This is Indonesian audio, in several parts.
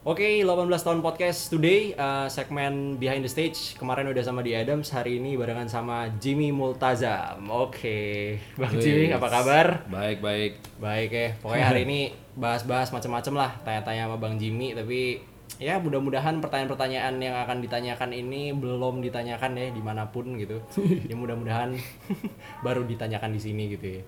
Oke, 18 tahun podcast today, uh, segmen Behind the Stage. Kemarin udah sama di Adams, hari ini barengan sama Jimmy Multazam. Oke, Bang Wih. Jimmy apa kabar? Baik baik. Baik ya, pokoknya hari ini bahas-bahas macam-macam lah, tanya-tanya sama Bang Jimmy. Tapi ya mudah-mudahan pertanyaan-pertanyaan yang akan ditanyakan ini belum ditanyakan ya di mana pun gitu. ya mudah-mudahan baru ditanyakan di sini gitu ya.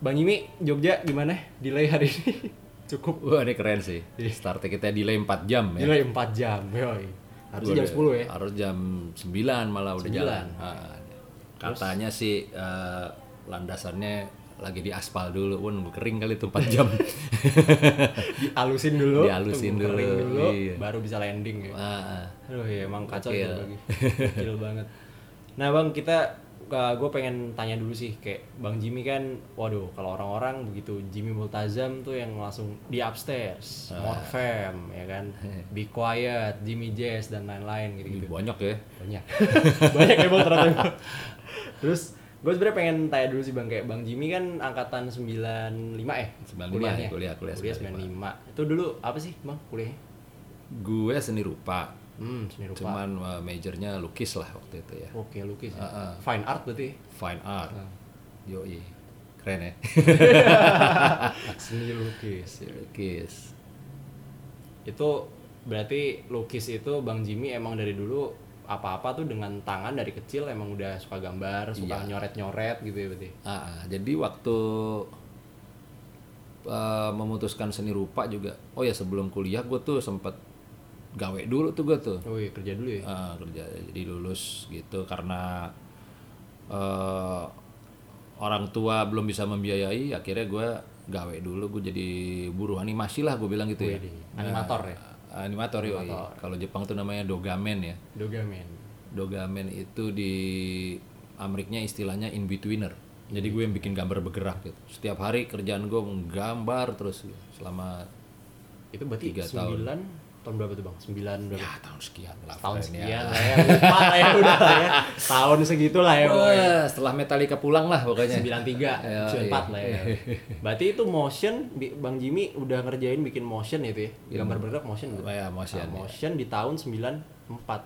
Bang Jimmy, Jogja gimana? Delay hari ini? Cukup. Wah ini keren sih. Start kita delay 4 jam ya. Delay 4 jam, yoi. Harusnya jam Gua 10 ya. Harus jam 9 malah udah 9. jalan. Ah, katanya sih eh, landasannya lagi di aspal dulu, pun kering kali tuh 4 jam. Dialusin dulu, Dialusin tunggu kering dulu, dulu, iya. baru bisa landing ya. Ah, ah. Aduh ya emang kacau Gokil. gitu lagi. Gokil banget. Nah bang kita gue pengen tanya dulu sih kayak bang Jimmy kan, waduh kalau orang-orang begitu Jimmy Multazam tuh yang langsung di upstairs, Ah. more fam ya kan, be quiet, Jimmy Jazz dan lain-lain gitu gitu. banyak ya. Banyak, banyak ya bang ternyata. Terus gue sebenarnya pengen tanya dulu sih bang kayak bang Jimmy kan angkatan 95 eh 95 kuliahnya? ya, kuliah- kuliah 95. Itu dulu apa sih bang kuliahnya? Gue seni rupa. Hmm, seni rupa. Cuman eh, majornya lukis lah waktu itu ya. Oke, lukis. ya? Ah, ah. Fine art berarti. Fine art. Ah. Yoi. Keren ya. Seni lukis. lukis. Itu berarti lukis itu Bang Jimmy emang dari dulu apa-apa tuh dengan tangan dari kecil emang udah suka gambar, suka Iya. nyoret-nyoret gitu ya berarti. Ah, ah. jadi waktu eh, memutuskan seni rupa juga, oh ya sebelum kuliah gue tuh sempet gawe dulu tuh gue tuh Oh iya, kerja dulu ya. Ah, kerja jadi lulus gitu karena eh, orang tua belum bisa membiayai, akhirnya gue gawe dulu gue jadi buruh animasi lah gue bilang gitu ya. Widih, animator ya? Animator. Animator. Kalau Jepang tuh namanya dogamen ya. Dogamen. Dogamen itu di Ameriknya istilahnya in betweener. Jadi gue yang bikin gambar bergerak gitu. Setiap hari kerjaan gue menggambar terus gitu. selama Itu berarti Tiga tahun. 9 tahun berapa tuh Bang? 9 berapa? ya tahun sekian lah. tahun sekian lah ya. Lupa lah ya udah lah ya. Tahun segitu lah ya. Wah, setelah Metallica pulang lah pokoknya. 93, Ya, 94 iya. lah ya. Berarti itu motion, Bang Jimmy udah ngerjain bikin motion itu ya? Gambar bergerak motion Oh, ya, motion, Nah, ya. motion di tahun 94.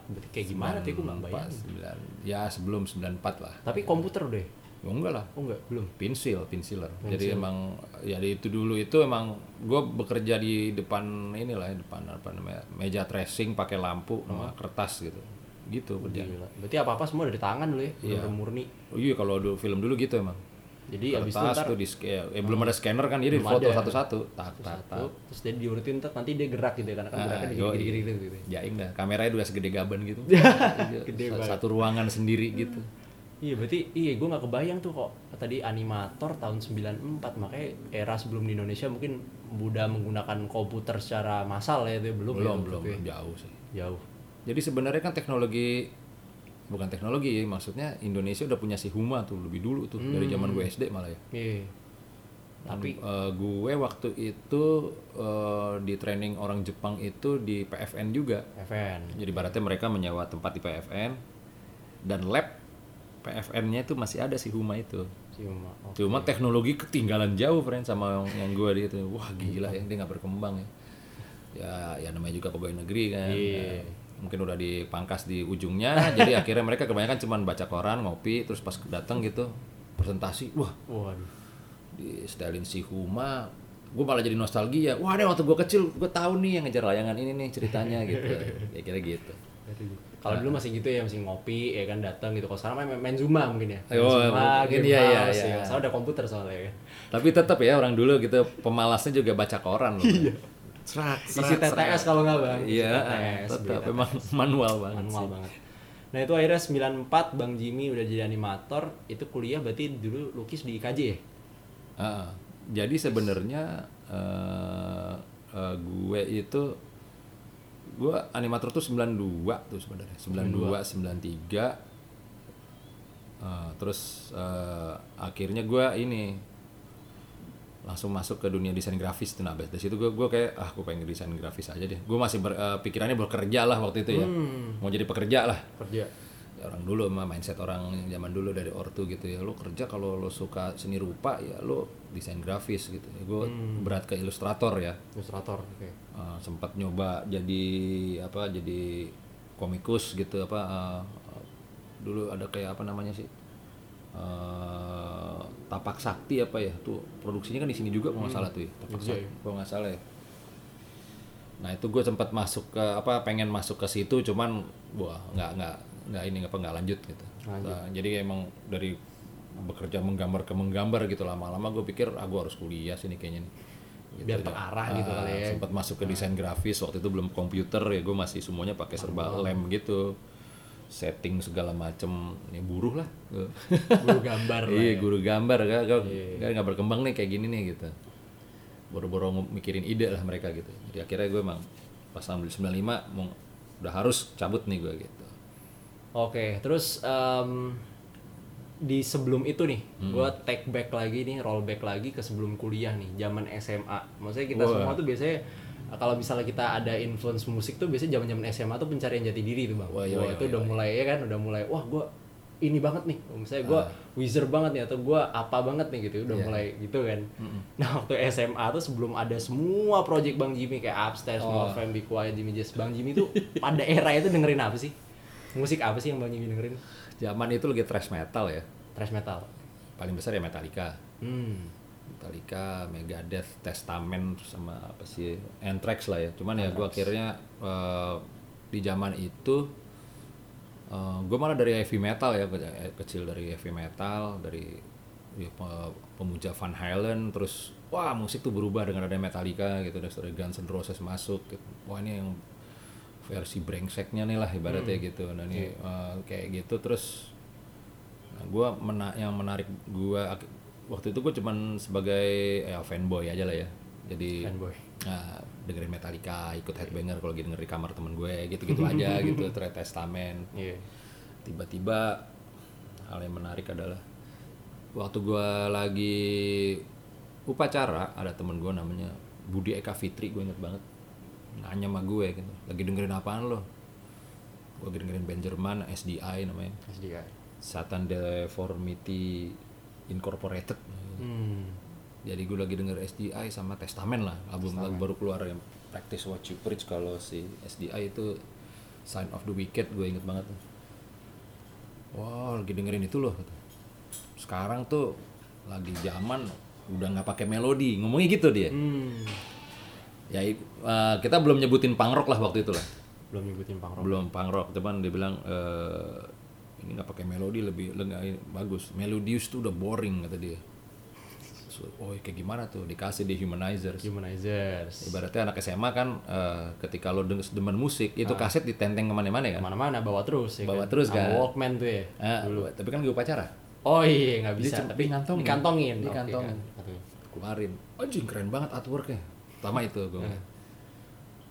Berarti kayak gimana tuh gue nggak bayang. 94, 9. Ya sebelum 94 lah. Tapi komputer udah ya? Ya, enggak lah. Oh enggak, belum. Pensil, pensiler. Jadi emang ya itu dulu itu emang gue bekerja di depan inilah ya, depan apa namanya meja tracing pakai lampu sama kertas gitu. Gitu kerja. Gila. Berarti apa-apa semua dari tangan dulu ya, Iya. murni. Oh iya kalau dulu film dulu gitu emang. Jadi abis itu Kertas ntar tuh di scan, eh, belum ada scanner kan jadi foto satu-satu, tak tak tak. satu, terus dia diurutin ntar nanti dia gerak gitu ya, karena kan Ah, geraknya yoi. gede-gede gitu. Jaing dah, kameranya udah segede gaban gitu. Gede Sa- banget. Satu ruangan sendiri gitu. Iya berarti iya gue nggak kebayang tuh kok tadi animator tahun 94 makanya era sebelum di Indonesia mungkin udah menggunakan komputer secara massal ya itu belum ya Belum waktu belum ya. jauh sih. jauh Jadi sebenarnya kan teknologi bukan teknologi Maksudnya Indonesia udah punya si Huma tuh lebih dulu tuh dari zaman gue SD malah ya. iya tapi Eh, gue waktu itu eh, di training orang Jepang itu di PFN juga. FN Jadi baratnya mereka menyewa tempat di PFN dan lab PFN-nya itu masih ada si Huma itu. cuma oh. Cuma teknologi ketinggalan jauh friend sama yang, yang gue di itu. Wah gila ya dia nggak berkembang ya. Ya ya namanya juga pegawai negeri kan. Iya. Ya, mungkin udah dipangkas di ujungnya. jadi akhirnya mereka kebanyakan cuman baca koran, ngopi, terus pas datang gitu presentasi, wah waduh di stylin si Huma gue malah jadi nostalgia wah deh waktu gue kecil gue tahu nih yang ngejar layangan ini nih ceritanya gitu ya kira gitu kalau dulu masih gitu ya masih ngopi ya kan datang gitu kalau sekarang main, main zuma mungkin ya main Oh, zuma mungkin game iya, iya, house, iya. ya. soalnya ada komputer soalnya ya tapi tetap ya orang dulu gitu pemalasnya juga baca koran loh serak isi TTS kalau nggak bang iya TTS, tetap memang manual banget manual sih. banget. Nah itu akhirnya 94 Bang Jimmy udah jadi animator, itu kuliah berarti dulu lukis di IKJ ya? Ah, jadi sebenarnya eh, eh, gue itu gue animator tuh 92 tuh sebenarnya. 92 93 Eh, terus eh, akhirnya gue ini langsung masuk ke dunia desain grafis tuh nah dari situ gue gue kayak ah gue pengen desain grafis aja deh. Gue masih ber- eh, pikirannya bekerja lah waktu itu ya. Mau jadi pekerja lah. Kerja. Orang dulu mah mindset orang zaman dulu dari ortu gitu ya. Lo kerja kalau lo suka seni rupa ya lo desain grafis gitu. Ya gue berat ke ilustrator ya. Ilustrator. Oke. Uh, sempat nyoba jadi apa jadi komikus gitu apa uh, dulu ada kayak apa namanya sih uh, tapak sakti apa ya tuh produksinya kan di sini juga kalau nggak salah tuh ya tapak Iya, sakti kalau nggak salah ya. Nah itu gue sempat masuk ke apa pengen masuk ke situ cuman wah nggak nggak nggak ini apa nggak lanjut gitu. Nah, jadi emang dari bekerja menggambar ke menggambar gitu lama-lama gue pikir ah gue harus kuliah sini kayaknya nih. Gitu Biar terarah gitu Ah, kali ya. sempat masuk ke desain grafis waktu itu belum komputer ya gue masih semuanya pakai serba lem gitu. Setting segala macem ini buruh lah. Guru gambar lah. iya ya. guru gambar. Kan kan nggak berkembang nih kayak gini nih gitu. Boro-boro mikirin ide lah mereka gitu. Jadi akhirnya gue emang pas ambil 95 mau udah harus cabut nih gue gitu Oke, terus em, di sebelum itu nih, Hmm. gua take back lagi nih, roll back lagi ke sebelum kuliah nih, zaman SMA. Maksudnya kita Wah. semua tuh biasanya kalau misalnya kita ada influence musik tuh biasanya zaman-zaman SMA tuh pencarian jati diri tuh bang. Wah, Wah, iya, iya, itu iya, udah mulai ya kan, udah mulai, wah gua ini banget nih, misalnya gua Ah. wizard banget nih atau gua apa banget nih gitu, udah Iya. mulai gitu kan. Nah waktu SMA tuh sebelum ada semua project Bang Jimmy kayak Upstairs, Oh. Fam, Be Quiet, Jimmy Jazz, Bang Jimmy tuh pada era itu dengerin apa sih? Musik apa sih yang Jimmy dengerin? zaman itu lagi thrash metal ya Thrash metal. paling besar ya Metallica Hmm. Metallica, Megadeth, Testament terus sama apa sih Anthrax lah ya. Cuman ya gue akhirnya eh, di zaman itu gue malah dari heavy metal ya eh, kecil dari heavy metal dari ya, pe- pemuja Van Halen terus wah musik tuh berubah dengan ada Metallica gitu dari Guns N' Roses masuk gitu. wah ini yang versi brengseknya nih lah ibaratnya gitu nah ini eh, kayak gitu terus Nah, gua mena yang menarik gua ak- waktu itu gue cuman sebagai ya fanboy aja lah ya. Jadi Fanboy. nah, dengerin Metallica, ikut headbanger kalau lagi denger di kamar temen gue, gitu-gitu aja gitu, Threat Testament. Iya. Tiba-tiba hal yang menarik adalah waktu gua lagi upacara ada temen gua namanya Budi Eka Fitri gue inget banget nanya sama gue gitu lagi dengerin apaan lo gue lagi dengerin band Jerman SDI namanya SDI. Satan Deformity Incorporated. Hmm. Jadi gue lagi denger SDI sama Testament lah, album lagu baru keluar yang Practice What You Preach kalau si SDI itu Sign of the Wicked gue inget banget. Wah lagi dengerin itu loh. Sekarang tuh lagi zaman udah nggak pakai melodi, ngomongnya gitu dia. Hmm. Ya eh, kita belum nyebutin punk rock lah waktu itu lah. Belum nyebutin punk rock. belum punk rock cuman dia bilang eh, ini nggak pakai melodi lebih lebih bagus melodius tuh udah boring kata dia so, oh kayak gimana tuh dikasih di humanizers Humanizers. ibaratnya anak SMA kan eh, ketika lo denger demen musik itu kaset ditenteng ke mana-mana kan Ke mana-mana bawa terus ya Bawa kan? terus, Sama kan? Walkman tuh ya. Ah, tapi kan gue upacara Oh iya nggak bisa, tapi dikantongin. dikantongin. Dikantongin. kan. Oke. keluarin anjing keren banget artworknya pertama itu gue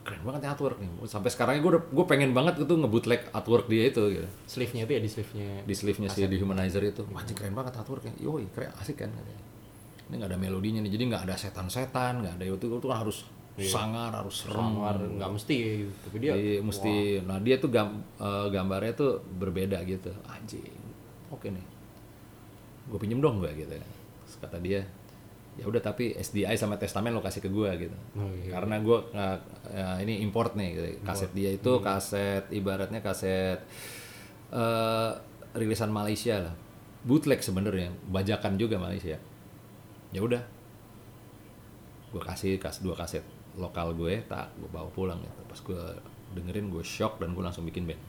keren banget ya artwork nih. Sampai sekarang gue gue pengen banget gitu ngebutleg artwork dia itu gitu. Sleeve-nya itu ya di sleeve-nya. di sleeve-nya si di humanizer itu. Anjing keren banget artworknya yoi keren asik kan katanya. Ini nggak ada melodinya nih jadi nggak ada setan-setan nggak ada itu itu kan harus sangar harus serem. nggak mesti. Tapi dia Iya, mesti. nah dia tuh gam, eh, gambarnya tuh berbeda gitu. Anjing oke nih. Gue pinjem dong gue gitu Terus kata dia ya udah tapi SDI sama Testament lo kasih ke gue gitu Oh, iya. karena gue ini import nih gitu. kaset dia itu Hmm. kaset ibaratnya kaset eh rilisan Malaysia lah bootleg sebenarnya bajakan juga Malaysia ya udah gue kasih kas dua kaset lokal gue tak gue bawa pulang gitu pas gue dengerin gue shock dan gue langsung bikin band.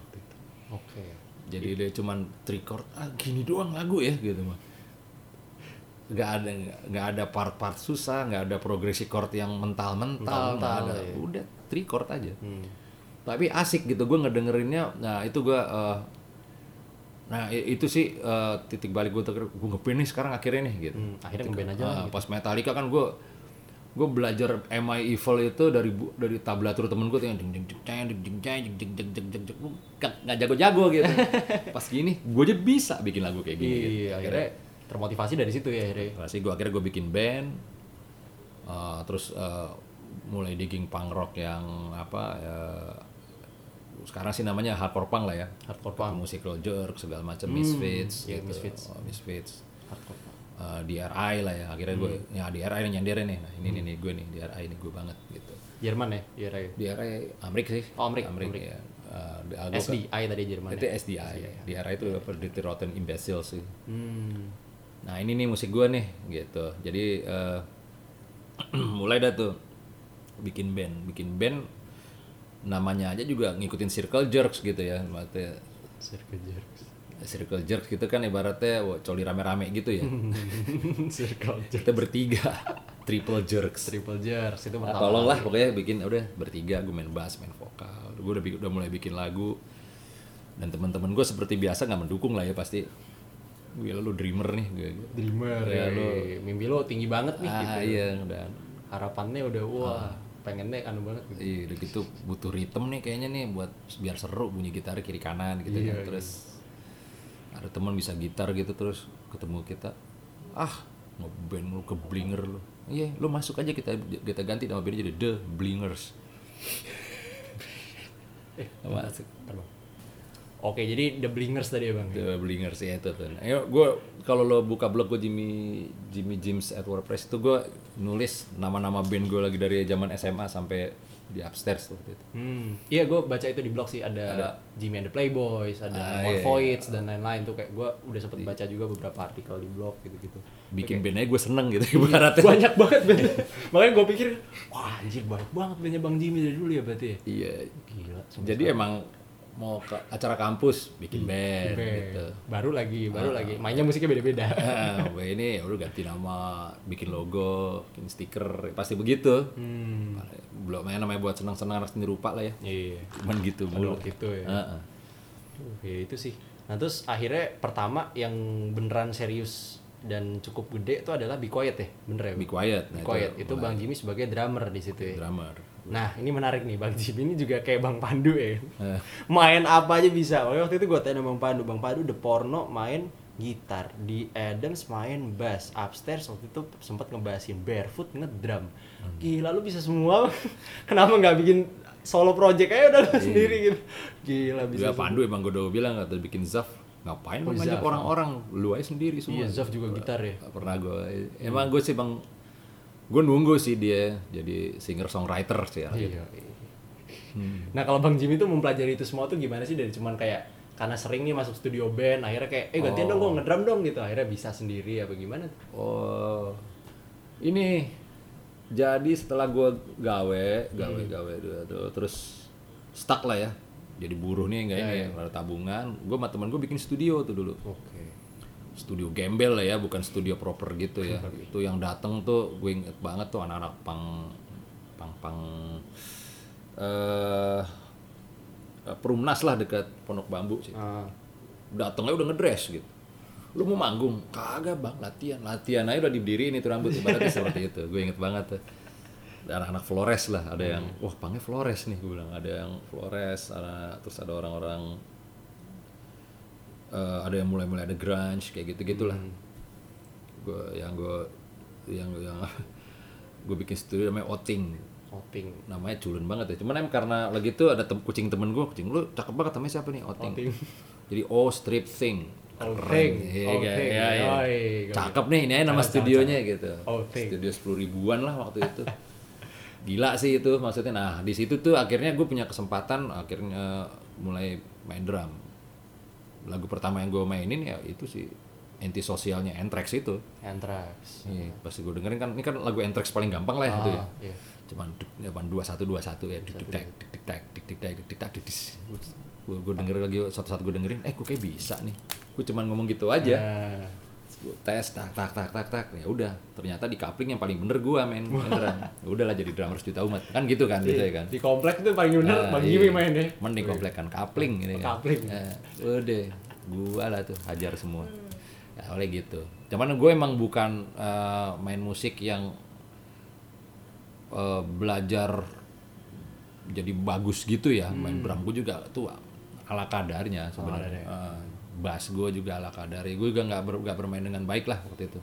Oke. jadi dia cuman three chord ah gini doang lagu ya gitu mah nggak ada nggak ada part-part susah nggak ada progresi chord yang mental-mental nggak ada ya. udah three chord aja Hmm. tapi asik gitu gue ngedengerinnya nah itu gue eh, nah itu sih eh, titik balik gue gue ngepin nih sekarang akhirnya nih gitu Hmm, akhirnya ngeband aja lah Ah, pas Metallica kan gue gue belajar MI Evil itu dari dari tablatur temen gue yang ding ding ding ding ding ding ding ding ding ding ding ding Gua nggak nggak jago-jago gitu pas gini gue aja bisa bikin lagu kayak gini gitu. Iya, akhirnya termotivasi dari situ ya akhirnya. Pasti gue akhirnya gue bikin band, uh, terus uh, mulai digging punk rock yang apa, ya, sekarang sih namanya hardcore punk lah ya. Hardcore punk. Musical jerk segala macam misfits iya, gitu. Misfits. Oh, misfits hardcore punk. Eh, DRI lah ya. Akhirnya gue ya DRI yang nyandirin nih. Nah ini nih, nih gue nih DRI ini gue banget gitu. Jerman ya iya Ray. DRI Amrik sih. Oh, Amrik, Amrik. ya Eh, di- gua ke- SDI tadi Jerman itu ya? SDI DRI itu apa Dirty Rotten Imbecile sih. Hmm. Nah ini nih musik gue nih gitu. Jadi eh, mulai dah tuh bikin band, bikin band namanya aja juga ngikutin Circle Jerks gitu ya. Maksudnya Circle Jerks Circle Jerks gitu kan ibaratnya wah, coli rame-rame gitu ya. Circle Jerks Kita bertiga, Triple Jerks. Triple Jerks itu pertama tolong lah pokoknya bikin udah bertiga gue main bass, main vokal. Gue udah, udah mulai bikin lagu dan teman-teman gue seperti biasa nggak mendukung lah ya pasti. Gila lu dreamer nih gue. Dreamer Ya, ya, lu- mimpi lo tinggi banget nih Ah gitu iya udah harapannya udah wah pengennya anu banget gitu Iya, udah gitu butuh ritme nih kayaknya nih buat biar seru bunyi gitar kiri kanan gitu Iya, kan. Terus ada teman bisa gitar gitu terus ketemu kita, ah ngeband lu ke Blinger lu. Iya, lu masuk aja kita kita ganti nama bandnya jadi The Blingers. eh Masuk. ntar, Bang. Oke jadi The Blingers tadi ya bang The Blingers ya itu tuh. Ayo gue kalau lo buka blog gue Jimmy Jimmy James at WordPress itu gue nulis nama-nama band gue lagi dari zaman SMA sampai di upstairs tuh waktu itu. Hmm, iya gue baca itu di blog sih ada, Jimmy and the Playboys, ada Ah, More iya, Voids dan lain-lain tuh kayak gue udah sempet baca juga beberapa artikel di blog gitu-gitu. Bikin bandnya gue seneng gitu ibaratnya. banyak banget bandnya. Makanya gue pikir, wah anjir banyak banget bandnya Bang Jimmy dari dulu ya berarti ya. Iya. Gila. Jadi emang mau ke acara kampus bikin band, Band. gitu. Baru lagi, baru lagi. Mainnya musiknya beda-beda. Wah ini ya udah ganti nama, bikin logo, bikin stiker, pasti begitu. Hmm, Belum main namanya buat senang-senang seni rupa lah ya. iya. Cuman gitu mulu. Dulu gitu ya. Heeh. Duh, ya itu sih. Nah terus akhirnya pertama yang beneran serius dan cukup gede itu adalah Be Quiet ya, bener ya? Be quiet. Be Nah, Quiet itu Bang Jimmy sebagai drummer di situ ya. drummer. Nah ini menarik nih Bang Jimmy ini juga kayak Bang Pandu ya. Eh. Main apa aja bisa. Makanya waktu itu gue tanya sama Bang Pandu, Bang Pandu The Porno main gitar, di Adams main bass, upstairs waktu itu sempat ngebasin barefoot ngedrum. Gila lu bisa semua. Kenapa nggak bikin solo project aja udah lu sendiri gitu. Gila bisa. Gua Pandu emang gue udah bilang kata bikin Zaf ngapain Oh, lu ngajak Zaf. orang-orang lu aja sendiri semua. Iya, Zaf juga gitar ya. Gak pernah gue emang gue sih bang gue nunggu sih dia jadi singer songwriter sih ya. Iya. Nah kalau Bang Jimmy tuh mempelajari itu semua tuh gimana sih? Dari cuman kayak karena sering nih masuk studio band akhirnya kayak eh gantian dong gue ngedrum dong gitu. Akhirnya bisa sendiri apa gimana oh. Ini jadi setelah gue gawe gawe Hmm. gawe tuh- terus stuck lah ya. Jadi buruh nih nggak Ya, ini ada tabungan. Gue sama teman gue bikin studio tuh dulu. Oke studio gembel lah ya bukan studio proper gitu ya. Itu yang dateng tuh gue inget banget tuh anak-anak pang pang pang eh perumnas lah dekat pondok bambu sih. Ah, datangnya udah ngedress gitu. Lu mau manggung? Kagak bang. Latihan. Latihan aja udah diberdiriin itu rambut. Ibaratnya seperti itu. Gue inget banget tuh. Ada anak-anak Flores lah. Ada yang wah pangnya Flores nih gue bilang. Ada yang Flores ada terus ada orang-orang eh, ada yang mulai-mulai ada grunge kayak gitu gitulah gue yang gue yang yang gue bikin studio namanya Oting. Oting. Namanya culun banget ya. Cuman em karena lagi itu ada tem- kucing temen gue kucing lu cakep banget namanya siapa nih? Oting, Oting. jadi O strip thing. Thing. Iya, iya, Thing. iya, cakep nih ini aja nama studionya gitu. Thing. studio sepuluh ribuan lah waktu itu. Gila sih itu maksudnya. Nah di situ tuh akhirnya gue punya kesempatan akhirnya mulai main drum lagu pertama yang gue mainin ya itu sih antisosialnya Anthrax itu. Anthrax. Iya, pasti gue dengerin kan ini kan lagu Anthrax paling gampang lah ya itu ya. Ah, iya. cuman cuman dua satu dua satu ya dik dik dik dik dik dik dik dik dik gue gue dengerin lagi satu satu gue dengerin eh gue kayak bisa nih? Gue cuman ngomong gitu aja. Nah, gue tes tak tak tak tak tak. Ya udah ternyata di coupling yang paling bener gue main drum ya udahlah jadi drummer sejuta umat. Kan gitu kan gitu ya kan? di komplek itu paling bener Ah, Bang iya. Jimmy main deh mending komplek kan coupling ini. Kan Coupling. Eh, udah. Gua lah tuh hajar semua. Ya oleh gitu. Cuman gue emang bukan eh, main musik yang eh, belajar jadi bagus gitu ya. Main drum gue juga tuh ala kadarnya sebenarnya. Eh, bass gue juga ala kadar gue juga nggak ber- bermain dengan baik lah waktu itu.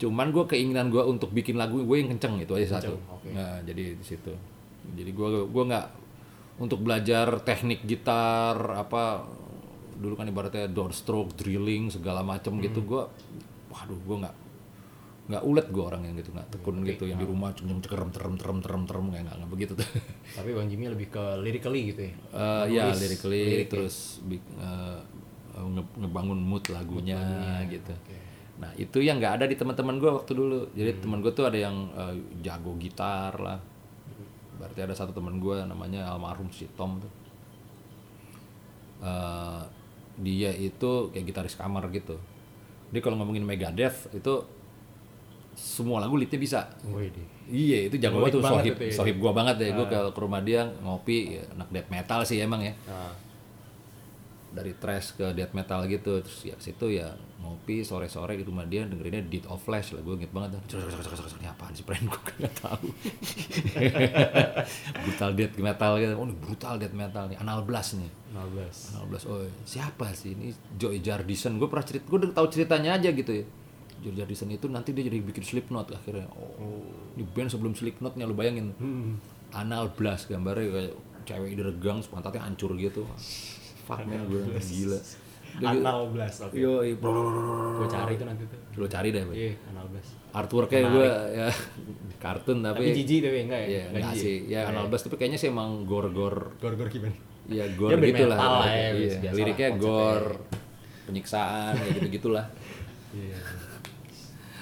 Cuman gue keinginan gue untuk bikin lagu gue yang kenceng itu aja satu. Oke. Nah, jadi di situ. Jadi gue gue nggak untuk belajar teknik gitar apa dulu kan ibaratnya downstroke drilling segala macam gitu gue waduh gue nggak nggak ulet gue orang yang gitu nggak tekun gitu yang di rumah cuma cerem terem terem terem terem kayak nggak nggak begitu. Tuh Tapi Bang Jimmy lebih ke lyrically gitu ya. Eh, ya lyrically terus eh, nge- ngebangun mood lagunya gitu. Oke. nah itu yang nggak ada di teman-teman gue waktu dulu. Jadi teman gue tuh ada yang eh, jago gitar lah. Berarti ada satu teman gue namanya almarhum si Tom tuh. Eh, dia itu kayak gitaris kamar gitu. Dia kalau ngomongin Megadeth itu semua lagu leadnya bisa. Iya itu jago banget tuh. sohib, itu ya. sohib gua banget ya. Gua ke, ke rumah dia ngopi, ya, anak death metal sih emang ya. Nah, Dari trash ke death metal gitu. Terus ya situ ya ngopi sore-sore di rumah dia dengerinnya Deed of Flesh lah. Gue inget banget Ini apaan sih friend gue gak tahu. brutal death metal gitu. Oh ini brutal death metal nih. Anal Blast nih. 16. Anal Blast. Oh siapa sih ini Joy Jardison. Gue pernah cerita. Gue udah tahu ceritanya aja gitu ya. Joy Jardison itu nanti dia jadi bikin Slipknot akhirnya. Oh, ini band sebelum Slipknotnya lu bayangin. Hmm. Anal Blast gambarnya kayak cewek diregang pantatnya hancur gitu. Fuck man gue gila. Anal Blast. Oke. Yo, iya. Gue cari itu nanti tuh. Lu cari deh. Iya, Anal Blast. Artworknya gue ya kartun Tapi tapi, jijik tapi enggak ya? Iya, enggak sih. Ya Anal Blast tapi kayaknya sih emang gor-gor Gor-gor gimana? Iya, Dia gore band gitu lah. ya, Iya, biasa lah liriknya gore, penyiksaan kayak gitu-gitulah. Iya.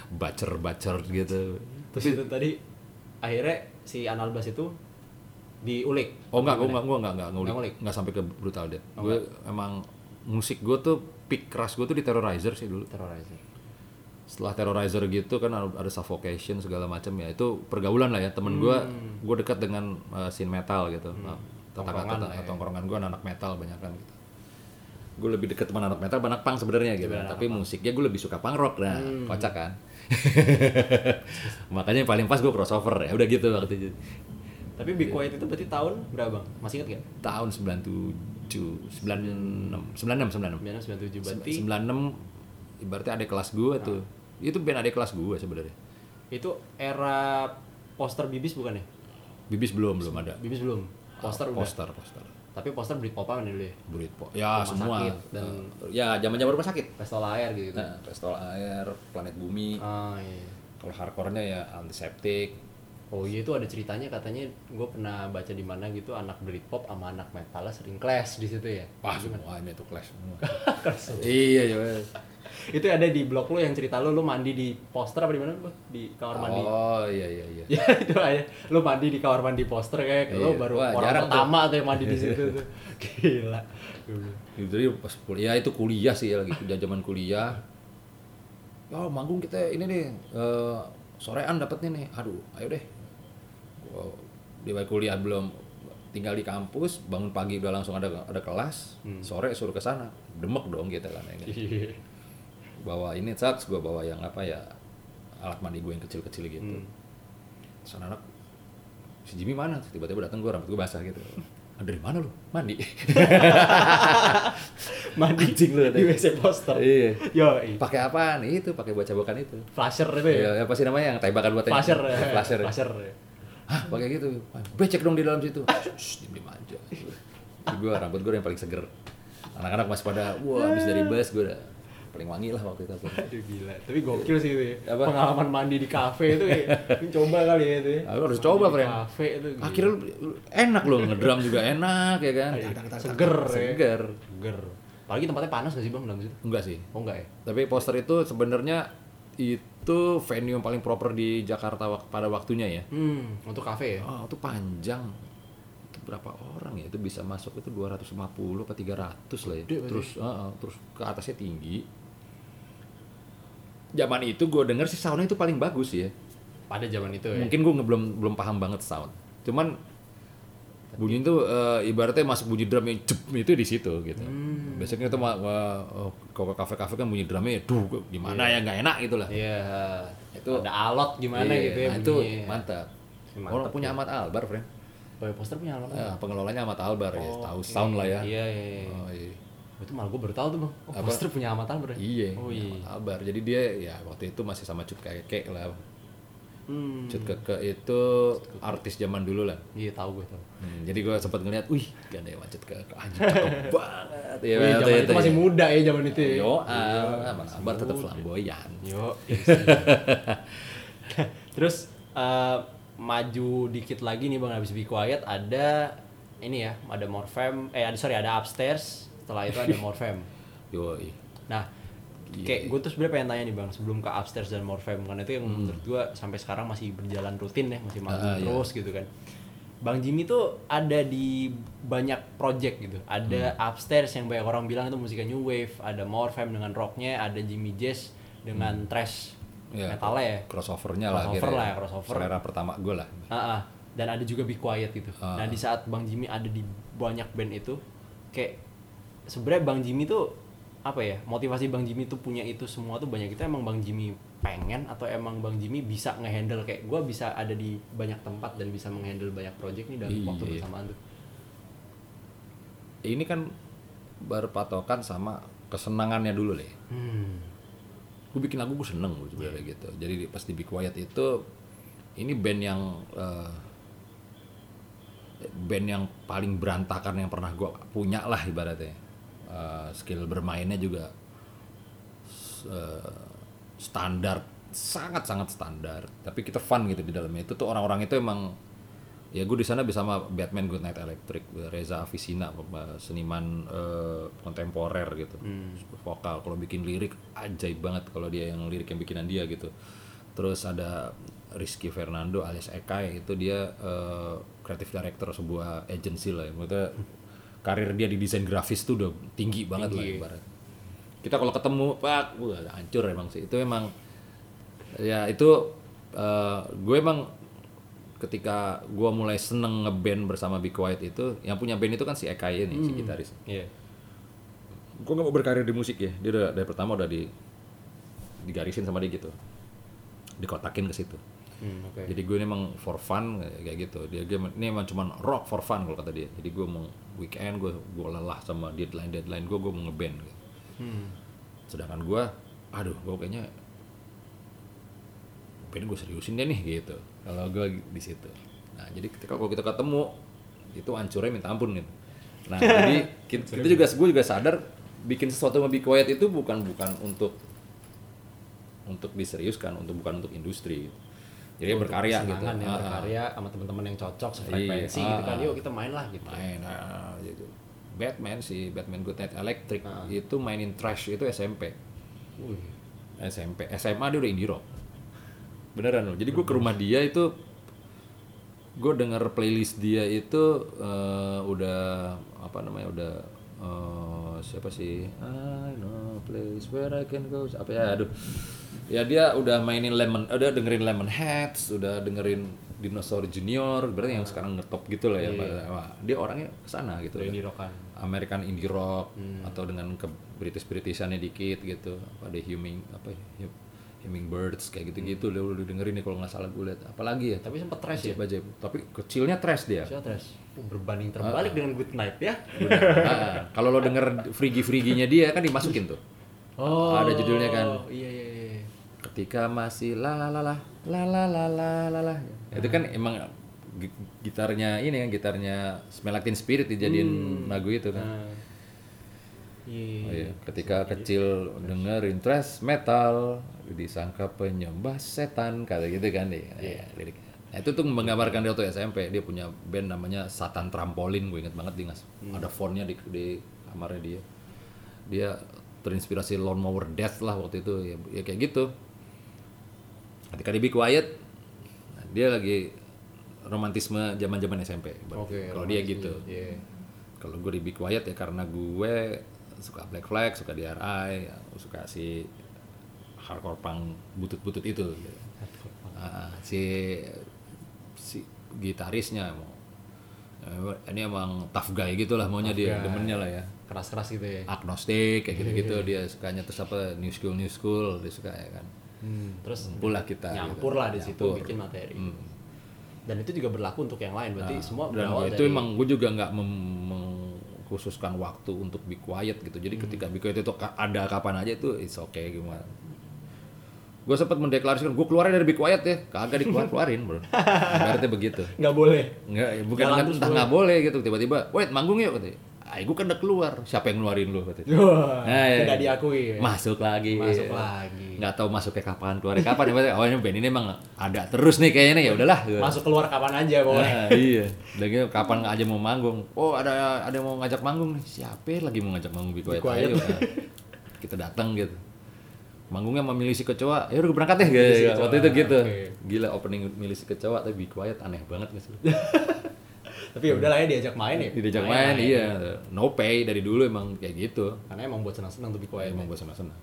Bacer-bacer gitu. Terus itu tadi akhirnya si Anal Blast itu diulik. Oh enggak, gue enggak, gue enggak, enggak ngulik. Nggak ngulik? Enggak sampai ke brutal death. Oh, gue emang musik gue tuh peak keras gue tuh di Terrorizer sih dulu. Terrorizer. Setelah Terrorizer gitu kan ada suffocation segala macam ya. Itu pergaulan lah ya. Temen gue, gue dekat dengan uh, scene metal gitu. Nah, Tongkrongan tetangga lah ya. tongkrongan gue anak metal banyak kan gitu. Gue lebih deket teman anak metal, anak punk sebenarnya gitu. Sebenarnya Tapi musiknya gue lebih suka punk rock. Nah, Hmm. kocak kan. Makanya yang paling pas gue crossover ya. Udah gitu waktu itu. Tapi Be Quiet itu berarti tahun berapa bang? Masih ingat gak? Tahun 97, 96, 96, 96. 1997 berarti 96 ibaratnya adik kelas gue tuh. Itu band adik kelas gue sebenarnya. itu era poster Bibis bukan ya? Bibis belum belum ada. Bibis belum. Poster udah. poster poster. Tapi poster Britpop-an dulu ya. Britpop. Ya Rumah semua. sakit dan- Eh, ya zaman-zaman rumah sakit. Pestol air gitu. Nah, Pestol Air, Planet Bumi. Ah iya. Kalau hardcore-nya ya Antiseptik. Oh iya itu ada ceritanya katanya gue pernah baca di mana gitu anak Britpop sama anak metal sering clash di situ ya. Wah, semua ini tuh Clash semua. Clash. iya, iya. itu ada di blog lu yang cerita lu lu mandi di poster apa di mana lu di kamar mandi. Oh, iya iya iya. Ya itu aja. Lu mandi di kamar mandi poster kayak lu Iya. baru Wah, orang tuh. pertama tuh yang mandi di situ tuh. Gila. Itu Jadi pas kuliah itu kuliah sih ya lagi zaman kuliah. Oh, manggung kita ini nih eh, sorean dapetnya nih. Aduh, ayo deh. Wow, di kuliah belum tinggal di kampus, bangun pagi udah langsung ada ada kelas, sore suruh ke sana. Demek dong kita kan ini. Iya. Bawa ini saat gua bawa yang apa ya? alat mandi gue yang kecil-kecil gitu. Hmm. Terus anak si Jimmy mana? Tiba-tiba datang gue rambut gue basah gitu. "Ah, Dari mana lu? Mandi. Mandi Anjing lu, di WC poster. Iya. Yo, pakai apaan itu pakai buat cabokan itu flasher itu ya. ya, ya pasti namanya yang tembakan buat Flasher. flasher Flasher. Hah pakai gitu becek dong di dalam situ Shh, diem diem aja gue rambut gue yang paling seger anak-anak masih pada wah habis dari bus gue udah paling wangi lah waktu itu Aduh gila. Tapi gokil sih itu ya. Apa? Pengalaman mandi di kafe itu ya. Ini Coba kali ya itu ya. Aku harus coba, Mandi di friend. Kafe itu. gila. akhirnya lu, enak loh ngedrum juga enak ya kan seger ya. seger Seger. Apalagi tempatnya panas gak sih bang dalam situ? enggak sih Oh enggak ya? tapi poster itu sebenarnya itu venue yang paling proper di Jakarta wak- pada waktunya ya Hmm, untuk kafe ya? Oh, itu panjang. Itu berapa orang ya? Itu bisa masuk itu 250 apa 300 lah ya. Berarti. Terus heeh, terus ke atasnya tinggi. Zaman itu gue denger sih soundnya itu paling bagus ya. Pada zaman itu ya? Mungkin gue belum belum paham banget sound. Cuman bunyi itu eh, ibaratnya masuk bunyi drum yang jep itu di situ gitu. Hmm. Biasanya itu ma- ma- oh, kalau ke kafe-kafe kan bunyi drumnya duh gimana ya nggak enak gitu lah. Iya. Itu- ada alot gimana Iya, gitu ya? nah, itu bunyinya. mantap. Mantap, Orang punya Ahmad Albar, friend. Oh, ya, poster punya alot. Ya, pengelolanya Ahmad Albar ya, Oh, tahu oke. sound lah ya. Iya, iya, iya. Oh, iya. Itu malah gue baru tahu tuh bang. Oh, Apa? poster punya Ahmad Albar ya? Iya, Oh iya. Ahmad Albar. Jadi dia ya waktu itu masih sama Cut Keke lah. Hmm. Cut Keke itu artis zaman dulu lah. Iya tahu gue tahu. Hmm, jadi gue sempat ngeliat, wih gak ada yang macet ke anjing cakep banget. Ya, waktu zaman itu masih ya. muda ya zaman itu. ya. Yo, ah, Mas Akbar tetap flamboyan. Yo. Terus eh, maju dikit lagi nih Bang habis Be Quiet ada ini ya, ada Morfem, eh ada sorry ada Upstairs, setelah itu ada Morfem. Yo, Nah, kayak gue tuh sebenarnya pengen tanya nih bang, sebelum ke upstairs dan Morfem karena itu yang menurut gue sampai sekarang masih berjalan rutin ya, masih manggung Ah, iya. terus gitu kan. Bang Jimmy tuh ada di banyak project gitu. Ada upstairs yang banyak orang bilang itu musiknya new wave, ada Morfem dengan rocknya, ada Jimmy Jazz dengan thrash Ya, metalnya ya. crossovernya lah. Crossover lah ya, crossover. Selera pertama gue lah. Ah, ah. dan ada juga Be Quiet gitu. Ah. Nah di saat Bang Jimmy ada di banyak band itu, kayak sebenarnya Bang Jimmy tuh apa ya motivasi Bang Jimmy tuh punya itu semua tuh banyak itu emang Bang Jimmy pengen atau emang Bang Jimmy bisa ngehandle kayak gue bisa ada di banyak tempat dan bisa menghandle banyak project nih dalam Iya. waktu bersamaan tuh. Ini kan berpatokan sama kesenangannya dulu deh. Hmm. gue bikin lagu gue seneng gue sebenarnya gitu jadi di- pas di Be Quiet itu ini band yang eh, band yang paling berantakan yang pernah gue punya lah ibaratnya Eh, skill bermainnya juga eh, standar sangat sangat standar. Tapi kita fun gitu di dalamnya. Itu tuh orang-orang itu emang ya gue di sana bisa sama Batman Good Night Electric Reza Avisina pem- seniman eh, kontemporer gitu. Vokal. Kalau bikin lirik ajaib banget kalau dia yang lirik yang bikinan dia gitu. Terus ada Rizky Fernando alias Ekai itu dia creative director sebuah agency lah ya. Maksudnya karir dia di desain grafis tuh udah tinggi banget lah ibarat. Kita kalau ketemu pak wah hancur emang sih. Itu emang ya itu eh, gue emang ketika gue mulai seneng ngeband bersama Be Quiet itu yang punya band itu kan si Eka ini si gitaris. Iya. gue nggak mau berkarir di musik ya. Dia udah dari pertama udah di digarisin sama dia gitu. Dikotakin ke situ Hmm, oke. jadi gue ini emang for fun kayak gitu dia game ini emang cuman rock for fun kalau kata dia jadi gue mau weekend gue gue lelah sama deadline deadline gue gue mau ngeband gitu. Hmm. sedangkan gue aduh gue kayaknya band gue seriusin deh nih gitu kalau gue di situ nah jadi ketika kalau kita ketemu itu hancurnya minta ampun gitu nah jadi kita, kita juga gue juga sadar bikin sesuatu Be Quiet itu bukan bukan untuk untuk diseriuskan untuk bukan untuk industri gitu. Jadi Untuk berkarya gitu ya, Ah, ah. berkarya sama teman-teman yang cocok sefrekuensi Iya, gitu kan. ah, Yuk kita main lah gitu. main ah, gitu. Batman sih Batman Good Night Electric Ah. itu mainin trash itu SMP Wih. SMP SMA dia udah indie rock beneran loh jadi gue ke rumah dia itu gue denger playlist dia itu eh, udah apa namanya udah eh, siapa sih? I know place where I can go. Apa ya? Aduh. Ya dia udah mainin lemon udah dengerin lemon heads udah dengerin dinosaur junior berarti yang sekarang ngetop gitu lah ya Wah, dia orangnya ke sana gitu indie rockan. American indie rock atau dengan ke British Britishannya dikit gitu. Apa ada humming apa ya humming birds kayak gitu gitu udah udah dengerin nih kalau nggak salah gue lihat apalagi ya? Tapi sempet trash ya. ajaib. Tapi kecilnya trash dia. Trash? Berbanding terbalik dengan Good Night ya. Ah, kalau lo denger frigi friginya dia kan dimasukin tuh Oh. Ada judulnya kan. Iya iya iya. ketika masih la la la la la la la la la itu kan emang gi- gitarnya ini kan gitarnya Smell Like Teen Spirit dijadiin lagu itu kan. Iya. Oh iya, ketika kecil dengerin thrash metal disangka penyembah setan kata gitu kan deh. Iya, liriknya. Nah, itu tuh menggambarkan dia waktu SMP, dia punya band namanya Satan Trampolin, gue inget banget dia ngas. Ada fontnya di, di kamarnya dia. Dia terinspirasi Lawnmower Death lah waktu itu ya, ya kayak gitu. Ketika di Be Quiet, nah, dia lagi romantisme zaman-zaman SMP. Oke. Kalau dia gitu. Iya. Kalau gue di Be Quiet ya karena gue suka Black Flag, suka DRI, suka si hardcore punk butut-butut itu. gitu. Ah, si si gitarisnya mau eh, ini emang tough guy gitu lah maunya dia guy. demennya lah ya Keras-keras gitu ya. agnostik kayak gitu-gitu dia sukanya terus apa new school new school dia suka ya kan Hmm, terus kumpul lah kita nyampur gitu. lah di situ Nyampur. bikin materi. Hmm. Dan itu juga berlaku untuk yang lain. Berarti semua dan berawal itu dari emang gue juga nggak mengkhususkan waktu untuk be quiet gitu jadi ketika be quiet itu ada kapan aja itu it's okay gimana gue sempat mendeklarasikan gue keluarin dari Be Quiet ya kagak dikeluar keluarin bro ibaratnya begitu nggak boleh nggak bukan Jalan nggak entah nggak boleh gitu tiba-tiba wait manggung yuk katanya ah gue kan udah keluar siapa yang ngeluarin lu katanya Wah, Nah, iya. tidak diakui ya. masuk lagi Masuk lagi. nggak tahu masuknya kapan keluarnya kapan ya oh ini band ini emang ada terus nih kayaknya nih ya udahlah masuk keluar kapan aja pokoknya Ah, iya. Lagi kapan aja mau manggung? Oh ada ada yang mau ngajak manggung nih. Siapa lagi mau ngajak manggung? Quiet. Ayo, nah. kita datang gitu. Manggungnya sama milisi kecoa. Ya udah berangkat deh. Gitu. Waktu itu gitu. oke. Gila opening milisi kecoa tapi Be Quiet aneh banget gak sih? tapi ya udah lah ya diajak main ya Diajak main, iya. No pay dari dulu emang kayak gitu. karena emang buat senang-senang tuh Be Quiet emang buat senang-senang.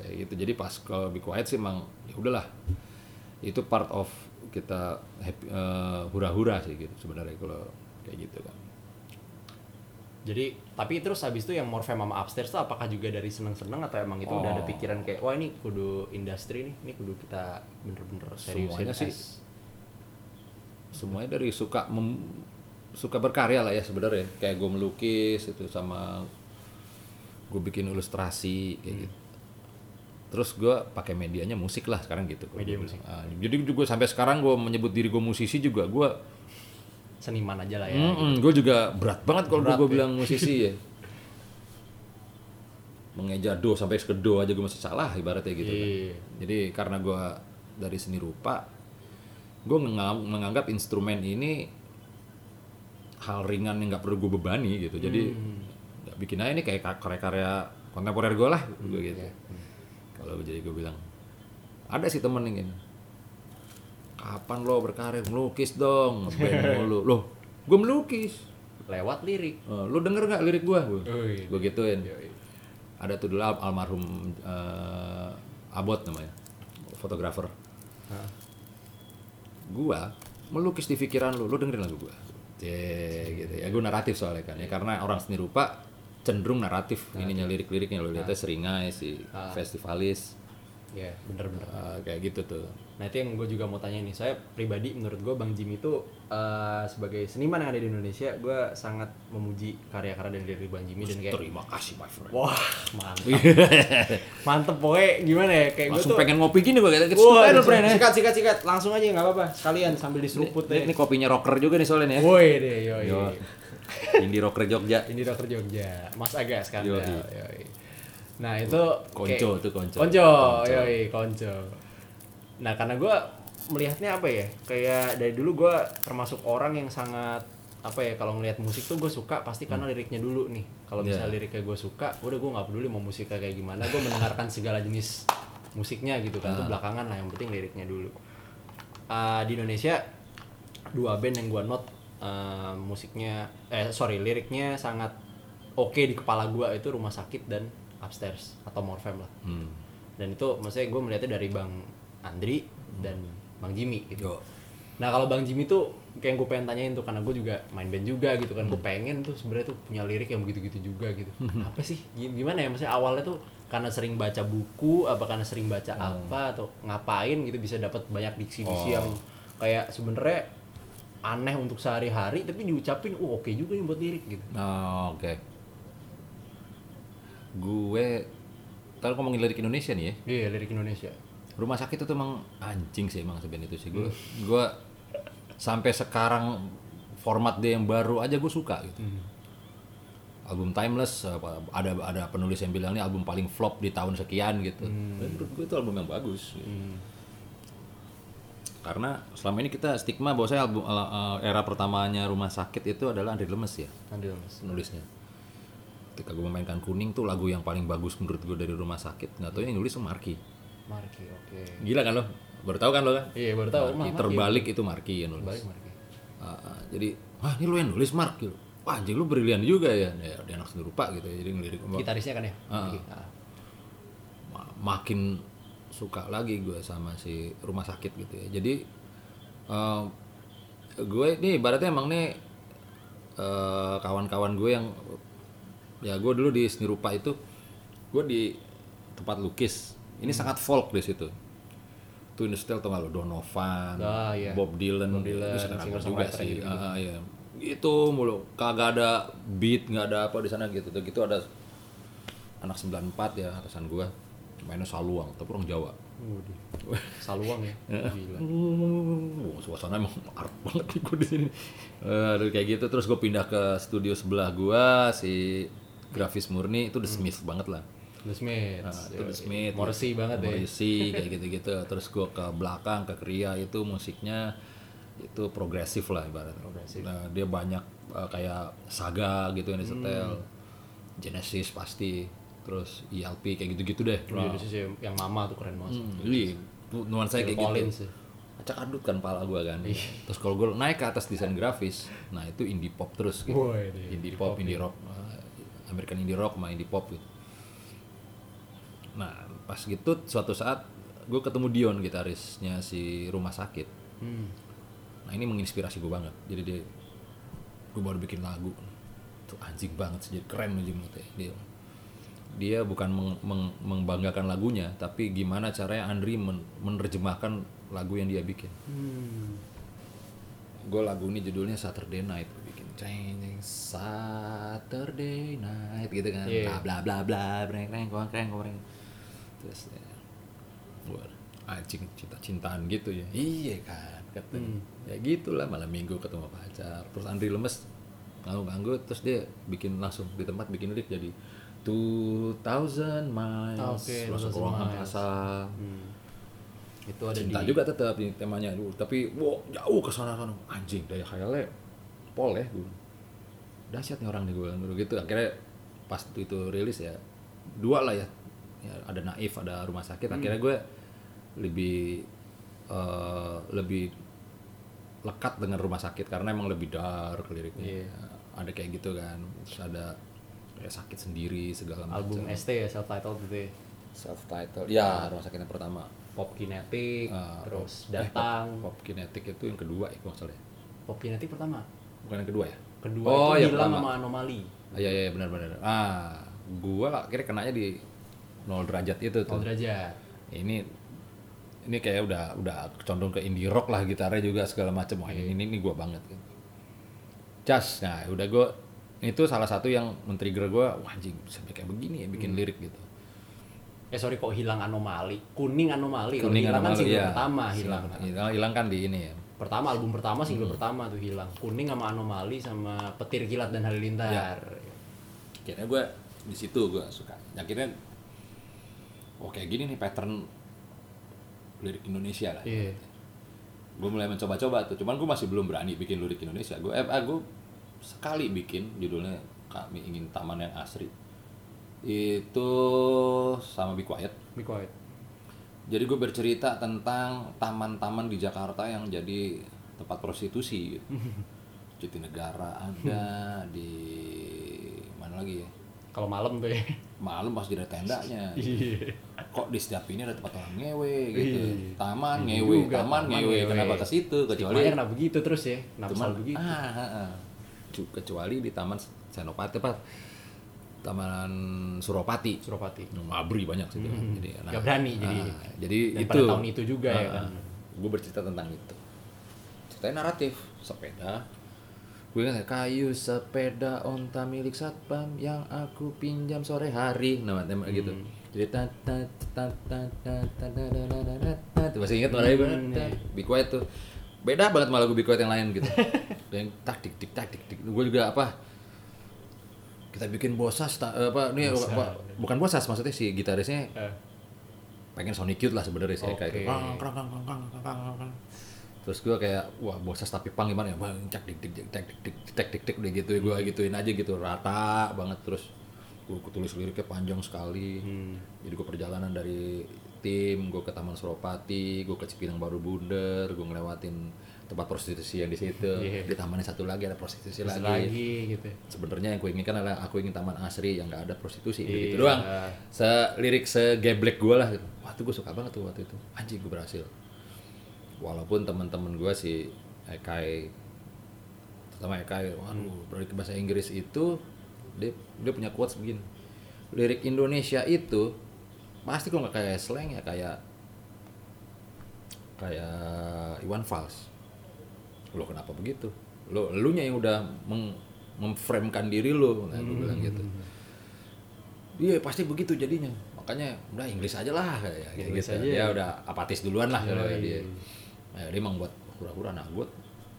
Kayak gitu. Jadi pas kalau Be Quiet sih emang ya udahlah. Itu part of kita happy, eh, hura-hura sih gitu sebenarnya kalau kayak gitu kan. jadi tapi terus habis itu yang Morfem sama Upstairs tuh apakah juga dari seneng-seneng atau emang itu udah ada Oh. pikiran kayak wah ini kudu industri nih ini kudu kita bener-bener serius Semuanya sih. Semuanya dari suka mem- suka berkarya lah ya sebenarnya. Kayak gue melukis itu sama gue bikin ilustrasi kayak gitu. Terus gue pakai medianya musik lah sekarang gitu. Media musik. Ah, jadi juga sampai sekarang gue menyebut diri gue musisi juga gue seniman aja lah ya gue juga berat banget kalau gue ya. bilang musisi ya mengeja do sampai ke do aja gue masih salah ibaratnya gitu kan. Iya. Jadi karena gue dari seni rupa, gue menganggap instrumen ini hal ringan yang nggak perlu gue bebani gitu. Jadi Hmm. nggak bikin aja ini kayak karya-karya kontemporer gue lah, gue gitu. Iya. Kalau jadi gue bilang, ada sih temen yang gini, kapan lo berkarya melukis dong, ngeband mulu, loh, gue melukis. lewat lirik. Eh, lo denger nggak lirik gue? Wih. Gue gituin. Yoi. ada tuh dulu al- almarhum eh, Abot namanya. Fotografer. Gua melukis di pikiran lu. Lu dengerin lagu gua. Cie, gitu ya. Gue naratif soalnya kan ya. Karena orang seni rupa cenderung naratif. Ininya lirik-liriknya. Lo lihatnya seringai si Ah. festivalis. Ya bener-bener. Eh, kayak gitu tuh Nah itu yang gue juga mau tanya nih, saya pribadi menurut gue Bang Jimmy itu eh, sebagai seniman yang ada di Indonesia, gue sangat memuji karya-karya dari, dari Bang Jimmy dan kayak terima kasih my friend wah mantap, mantep pokoknya gimana ya kayak gue tuh. pengen ngopi gini gue kita Wah, kita friend ya sikat sikat sikat langsung aja nggak apa-apa sekalian sambil diseruput ini, ini deh. kopinya rocker juga nih soalnya ya Woi deh, yoi. Yo. indie rocker Jogja Ini dokter Jogja, Mas Aga. Yoi. Nah itu Konco kayak- tuh, konco. Konco, Konco. yoi konco. Nah karena gue melihatnya apa ya? Kayak dari dulu gue termasuk orang yang sangat apa ya kalau ngelihat musik tuh gue suka pasti karena liriknya dulu nih. Kalau Hmm. Iya. misalnya liriknya gue suka, udah gue nggak peduli mau musiknya kayak gimana. Gue mendengarkan segala jenis musiknya gitu kan. Itu Ah. belakangan lah yang penting liriknya dulu. Ah, di Indonesia dua band yang gue note eh, musiknya eh sorry liriknya sangat oke di kepala gue itu rumah sakit dan upstairs atau morfem lah hmm. dan itu maksudnya gue melihatnya dari bang Andri dan bang Jimmy gitu. Yo. nah kalau bang Jimmy tuh kayak gue pengen tanyain tuh karena gue juga main band juga gitu kan gue Hmm. pengen tuh sebenarnya tuh punya lirik yang begitu-gitu juga gitu. Apa sih? Gim- gimana ya? Maksudnya awalnya tuh karena sering baca buku apa karena sering baca apa atau ngapain gitu bisa dapat banyak diksi-diksi Oh. yang kayak sebenarnya aneh untuk sehari-hari tapi diucapin oh oke juga nih buat lirik gitu. Oh, oke. Gue kalau ngomongin lirik Indonesia nih ya, iya lirik Indonesia rumah sakit itu emang anjing sih emang sebenarnya itu sih gue. Gue sampai sekarang format dia yang baru aja gue suka gitu. Album Timeless ada ada penulis yang bilang ini album paling flop di tahun sekian gitu. Dan menurut gue itu album yang bagus. gitu. Karena selama ini kita stigma bahwa saya album eh, era pertamanya rumah sakit itu adalah Andre Lemes ya nanti mas penulisnya ketika gue memainkan kuning tuh lagu yang paling bagus menurut gue dari rumah sakit nggak tahu yang nulis Marki Marki oke. Gila kan lo? Baru tahu kan lo kan? Iya baru tahu. Marki, Marki. terbalik itu Marki yang nulis. Balik Marki Ah, ah, jadi wah ini lo yang nulis Mark gitu. Wah anjing lu brilian juga ya. Ya dia anak seni rupa gitu ya jadi ngelirik gitarisnya kan ya? Ah. Marki. Ma- makin suka lagi gue sama si rumah sakit gitu ya. Jadi eh, gue ini ibaratnya emang nih eh, kawan-kawan gue yang ya gue dulu di seni rupa itu gue di tempat lukis ini Hmm. sangat folk di situ Twin Style tau gak lo Donovan, Ah, iya. Bob Dylan, Bob Dylan, itu sekarang juga singer-songwriter sih, gitu-gitu. Ah, ah, iya. itu mulu kagak ada beat nggak ada apa di sana gitu gitu ada anak 94 ya atasan gua mainnya saluang tapi orang Jawa Waduh. Saluang ya. Gila. Oh, suasana emang art banget nih gue di sini. Aduh, kayak gitu terus gue pindah ke studio sebelah gua si grafis murni itu The Smith banget lah. The Smiths. Nah, itu The Smith. Morrissey banget ya. Morrissey kayak gitu-gitu. Terus gue ke belakang ke Kria itu musiknya itu progresif lah ibaratnya. Nah, dia banyak uh, kayak Saga gitu yang disetel. Hmm. Genesis pasti. Terus ELP kayak gitu-gitu deh. Iya, di sisi yang mama tuh keren banget. Hmm, iya, nuansa kayak gitu. Collins ya. Acak adut kan pala gua kan. Terus kalau gue naik ke atas desain grafis, nah itu indie pop terus gitu. Woi, deh. indie pop, indie rock, uh, American indie rock sama indie pop gitu. Nah pas gitu suatu saat gue ketemu Dion gitarisnya si Rumah Sakit. Hmm. Nah ini menginspirasi gue banget. Jadi dia gue baru bikin lagu tuh anjing banget sih jadi keren aja menurut dia. Dia bukan meng- meng- membanggakan lagunya, tapi gimana caranya Andri men- menerjemahkan lagu yang dia bikin. Hmm. Gue lagu ini judulnya Saturday Night Gua bikin ceng Saturday Night gitu kan Iya. bla bla bla bla breng breng koreng terus ya, gue anjing cinta cintaan gitu ya. Iya kan kata Hmm. ya gitulah malam minggu ketemu pacar terus Andri lemes nganggu nganggu terus dia bikin langsung di tempat bikin lirik jadi 2000 miles. Oke, langsung 2000 ke ruangan miles. asal Hmm. Itu ada cinta di juga tetap ini temanya. Tapi wow jauh ke sana sana. Anjing daya khayalnya pol ya gue dahsyat nih orang nih gue gitu. Akhirnya pas itu, itu rilis ya dua lah ya, Ya, ada naif ada rumah sakit Hmm. akhirnya gue lebih eh, lebih lekat dengan rumah sakit karena emang lebih dark liriknya Iya. ada kayak gitu kan terus ada kayak sakit sendiri segala album macam ST ya self titled gitu ya. self title ya rumah sakit yang pertama Pop Kinetic, Ah, terus Eh, datang. pop, pop kinetik itu yang kedua ya kalau salah ya. Pop Kinetic pertama. bukan yang kedua ya Kedua Oh, itu hilang pertama. sama anomali. ah, iya iya benar benar ah gua akhirnya kenanya di nol derajat itu tuh Nol derajat. ini ini kayak udah udah condong ke indie rock lah gitarnya juga segala macam wah ini ini gua banget gitu. Jas, nah udah gua itu salah satu yang men-trigger gua wah anjing sampai kayak begini ya bikin Hmm. lirik gitu Eh sorry kok hilang anomali. Kuning anomali. Kuning hilang kan anomali, single iya. pertama hilang. hilang hilang kan di ini ya Pertama album pertama Hmm. single pertama tuh hilang. Kuning sama anomali sama petir kilat dan halilintar. akhirnya gue di situ gue suka akhirnya oh kayak gini nih pattern lirik Indonesia lah Iya. gue mulai mencoba-coba tuh cuman gue masih belum berani bikin lirik Indonesia gue eh, ah, gue sekali bikin judulnya kami ingin taman yang asri itu sama Be Quiet Be quiet. jadi gue bercerita tentang taman-taman di Jakarta yang jadi tempat prostitusi gitu. Jatinegara ada di mana lagi ya Kalau malam tuh ya. malam pas jadi tendanya Iya. kok di setiap ini ada tempat orang ngewe gitu Iya. taman Iya ngewe juga, taman taman ngewe ngewe. kenapa ke situ Kecuali kecuali kenapa begitu terus ya? Kenapa cuman begitu? ah, ah, ah. Cu- kecuali di taman Senopati apa taman Suropati Suropati. ngabri banyak situ kan. jadi Nggak berani jadi. ah, jadi Dan itu pada tahun itu juga ya kan. gue bercerita tentang itu ceritanya naratif sepeda gue ingat kayu sepeda onta milik satpam yang aku pinjam sore hari. Nama tema gitu. Hmm. jadi ta ta ta ta ta ta ta ta ta ta. Ta masih ingat warnanya banget Hmm, Ta. Be Quiet tuh. Beda banget malah gue Be Quiet yang lain gitu. Yang tak tik tik tak tik tik. Gue juga apa kita bikin bosas ta- apa ini apa, bukan bosas maksudnya si gitarisnya Eh, pengen Sonic Youth lah sebenarnya sih kayak Oke. Terus gue kayak wah bosas tapi pang gimana ya bang cak dik dik dik tek dik dik tek dik dik udah gitu gue gituin aja gitu rata banget terus gue tulis liriknya panjang sekali hmm. jadi gue perjalanan dari tim gue ke Taman Suropati gue ke Cipinang Baru Bunder gue ngelewatin tempat prostitusi yang di situ Iya. di tamannya satu lagi ada prostitusi Terus lagi, lagi gitu. sebenarnya yang gue inginkan adalah aku ingin taman asri yang nggak ada prostitusi Iya. gitu doang selirik segeblek gue lah gitu. wah tuh gue suka banget tuh waktu itu anjing gue berhasil walaupun teman-teman gue si Ekai terutama Ekai waduh dari bahasa Inggris itu dia dia punya quotes begini lirik Indonesia itu pasti kalau nggak kayak slang ya kayak kayak Iwan Fals. Lo kenapa begitu? Lo elunya yang udah meng, memframekan diri lo nah, gue bilang gitu. Iya pasti begitu jadinya. Makanya udah Inggris aja lah kayak kayak Inggris gitu aja. dia udah apatis duluan lah kalau Yoi. dia nah, dia emang buat hura-hura nah gue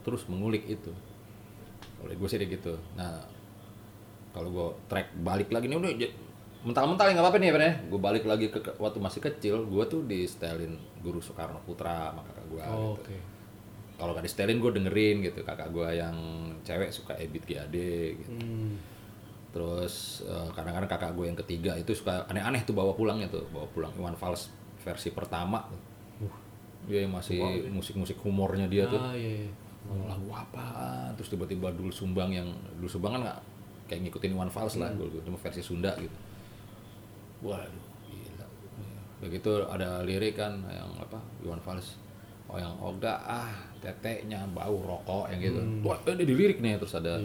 terus mengulik itu oleh gue sih gitu nah kalau gue track balik lagi nih udah mental-mental nggak apa-apa nih ya gue balik lagi ke waktu masih kecil gue tuh di setelin guru Soekarno Putra sama kakak gue Oh, gitu Oke. kalau gak di setelin gue dengerin gitu kakak gue yang cewek suka Ebit GAD gitu Hmm. Terus eh, kadang-kadang kakak gue yang ketiga itu suka aneh-aneh tuh bawa pulangnya tuh, bawa pulang Iwan Fals versi pertama. Dia yang masih musik-musik humornya dia tuh. Ah, iya, iya. Oh, lagu apa? Terus tiba-tiba Dul Sumbang yang Dul Sumbang kan nggak kayak ngikutin Iwan Fals lah, gue cuma versi Sunda gitu. Waduh, gila. Begitu ada lirik kan yang apa? Iwan Fals. Oh yang Oga ah teteknya bau rokok yang gitu. Wah, ini di lirik nih terus ada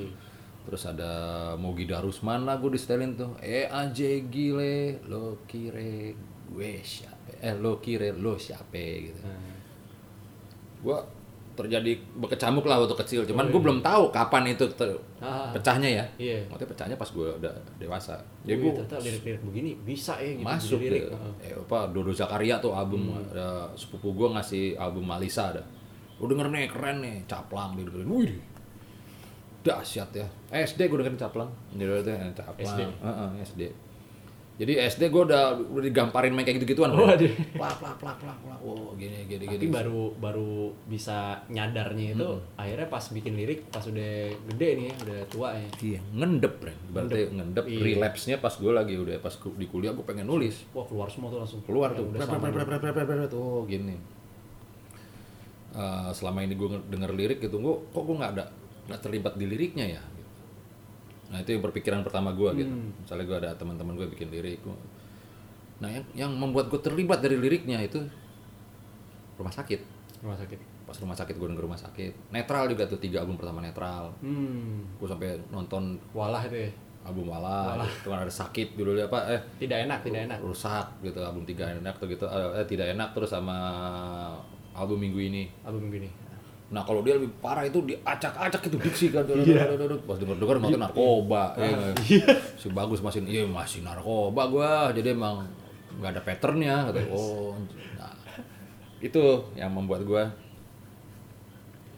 terus ada Mogi Darusman lah gue di setelin tuh. Eh aje gile lo kire gue siapa? Eh lo kire lo siapa gitu gua terjadi berkecamuk lah waktu kecil. Cuman gue belum tahu kapan itu ter- Ah. pecahnya ya. Iya. Maksudnya pecahnya pas gue udah dewasa. Ya ya gue gue ternyata lirik-lirik begini bisa ya gitu masuk jadi lirik. deh Heeh. eh, apa Dodo Zakaria tuh album ada sepupu gue ngasih album Malisa ada. Lu denger nih keren nih caplang gitu wih dahsyat ya. Eh, SD gue dengerin caplang. Jadi yang caplang. SD? Heeh, SD jadi SD gue udah udah digamparin main kayak gitu-gituan Oh, plak plak plak plak plak oh gini gini Tapi gini baru baru bisa nyadarnya itu akhirnya pas bikin lirik pas udah gede nih ya, udah tua ya. Iya, ngendep, Ren. Berarti ngendep, Iya. relapse-nya pas gue lagi udah pas di kuliah gue pengen nulis. Wah keluar semua tuh langsung. Keluar Yang tuh. Pret. Oh, gini. Eh, selama ini gue denger lirik gitu, gue kok gue nggak ada nggak terlibat di liriknya ya. Gitu. Nah itu yang berpikiran pertama gue gitu. Misalnya gue ada teman-teman gue bikin lirik, gua- nah yang yang membuat gue terlibat dari liriknya itu rumah sakit. Rumah sakit. Pas rumah sakit gue denger rumah sakit. Netral juga tuh tiga album pertama netral. Hmm. Gue sampai nonton Walah itu ya. album Wala, itu kan ada sakit dulu apa eh Tidak enak, tidak enak. rusak gitu album tiga enak tuh gitu eh, eh, tidak enak terus sama album minggu ini Album gini. Nah kalau dia lebih parah itu diacak-acak itu diksi kan. Pas denger denger nonton narkoba ya, kan? si bagus masih iya masih narkoba gua. Jadi emang nggak ada patternnya kata oh nah itu yang membuat gua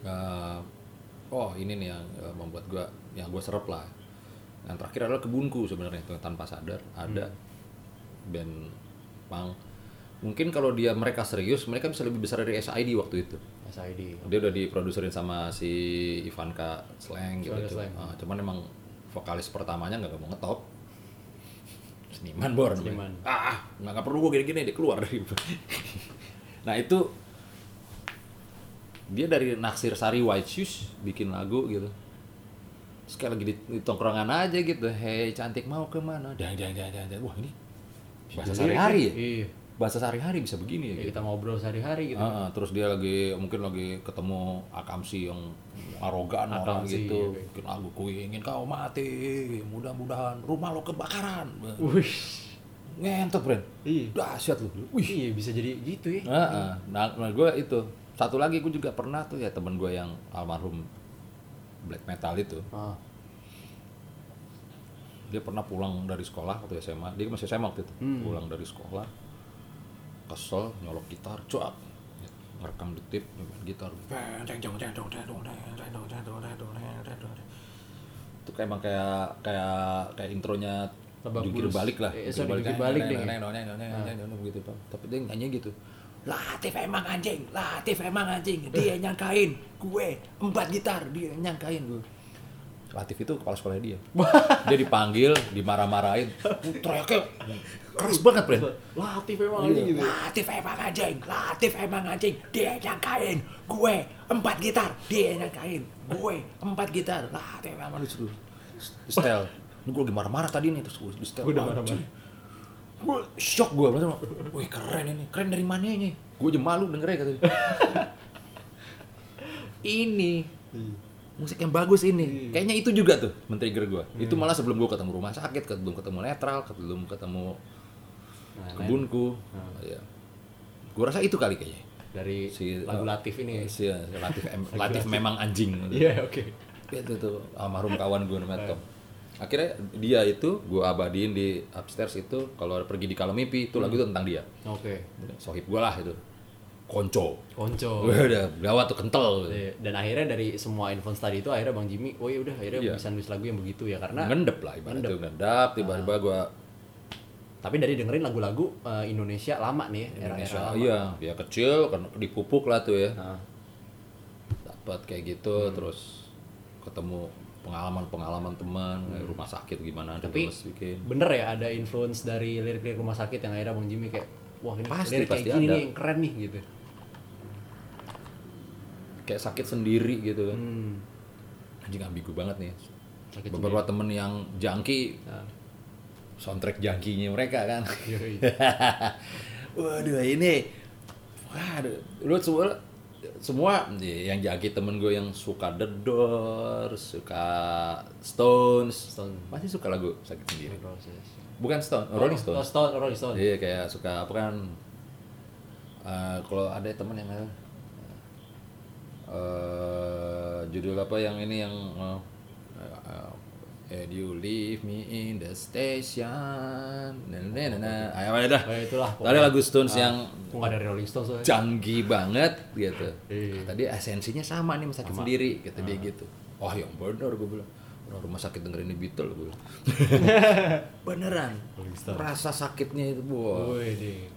eh, oh ini nih yang eh, membuat gua yang gua serap lah. Yang terakhir adalah kebunku sebenarnya itu tanpa sadar. Ada band punk. Mungkin kalau dia mereka serius mereka bisa lebih besar dari SID waktu itu SID. dia udah diproduserin sama si Ivanka Slang gitu, Ivanka cuman, ah, emang vokalis pertamanya nggak mau ngetop seniman bor. Seniman. ah nggak nggak perlu gue gini-gini dia keluar dari nah itu dia dari Naksir Sari White Shoes bikin lagu gitu sekali lagi di, di tongkrongan aja gitu hei cantik mau ke mana jangan jangan jangan jangan wah ini bahasa sehari-hari ya Iya. Bahasa sehari-hari bisa begini ya Ya, gitu. kita ngobrol sehari-hari gitu. Ah, terus dia lagi mungkin lagi ketemu Akamsi yang arogan orang Akamsi, gitu. iya. Bikin lagu ku ingin kau mati, mudah-mudahan rumah lo kebakaran. Wih. Ngentot, Bren. Iya. Dahsyat lu. Wih. Iya bisa jadi gitu ya. Ah, ah. Nah, nah gue itu. Satu lagi gue juga pernah tuh ya temen gue yang almarhum black metal itu. Ah. Dia pernah pulang dari sekolah waktu SMA. Dia masih SMA waktu itu. Pulang dari sekolah. Kesel, nyolok gitar, cuak. Ngerekam di tip, main gitar. Itu kayak emang kayak kayak kayak intronya jungkir balik lah. Eh, jungkir balik deh. gitu, Pak. Tapi dia nyanyi gitu. Latif emang anjing, Latif emang anjing. Dia nyangkain gue empat gitar, dia nyangkain gue. Latif itu kepala sekolah dia. dia dipanggil, dimarah-marahin. Teriaknya keras banget, Bren. Latif emang aja gitu. Latif emang anjing, Latif emang anjing, dia nyangkain gue empat gitar, dia nyangkain gue empat gitar, Latif emang disuruh setel. Ini gue lagi marah-marah tadi nih terus gue di. Gua udah marah-marah. Gue shock gue, bener Wih keren ini, keren dari mana ini? Gue aja malu dengernya katanya. ini musik yang bagus ini. Kayaknya itu juga tuh men-trigger gue. Itu malah sebelum gue ketemu rumah sakit, sebelum ketemu netral, sebelum ketemu Nah, kebunku. Ya. Gue rasa itu kali kayaknya. dari Si lagu Latif ini. ya. Si Latif, em- Latif memang anjing. Iya, oke. Itu tuh almarhum kawan gue namanya Tom. akhirnya dia itu gue abadiin di upstairs itu kalau pergi di kalau mimpi itu lagu itu tentang dia Oke. sohib gue lah itu konco Konco. udah gawat tuh kental Iya, Dan akhirnya dari semua influence tadi itu akhirnya Bang Jimmy, oh ya udah akhirnya Iya. bisa nulis lagu yang begitu ya karena ngendep lah ibaratnya ngendap tiba-tiba gue tapi dari dengerin lagu-lagu eh, Indonesia lama nih, ya, Indonesia lama. iya. Dia kecil kan dipupuk lah tuh ya. Nah, dapat kayak gitu terus ketemu pengalaman-pengalaman teman kayak rumah sakit gimana Tapi- terus bikin. bener ya ada influence dari lirik-lirik rumah sakit yang akhirnya Bang Jimmy kayak wah ini Pasti, lirik pasti kayak gini ada. nih yang keren nih gitu. kayak sakit sendiri gitu kan. Hmm. anjing ambigu banget nih. Sakit beberapa temen yang jangki Nah, soundtrack jangkinya mereka kan? Waduh ini waduh. Lu semua semua yang jangki temen gue yang suka The Doors suka Stones Stone masih suka lagu sakit sendiri. Bukan Stone Rolling Stone Oh, Stone, Rolling Stone. Iya kayak suka apa kan eh, kalau ada teman yang eh judul apa yang ini yang eh, And you leave me in the station. Nah, nah, nah, nah. Ayo, ayo dah. Oh, itulah. Tadi lagu Stones yang Kok nggak dari Rolling Stone soalnya. canggih banget gitu. Iya. Tadi esensinya sama nih sakit sendiri kata dia gitu. Oh yang bener gue bilang. Orang rumah sakit dengerin The Beatles gue bilang. Beneran. Rasa sakitnya itu deh.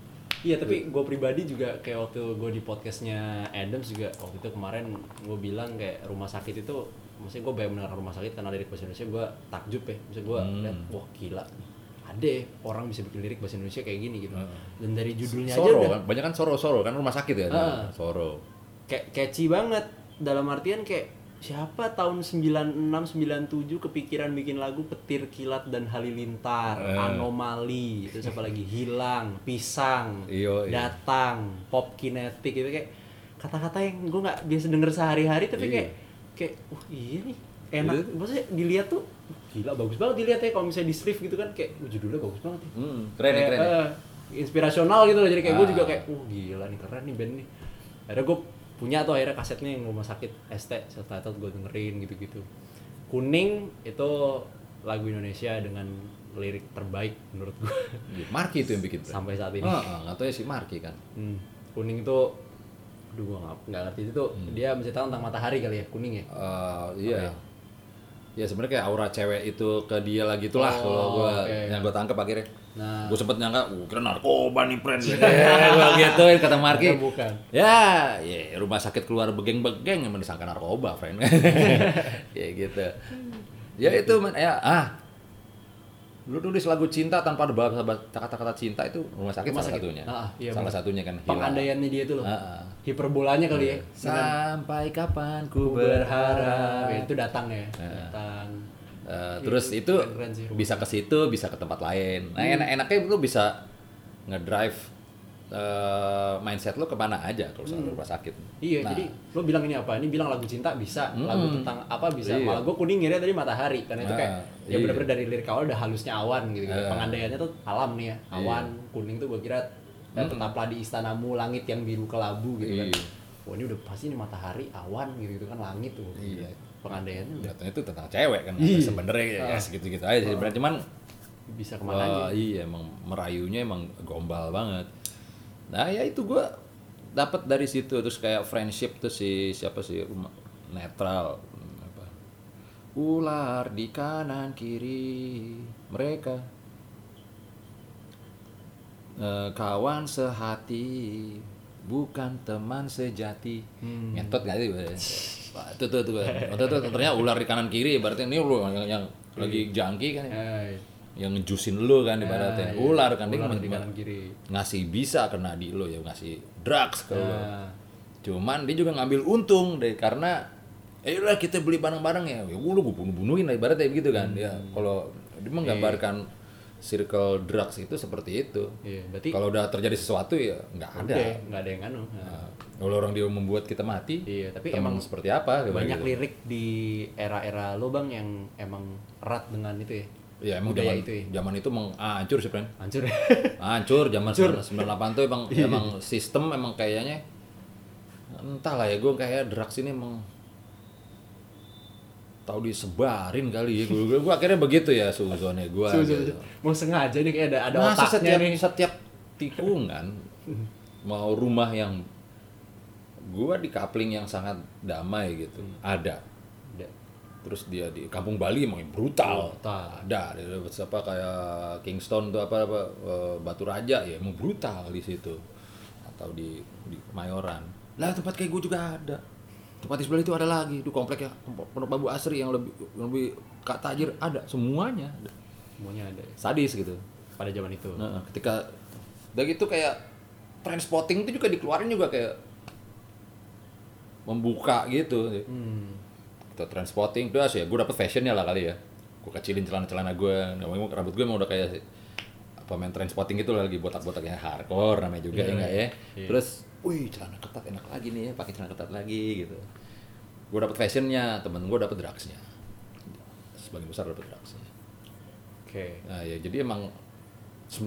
Iya tapi gue pribadi juga kayak waktu gue di podcastnya Adams juga waktu itu kemarin gue bilang kayak rumah sakit itu maksudnya gue banyak mendengar rumah sakit karena lirik bahasa Indonesia gue takjub ya maksudnya gue Hmm. liat wah gila ada ya orang bisa bikin lirik bahasa Indonesia kayak gini gitu dan dari judulnya aja Soro udah kan, banyak kan Soro Soro kan rumah sakit ya. Ah. Soro. kayak catchy banget dalam artian kayak siapa tahun 96 97 kepikiran bikin lagu petir kilat dan halilintar Eh. anomali terus apa lagi hilang pisang Iyo, iya. datang pop kinetik gitu kayak kata-kata yang gue nggak biasa denger sehari-hari tapi Iya. kayak kayak wah iya nih enak Itu- maksudnya dilihat tuh gila bagus banget dilihat ya kalau misalnya di Swift gitu kan kayak "Wah, judulnya bagus banget ya Hmm, keren ya, Kayak, keren. ya. eh, inspirasional gitu loh jadi kayak gue Ah. juga kayak oh gila nih keren nih band nih akhirnya gue punya tuh akhirnya kasetnya yang rumah sakit ST self-titled gue dengerin gitu-gitu kuning itu lagu Indonesia dengan lirik terbaik menurut gue Iya, Marki itu yang bikin. sampai saat ini Ah, ah, nggak tahu ya si Marki kan. Hmm, kuning itu aduh gue nggak nggak ngerti itu tuh Hmm. dia menceritakan tentang matahari kali ya kuning ya Eh, iya. Ya sebenarnya kayak aura cewek itu ke dia lah gitulah Oh, kalau gua oke. yang gua tangkap akhirnya. nah Gue sempet nyangka, uh, kira narkoba nih friend. Ya, gua gituin kata Marki. Bukan. Ya, ya rumah sakit keluar begeng-begeng yang disangka narkoba, friend. ya gitu. Ya itu man, ya ah. Lu tulis lagu cinta tanpa ada bahasa kata-kata cinta itu rumah sakit Rumah salah sakit. satunya. Ah, iya, salah satunya kan pengandaiannya dia tuh loh. Ah, ah. hiperbolanya kali ya. Sampai kapan ku berharap. Ya, itu datang ya. Datang. Eh, terus Itu itu sih, rumah bisa ke situ, bisa ke tempat lain. Nah, enak-enaknya lu bisa ngedrive eh, mindset lu ke mana aja kalau soal rumah sakit. Iya, Nah, jadi lo bilang ini apa? Ini bilang lagu cinta bisa, Mm-mm. lagu tentang apa bisa. Iya. Malah gue kuning ngirnya tadi matahari, karena itu kayak ya iya. bener-bener dari lirik awal udah halusnya awan gitu. gitu. Ah. Pengandaiannya tuh alam nih ya, awan kuning tuh gue kira Mm-mm. tetaplah di istanamu langit yang biru kelabu gitu kan. Iya. Wah ini udah pasti ini matahari, awan gitu, gitu kan langit tuh. Iya. Pengandaiannya udah Jatuhnya itu tentang cewek kan. Iya. Sebenarnya ya, Ah. segitu-gitu aja sih. Sebenarnya cuman bisa ke mana aja. wah, iya emang merayunya emang gombal banget. Nah, ya itu gua dapat dari situ terus kayak friendship tuh si siapa sih netral apa? Ular di kanan kiri mereka. Eh, kawan sehati bukan teman sejati. Hmm. ngentot gak sih itu tuh tuh tuh ternyata ular di kanan kiri berarti ini lu yang, yang lagi jangki kan ya. Yang ngejusin lu kan ibaratnya iya. ular kan dia ular nge- di kanan kiri. ngasih bisa kena di lu ya ngasih drugs ke lu Nah, cuman dia juga ngambil untung deh karena eh udah kita beli barang-barang ya ya udah gue bunuh-bunuhin lah ibaratnya begitu kan ya Hmm. kalau dia menggambarkan circle drugs itu seperti itu iya, berarti kalau udah terjadi sesuatu ya nggak ada nggak ada yang anu. Nah, kalau orang dia membuat kita mati Iya, tapi emang seperti apa banyak gitu. lirik di era-era lo bang yang emang erat dengan itu ya ya emang budaya zaman itu ya zaman itu emang hancur sih friend hancur ya hancur zaman 98 tuh emang Iya. emang sistem emang kayaknya entahlah ya gue kayak drugs ini emang tahu disebarin kali ya gue gue akhirnya begitu ya suzonnya gue gitu. Mau sengaja nih kayak ada ada Masa otaknya setiap nih. setiap tikungan mau rumah yang gua di coupling yang sangat damai gitu ada Ada. Terus dia di kampung Bali emang brutal Brutal. ada di apa kayak Kingston tuh apa apa eh, Batu Raja ya emang brutal di situ atau di di Mayoran lah tempat kayak gue juga ada tempat di sebelah itu ada lagi itu komplek ya Pondok Bambu Asri yang lebih yang lebih kak tajir ada semuanya ada. Semuanya ada sadis gitu pada zaman itu. Nah, ketika udah gitu kayak transporting itu juga dikeluarin juga kayak membuka gitu. Hmm. Kita transporting terus ya gue dapet fashionnya lah kali ya. Gue kecilin celana-celana gue. Memang rambut gue emang udah kayak apa main transporting itu lagi botak-botaknya hardcore namanya juga Iya, ya enggak ya. iya. Terus, wih celana ketat enak lagi nih ya, pakai celana ketat lagi gitu. Gue dapet fashionnya, temen gue dapet drugsnya. Sebagian besar dapet drugsnya. Oke. Nah ya jadi emang 98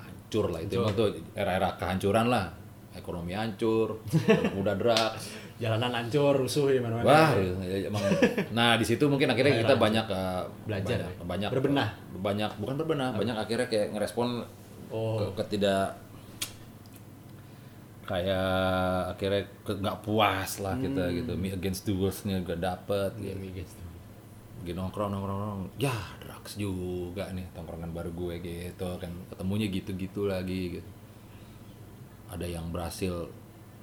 hancur lah itu emang tuh era-era kehancuran lah ekonomi hancur muda drugs Jalanan hancur, rusuh di mana-mana. wah ya, emang. Nah di situ mungkin akhirnya kita banyak uh, Belajar, banyak, banyak. Berbenah. banyak bukan berbenah banyak akhirnya kayak ngerespon Oh. ke, ketidak kayak akhirnya nggak puas lah kita Hmm. gitu. Me against the world-nya juga dapet Iya, gitu. Lagi nongkrong nongkrong nongkrong. Ya drugs juga nih tongkrongan baru gue gitu kan. Ketemunya gitu-gitu lagi gitu ada yang berhasil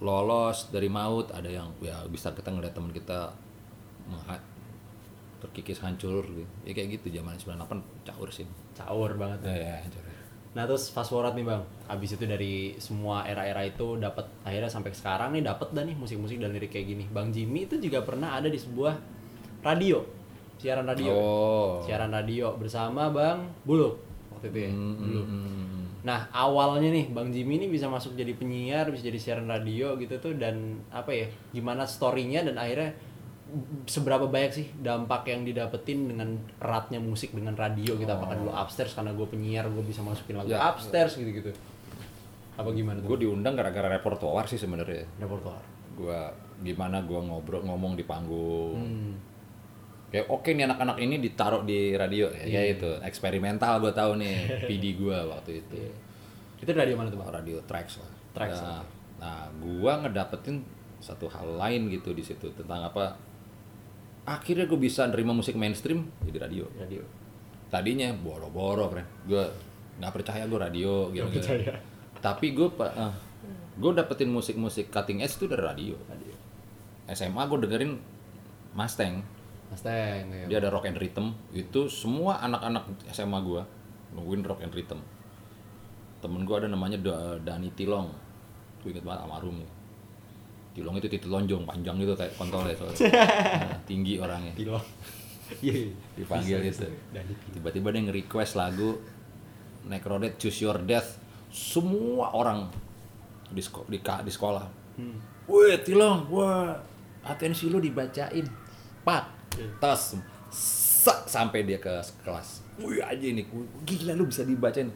lolos dari maut ada yang ya bisa kita ngeliat teman kita terkikis hancur gitu ya kayak gitu zaman 98 caur sih Caur banget. ya, ya hancur Nah terus fast forward nih bang, abis itu dari semua era-era itu dapat akhirnya sampai sekarang nih dapat dah nih musik-musik dan lirik kayak gini. Bang Jimmy itu juga pernah ada di sebuah radio, siaran radio, oh siaran radio bersama Bang Buluk waktu itu ya. Hmm, Buluk. hmm, hmm. Nah awalnya nih Bang Jimmy ini bisa masuk jadi penyiar, bisa jadi siaran radio gitu tuh dan apa ya, gimana storynya dan akhirnya seberapa banyak sih dampak yang didapetin dengan eratnya musik dengan radio gitu? Apakah dulu upstairs karena gue penyiar gue bisa masukin lagu Ya. upstairs gitu gitu apa gimana gue diundang gara-gara repertoar sih sebenarnya. Repertoire gua gimana gua ngobrol ngomong di panggung. Hmm. Kayak oke nih anak-anak ini ditaruh di radio. Ya, ya itu eksperimental gue tahu nih PD gue waktu itu. Itu radio mana tuh bang radio tracks lah Tracks, nah, nah gue ngedapetin satu hal lain gitu di situ tentang apa akhirnya gue bisa nerima musik mainstream jadi radio. Radio. Tadinya boro-boro keren gue nggak percaya gue radio gitu, percaya. tapi gue uh, gue dapetin musik-musik cutting edge itu dari radio. Radio. SMA gue dengerin Mustang Mustang ya. dia ada rock and rhythm. Itu semua anak-anak SMA gua nungguin rock and rhythm. Temen gua ada namanya Da- Dani Tilong. Gue inget banget almarhum ya. Tilong itu titik lonjong panjang gitu kayak kontol ya soalnya. Nah, tinggi orangnya. Tilo iya dipanggil gitu. tiba-tiba dia nge-request lagu Necrodead Choose Your Death. Semua orang di, seko- di, di sekolah. Hmm. Wih, Tilong, wah, atensi lu dibacain. Pak, tas, sak sampai dia ke kelas. Wih, aja ini, gila lu bisa dibacain.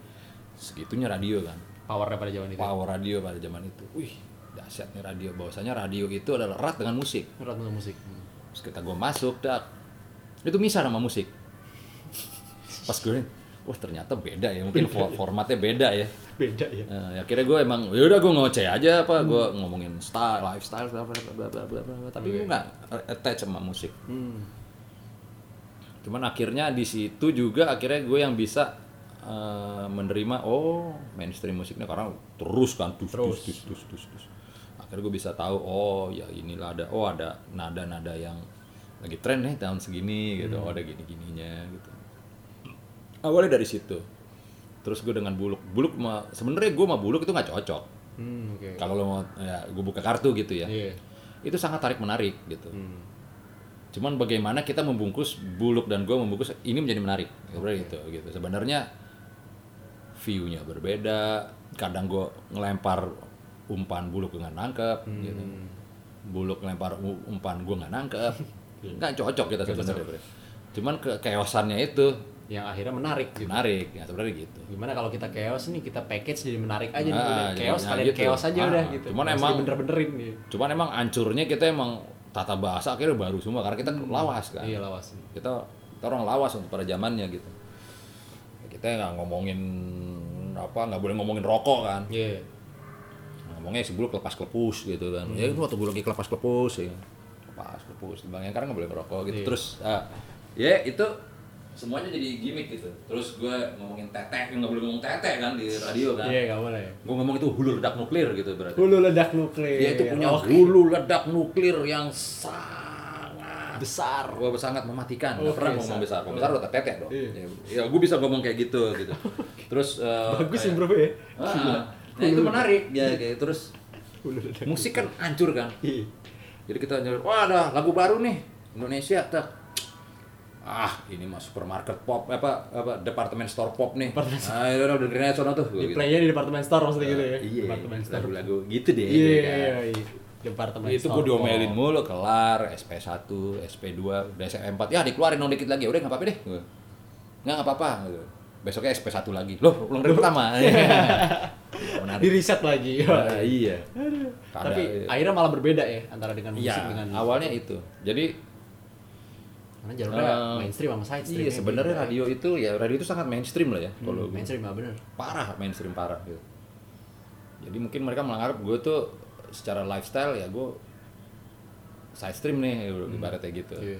Segitunya radio kan, powernya pada zaman itu power radio pada zaman itu. Wih, dahsyat nih radio. Bahwasanya radio itu adalah erat dengan musik. erat dengan musik Hmm. Terus kita gue masuk, dak, itu misah sama musik. Pas gue, wah ternyata beda ya, mungkin for- formatnya beda ya. beda ya. Nah, akhirnya gue emang ya udah gue ngoceh aja apa gue ngomongin style lifestyle bla bla bla bla bla bla. Tapi gue nggak attach sama musik. Hmm. cuman akhirnya di situ juga akhirnya gue yang bisa eh, menerima oh mainstream musiknya karena terus kan dus Terus. dus dus dus dus, dus. akhirnya gue bisa tahu oh ya inilah ada oh ada nada nada yang lagi tren nih tahun segini gitu. Oh ada gini gininya gitu awalnya dari situ. Terus gue dengan buluk buluk mah sebenarnya gue sama buluk itu nggak cocok. Hmm, oke. Kalau lo mau ya gue buka kartu gitu ya. Iya. Itu sangat tarik menarik gitu. Hmm. cuman bagaimana kita membungkus buluk dan gue membungkus ini menjadi menarik. Sebenarnya gitu gitu. Sebenarnya view-nya berbeda. Kadang gue ngelempar umpan buluk gue nggak nangkep gitu. Buluk ngelempar umpan gue nggak nangkep. Nggak cocok kita sebenarnya cuman ke keosannya itu yang akhirnya menarik gitu. Menarik ya sebenarnya gitu. Gimana kalau kita chaos nih kita package jadi menarik aja nih Ah, udah chaos nah kalian gitu. chaos aja Ah, udah gitu. cuman emang- bener-benerin gitu. cuman emang ancurnya kita emang tata bahasa akhirnya baru semua karena kita lawas kan. Iya lawas. kita kita orang lawas untuk pada zamannya gitu. Kita nggak ngomongin apa nggak boleh ngomongin rokok kan. Iya. ngomongnya sebelum kelepas kelepus gitu kan. Ya itu waktu gue lagi kelepas kelepus ya. Kelepas kelepus bang. Yang karena nggak boleh ngerokok gitu. Iya. terus ah, ya itu semuanya jadi gimmick gitu terus gue ngomongin tetek nggak boleh ngomong tetek kan di radio kan Iya nggak boleh. gue ngomong itu hulu ledak nuklir gitu berarti Hulu ledak nuklir. dia itu punya Oke. hulu ledak nuklir yang sangat besar. gue sangat mematikan nggak Oke, pernah ngomong sa- besar kalau besar udah tetek dong Iya. ya, ya gue bisa ngomong kayak gitu gitu terus eh, Bagus sih bro ya. Ah, nah itu menarik ya kayak terus Hulu ledak. musik kan hancur kan Iya. jadi kita nyari wah ada lagu baru nih Indonesia tak ah ini mah supermarket pop apa apa departemen store pop nih ah itu udah dengerin aja sono tuh Di gitu. playnya di departemen store maksudnya gitu ya. iya Departemen store. lagu-lagu gitu deh Iya, ya iya, kan. iya. Departemen itu gue diomelin mulu kelar SP1 SP2 udah SMP4 ya dikeluarin dong dikit lagi udah nggak apa-apa deh nggak nggak apa-apa gitu. besoknya SP1 lagi loh ulang dari pertama menarik Di riset lagi. Nah, iya Ada- Tapi akhirnya malah berbeda ya antara dengan musik Iya, dengan awalnya itu. Jadi karena jalurnya Eh, mainstream sama side stream. iya sebenarnya radio itu ya radio itu sangat mainstream lah ya kalau gua. mainstream mah bener. parah mainstream parah gitu. Jadi mungkin mereka menganggap gue tuh secara lifestyle ya gue side stream nih ibaratnya gitu. Iya.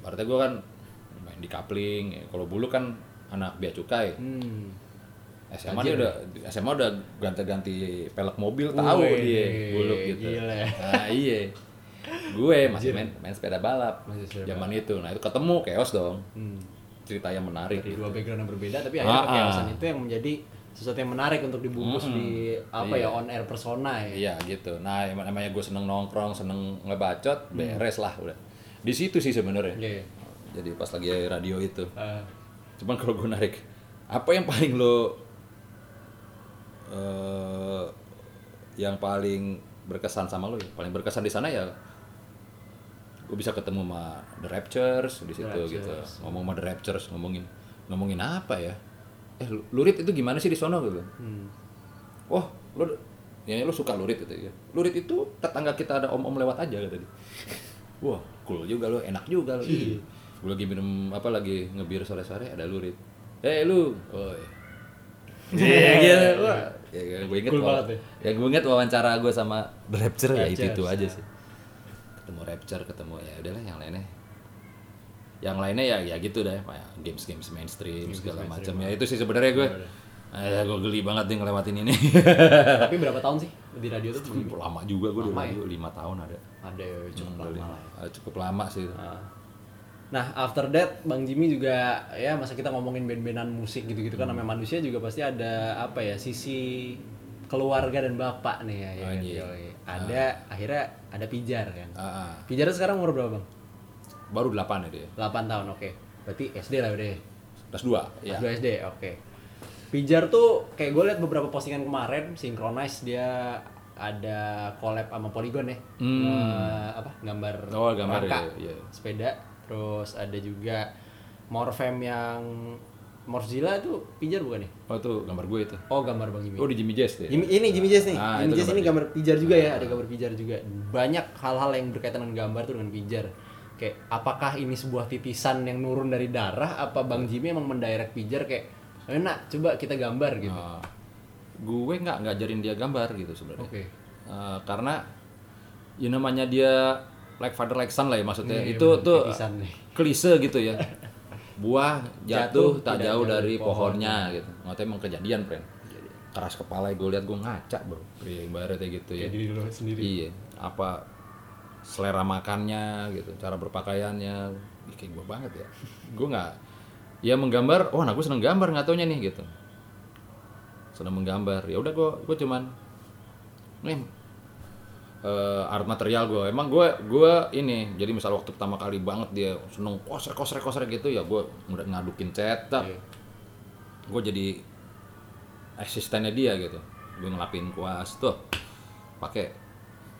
Ibaratnya gue kan main di coupling. ya. Kalau bulu kan anak bea cukai. Hmm. SMA dia udah SMA udah ganti-ganti pelek mobil tahu dia buluk gitu. gila. Nah, iya. Gue masih main main sepeda balap Masih sepeda zaman itu. Nah, itu ketemu chaos dong. Hmm. Cerita yang menarik. Dari gitu. dua background yang berbeda tapi akhirnya Ah, ah. itu yang menjadi sesuatu yang menarik untuk dibungkus Mm-mm. di apa Iya. ya on air persona ya. Iya gitu. Nah, em- namanya gue seneng nongkrong, seneng ngebacot, Hmm. beres lah udah. Di situ sih sebenarnya. Iya. Jadi pas lagi radio itu. Eh, Cuman kalau gue narik, apa yang paling lo eh yang paling berkesan sama lo? ya? Paling berkesan di sana ya gue bisa ketemu sama The Raptures di situ The gitu. Raptures. Ngomong sama The Raptures, ngomongin ngomongin apa ya? Eh, Lurit itu gimana sih di sono gitu? hmm. Wah, lu ya lu suka lurit gitu ya. Lurit itu tetangga kita ada om-om lewat aja dia. Wah, cool juga lu, enak juga lu. Iya. Gue lagi minum apa lagi ngebir sore-sore ada lurit. Eh lu, oi. Iya, gitu. Wah, ya, gue inget Cool banget ya. gue inget wawancara gue sama The Rapture ya itu itu Raptures, aja sih. Ketemu Rapture, ketemu ya udahlah yang lainnya. Yang lainnya ya ya gitu dah, kayak games-games mainstream segala macam ya itu sih sebenarnya gue. Eh, gue geli banget nih ngelewatin ini. Tapi berapa tahun sih di radio tuh? lama juga gue di Lama ya? radio lima tahun ada Ada ya, cukup Hmm, lama lah. ya. Cukup lama sih Nah. Nah, after that Bang Jimmy juga ya masa kita ngomongin band-bandan musik gitu-gitu kan Hmm. namanya manusia juga pasti ada apa ya sisi keluarga dan bapak nih ya. ya Oh, kan, iya. yoi. Ada akhirnya ada Pijar kan. Ah. Pijar sekarang umur berapa, Bang? baru delapan ya dia 8 tahun, oke. Berarti SD lah udah. kelas dua ya Kelas 2 SD, oke. Pijar tuh kayak gue liat beberapa postingan kemarin Synchronize dia ada collab sama Polygon ya. Hmm. Eh, apa? Gambar Oh, gambar rangka, ya, iya. sepeda. Terus ada juga Morfem yang Morzilla itu Pijar bukan nih? oh itu gambar gue itu Oh, gambar Bang Jimmy. oh di Jimmy Jazz deh Jimmy- ini Jimmy Jazz nih. Ah, Jimmy itu Jazz ini gambar pijar juga ya, ada gambar pijar juga. Banyak hal-hal yang berkaitan dengan gambar tuh dengan pijar. Kayak apakah ini sebuah titisan yang nurun dari darah apa Bang Jimmy emang mendirect pijar kayak enak coba kita gambar gitu. Ah, gue nggak ngajarin dia gambar gitu sebenarnya Oke. Eh, karena ya namanya dia like father like son lah ya maksudnya Iya, itu bener, tuh titisan nih. klise gitu ya buah Jatuh jatuh, tak jauh jauh dari dari pohonnya. gitu. Nggak emang kejadian friend keras kepala gue lihat gue ngaca bro. Iya, ibaratnya gitu ya. Diri lo sendiri. iya. Apa selera makannya gitu. Cara berpakaiannya. Kayak gue banget ya. Gue nggak ya menggambar oh nah gue seneng gambar nggak taunya nih gitu. Seneng menggambar. Ya udah gue gue cuman nih eh, art material gue emang gue gue ini jadi misal waktu pertama kali banget dia seneng koser koser koser gitu ya gue udah ngadukin cetak. Iya. gue jadi asistennya dia gitu. Gue ngelapin kuas tuh pakai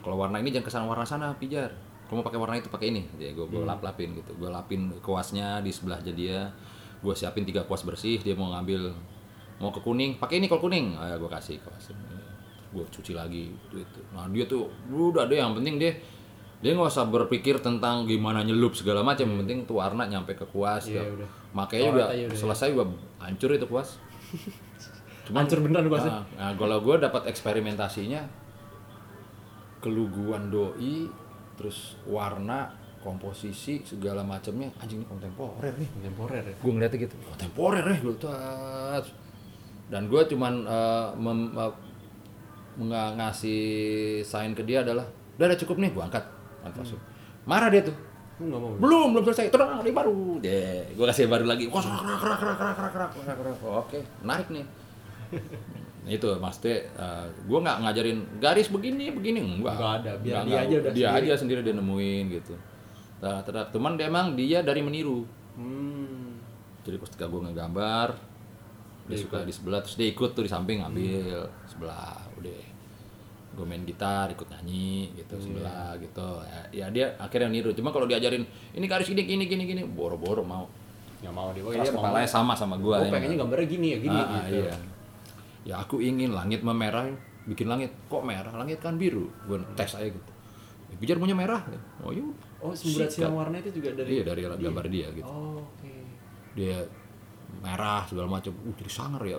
kalau warna ini jangan ke sana warna sana pijar. Kalau mau pakai warna itu pakai ini. Ya gue gue lap lapin gitu. Gue lapin kuasnya di sebelahnya dia. Gue siapin tiga kuas bersih dia mau ngambil mau ke kuning pakai ini kalau kuning. Ah, gue kasih kuas gue cuci lagi gitu, itu nah dia tuh udah deh yang penting dia dia nggak usah berpikir tentang gimana nyelup segala macam yang penting tuh warna nyampe ke kuas Iya, ya. udah. makanya udah, selesai juga hancur itu kuas Hancur beneran kuasnya. Nah, nah, kalau gue dapat eksperimentasinya keluguan doi terus warna komposisi segala macamnya anjing ini kontemporer nih Kontemporer ya. gue ngeliatnya gitu kontemporer ya gue tat. dan gue cuman eh, mem- eh, nga- ngasih sign ke dia adalah udah udah cukup nih gue angkat. Angkat masuk marah dia tuh. Nggak mau. belum belum selesai. Terus ini baru. Deh gue kasih baru lagi. Wah kerak kerak kerak kerak kerak kerak kerak kerak. Oke menarik nih. Itu maksudnya uh, gue nggak ngajarin garis begini begini. Enggak Nggak ada, biar Nggak, dia nggak. aja udah dia sendiri. aja sendiri dia nemuin gitu. Terus cuman dia emang dia dari meniru. Hmm. jadi pas ketika gue ngegambar dia suka di sebelah terus dia ikut tuh di samping ngambil. Hmm. sebelah udah. Gue main gitar ikut nyanyi gitu Iya. sebelah gitu. Ya, ya dia akhirnya niru. Cuma kalau diajarin ini garis gini gini gini gini boro-boro mau. Nggak mau dia. Keras dia kepalanya sama sama gue Oh, pengennya gambarnya gini ya, gini ah, gitu. iya. ya aku ingin langit memerah bikin langit. Kok merah? Langit kan biru. Gue tes aja gitu. Ya, bijar punya merah. Oh iya. Oh, semburat silang warna itu juga dari iya dari gambar dia gitu. Oh, oke. dia merah segala macam uh jadi sangar ya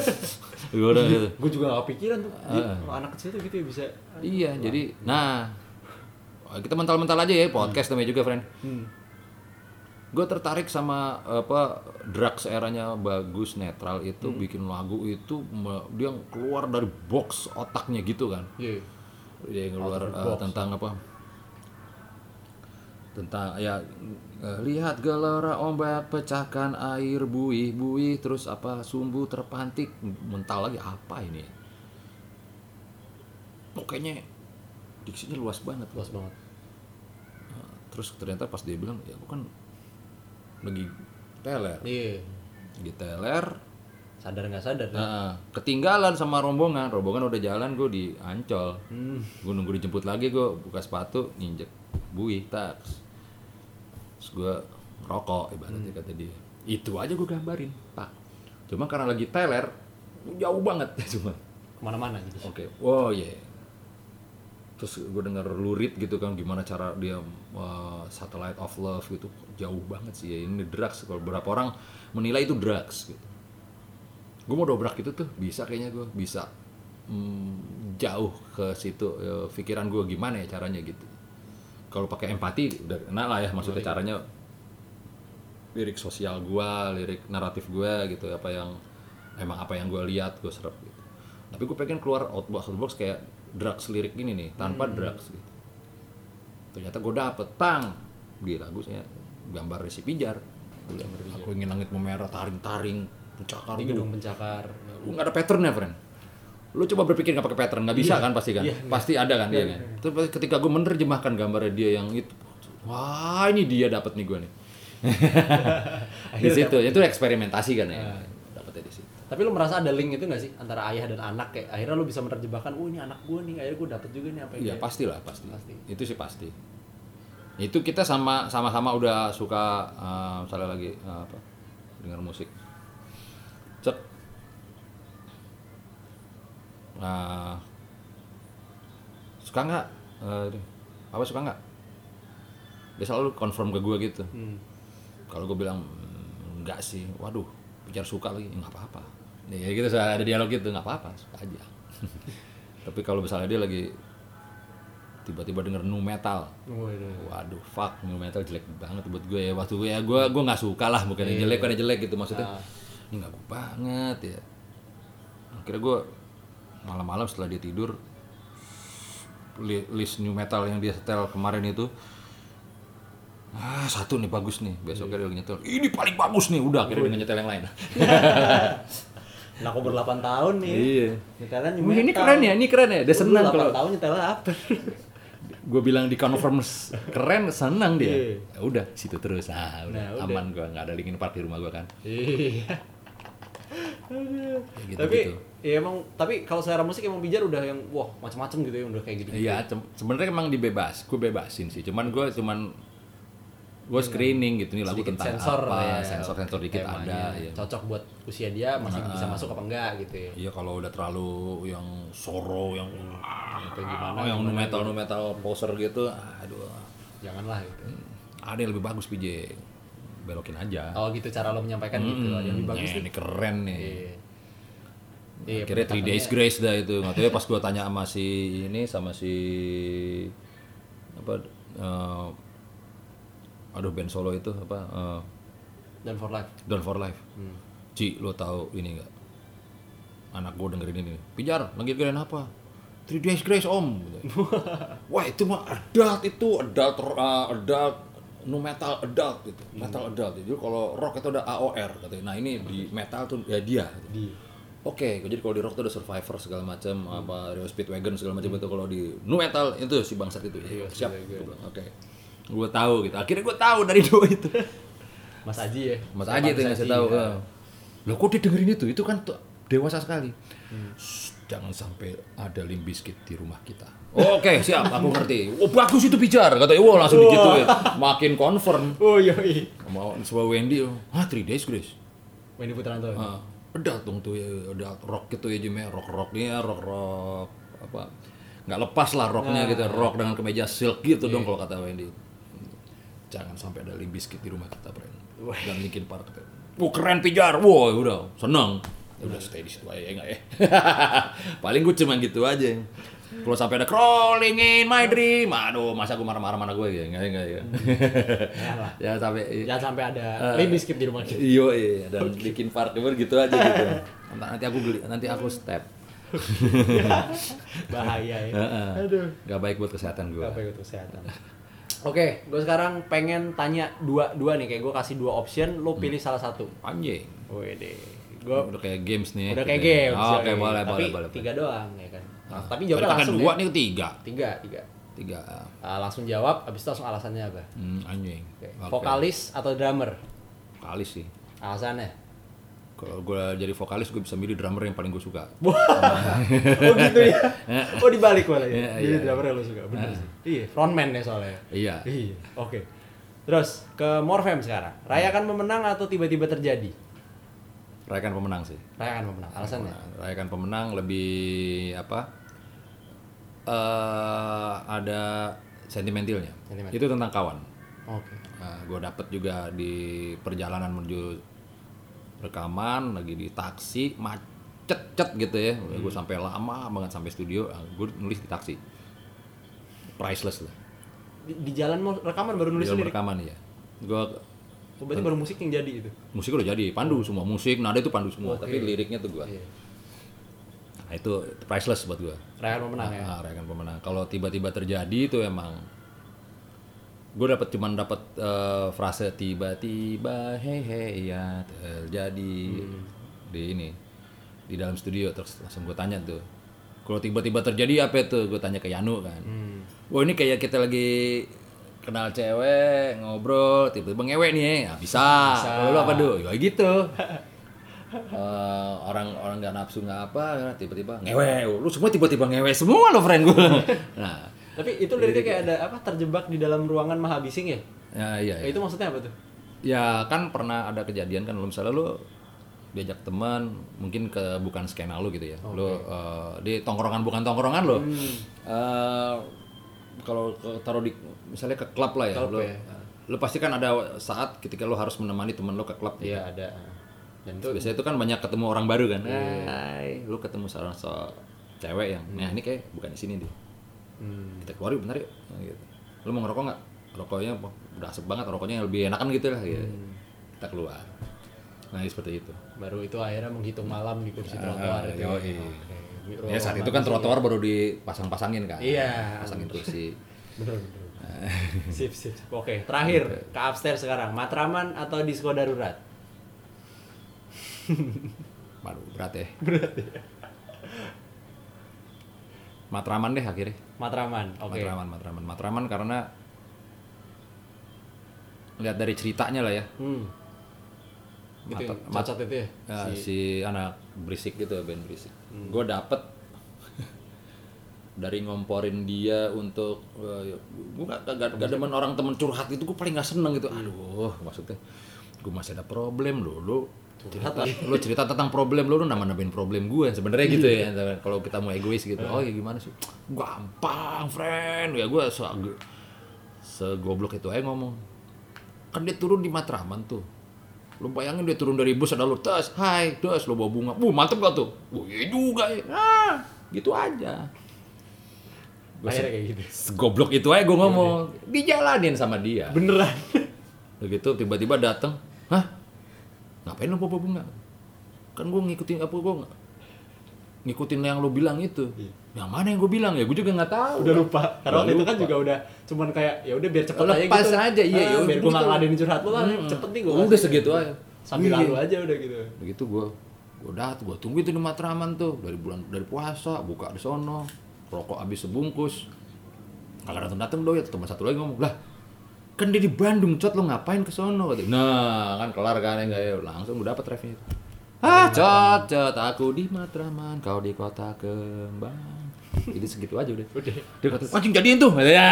gue udah gitu Gue juga gak kepikiran tuh. Kalau anak kecil tuh gitu ya bisa. iya jadi nah kita mental-mental aja ya podcast namanya juga friend Hmm. gue tertarik sama apa drugs eranya bagus netral itu Hmm. bikin lagu itu dia keluar dari box otaknya gitu kan Iya. dia keluar eh, tentang apa tentang ya lihat gelora ombak pecahkan air buih buih terus apa sumbu terpantik mental lagi apa ini ya? Oh, kayaknya diksinya luas banget Luas banget. Nah, terus ternyata pas dia bilang ya aku kan lagi teler Iya. di teler Sadar nggak sadar. nah, ketinggalan sama rombongan rombongan udah jalan gue di ancol Hmm. gue nunggu dijemput lagi gue buka sepatu nginjek buih tak terus gue rokok ibaratnya Hmm. kata dia itu aja gue gambarin pak cuma karena lagi teler jauh banget cuma Ke mana-mana gitu. Oke, wow ya. Terus gue denger lurid gitu kan gimana cara dia uh, satellite of love gitu jauh banget sih ya ini drugs kalau beberapa orang menilai itu drugs gitu. Gue mau dobrak itu tuh bisa kayaknya gue bisa mm, jauh ke situ ya, pikiran gue gimana ya caranya gitu. Kalau pakai empati udah kena lah ya maksudnya caranya lirik sosial gue, lirik naratif gue gitu apa yang emang apa yang gue lihat gue serap gitu. Tapi gue pengen keluar outbox outbox kayak drugs lirik gini nih tanpa drugs gitu. Ternyata gue dapet tang di lagu saya gambar si pijar. Aku ingin langit memerah taring-taring pencakar Di gedung pencakar. Nggak ada patternnya friend lu coba berpikir nggak pakai pattern nggak bisa kan pasti kan? Iya, pasti ada kan dia kan? terus ketika gue menerjemahkan gambarnya dia yang itu wah ini dia dapat nih gue nih. Di situ itu eksperimentasi kan ya. Dapetnya di situ. Tapi lu merasa ada link itu gak sih antara ayah dan anak kayak akhirnya lu bisa menerjemahkan, oh ini anak gue nih, akhirnya gue dapet juga nih apa yang Iya dia-" pastilah. Pasti. Pasti. Itu sih pasti. Itu kita sama sama-sama udah suka eh, misalnya lagi eh, apa dengar musik. Cek. Nah, suka nggak? Ini, apa suka nggak? Dia selalu confirm ke gue gitu. Hmm. Kalau gue bilang "Hmm, enggak sih, waduh, bicara suka lagi, nggak apa-apa. Ya gitu ada dialog gitu, nggak apa-apa, suka aja. Tapi kalau misalnya dia lagi tiba-tiba denger nu metal, Waduh. waduh, fuck nu metal jelek banget buat gue ya. Waktu gue ya gue gue nggak suka lah, bukan jelek, bukan jelek gitu maksudnya. Ah. Ini nggak gue banget ya. Akhirnya gue malam-malam setelah dia tidur li- list new metal yang dia setel kemarin itu ah satu nih bagus nih. Besoknya dia lagi nyetel. Ini paling bagus nih. Udah akhirnya dia nyetel yang lain. Nah, aku ber 8 tahun nih. iya. Nyetelnya new ini keren ya ini keren ya. Dia senang 8 kalau tahun nyetelnya apa? gue bilang di confirm keren senang dia. Iya. ya udah situ terus. Ah udah, Nah, udah. aman gue nggak ada linkin park di rumah gue kan. Iya. Gitu, tapi gitu. ya emang tapi kalau selera musik emang Bijar udah yang wah macam-macam gitu ya udah kayak gitu. Iya, sem- sebenarnya emang dibebas, gue bebasin sih. Cuman gue cuman gue screening gitu nih lagu sedikit tentang sensor apa ya. sensor sensor dikit ada ya Cocok buat usia dia masih bisa masuk apa enggak gitu ya. Iya kalau udah terlalu yang soro yang Atau gimana? oh, yang nu metal nu metal poser gitu, aduh Janganlah gitu. ada yang lebih bagus PJ belokin aja. Oh gitu cara lo menyampaikan gitu. Ada yang lebih bagus nih. ini keren nih. Iya. Iya, Akhirnya three days grace dah itu. Nggak tahu ya pas gua tanya sama si ini sama si apa eh, aduh band solo itu apa eh, dan for life. Down for Life. Hmm. Ci, lo tahu ini nggak? Anak gue dengerin ini. Pijar, lagi dengerin apa? Three Days Grace om. Gitu. Wah itu mah adult itu adult uh, adult nu metal adult gitu. Metal adult. Jadi kalau rock itu ada AOR katanya. Nah ini di metal tuh ya dia. gitu. Di Oke, jadi kalau di rock tuh ada Survivor segala macam, apa Rio Speedwagon segala macam itu kalau di nu metal itu si bangsat itu. Ya, siap. Oke. Gue tahu gitu. Akhirnya gue tahu dari dua itu. Mas Aji ya. Mas Aji itu yang ngasih tahu. ya. Loh kok dia dengerin itu? Itu kan tuh dewasa sekali. Shh, jangan sampai ada limp bizkit di rumah kita. Oke, siap, aku ngerti. Oh, bagus itu bicar, kata Wah, langsung digituin. Makin confirm. Oh iya iya. Mau sebuah Wendy, ah, three days, Grace. Wendy Putranto. Ah, adult dong tuh ya, adult rock gitu ya Jim ya, rock rocknya, rock rock apa nggak lepas lah rocknya gitu, rock dengan kemeja silk gitu dong kalau kata Wendy. Jangan sampai ada limp bizkit di rumah kita, Bren. Dan Linkin Park. Wah keren pijar, wah udah seneng. Ya udah stay di situ aja ya nggak ya. Paling gue cuma gitu aja. Kalau sampai ada crawling in my dream, aduh masa gue marah-marah mana gue ya, nggak ya nggak ya. Ya sampai Jangan sampai ada limp skip di rumah kita. Iya, iya, dan bikin part gitu aja gitu. Nanti, aku beli, nanti aku step. Bahaya ya. Aduh. Gak baik buat kesehatan gue. Apa itu kesehatan? Oke, gue sekarang pengen tanya dua dua nih, kayak gue kasih dua option, lo pilih salah satu. Anjing. Wede, gue Udah kayak games nih. udah kayak Gitu. game. Oh, Oke, boleh, Tapi boleh, boleh. tiga doang ya kan. Ah, Tapi jawabnya berarti kan langsung dua ya. nih tiga. Tiga, tiga. Tiga. Ah, langsung jawab, abis itu langsung alasannya apa? Hmm, anjing. Oke. Oke. Vokalis atau drummer? Vokalis sih. Alasannya? Kalau gue jadi vokalis gue bisa milih drummer yang paling gue suka. oh gitu ya? Oh dibalik malah ya? Iya, Jadi iya. drummer yang lo suka, bener sih. Iya, frontman ya soalnya. Iya. Iya, oke. Terus ke Morfem sekarang. Rayakan pemenang atau tiba-tiba terjadi? Rayakan pemenang sih. Rayakan pemenang. Alasannya? Rayakan pemenang lebih apa? Eh ada sentimentalnya. Sentimental. Itu tentang kawan. Oke. gue dapet juga di perjalanan menuju rekaman lagi di taksi macet cet gitu ya gue Hmm. sampai lama banget sampai studio gue nulis di taksi priceless lah Di, di jalan mau rekaman baru nulis di sendiri. rekaman ya gue Oh, berarti baru musik yang jadi itu. musik udah jadi pandu semua musik nada itu pandu semua Oke. tapi liriknya tuh gue Iya. Nah, itu priceless buat gue Rayakan pemenang ya. Ah, rayakan pemenang. Kalau tiba-tiba terjadi itu emang gue dapat cuman dapat eh, frase tiba-tiba hei ya terjadi Hmm. di ini di dalam studio. Terus langsung gue tanya tuh. Kalau tiba-tiba terjadi apa itu? Gue tanya ke Yanu kan. Hmm. wah ini kayak kita lagi kenal cewek ngobrol tiba-tiba ngewe nih ya bisa, kalau lu apa do ya gitu Eh, orang orang nggak nafsu nggak apa tiba-tiba ngewe lu semua tiba-tiba ngewe semua lo friend gue nah Tapi itu liriknya kayak ada apa terjebak di dalam ruangan mahabising ya? ya iya, Ya, iya. itu maksudnya apa tuh? ya kan pernah ada kejadian kan lu misalnya lu diajak teman mungkin ke bukan skena lu gitu ya lu eh, di tongkrongan bukan tongkrongan lo Eh, kalau ke- taruh di misalnya ke klub lah ya Klub lu ya. pasti kan ada saat ketika lu harus menemani teman lu ke klub gitu. Iya ada. Dan itu biasanya itu kan banyak ketemu orang baru kan Hai, lu ketemu seorang so cewek yang nah ini kayak bukan di sini deh hmm, kita keluar yuk bentar yuk Nah, gitu. lu mau ngerokok nggak rokoknya udah asep banget rokoknya yang lebih enakan gitu lah gitu. kita keluar nah seperti itu baru itu akhirnya menghitung malam di kursi trotoar Ah, itu. yoi. Oke. ya saat itu kan trotoar baru dipasang-pasangin kan Iya. pasangin kursi Bener bener. sip sip. sip. Oke, terakhir ke upstairs sekarang. Matraman atau disco darurat? Waduh, berat ya. Berat ya. Matraman deh akhirnya. Matraman. Oke. Matraman Matraman. Matraman karena lihat dari ceritanya lah ya. Hmm. Gitu Mata- cacat itu ya? Ya, Si- si anak berisik gitu band berisik. Gue dapet. Dari ngomporin dia untuk eh, gue gak, gak, gak demen orang temen curhat itu gue paling gak seneng gitu. Aduh maksudnya gue masih ada problem loh lo cerita lo cerita tentang problem lo lo nama namain problem gue sebenarnya gitu ya kalau kita mau egois gitu. Oh ya gimana sih? Gampang friend. Ya gue se segoblok itu aja ngomong. Kan dia turun di Matraman tuh. Lu bayangin dia turun dari bus ada lu tes hai tes. Lu bawa bunga. Bu mantep gak tuh? Bu iya juga ya. Ah. Gitu aja. Gua Akhirnya kayak gitu. goblok itu aja gue ngomong. dijalanin sama dia. Beneran. begitu tiba-tiba datang hah ngapain lu bawa bunga kan gue ngikutin apa gue ngikutin yang lu bilang itu yang mana yang gue bilang ya gue juga nggak tahu Udah lupa. Karena Udah waktu itu kan juga udah cuman kayak ya udah biar cepet aja Lepas gitu. aja, iya, Ah, ya biar udah gue nggak gitu. ngeladenin curhat lu lah. Hmm. Cepet nih gue. udah segitu aja Sambil Iya. lalu aja udah gitu. begitu gue gue dat gue tunggu itu di Matraman tuh dari bulan dari puasa buka di sono rokok habis sebungkus kalau datang datang doi teman satu lagi ngomong lah kan dia di Bandung cot lo ngapain ke sono? Nah kan kelar kan enggak ya? Langsung gue dapet refnya ah cot cot aku di Matraman kau di kota kembang. Ini segitu aja udah. Udah. dia kata anjing jadiin tuh. Ya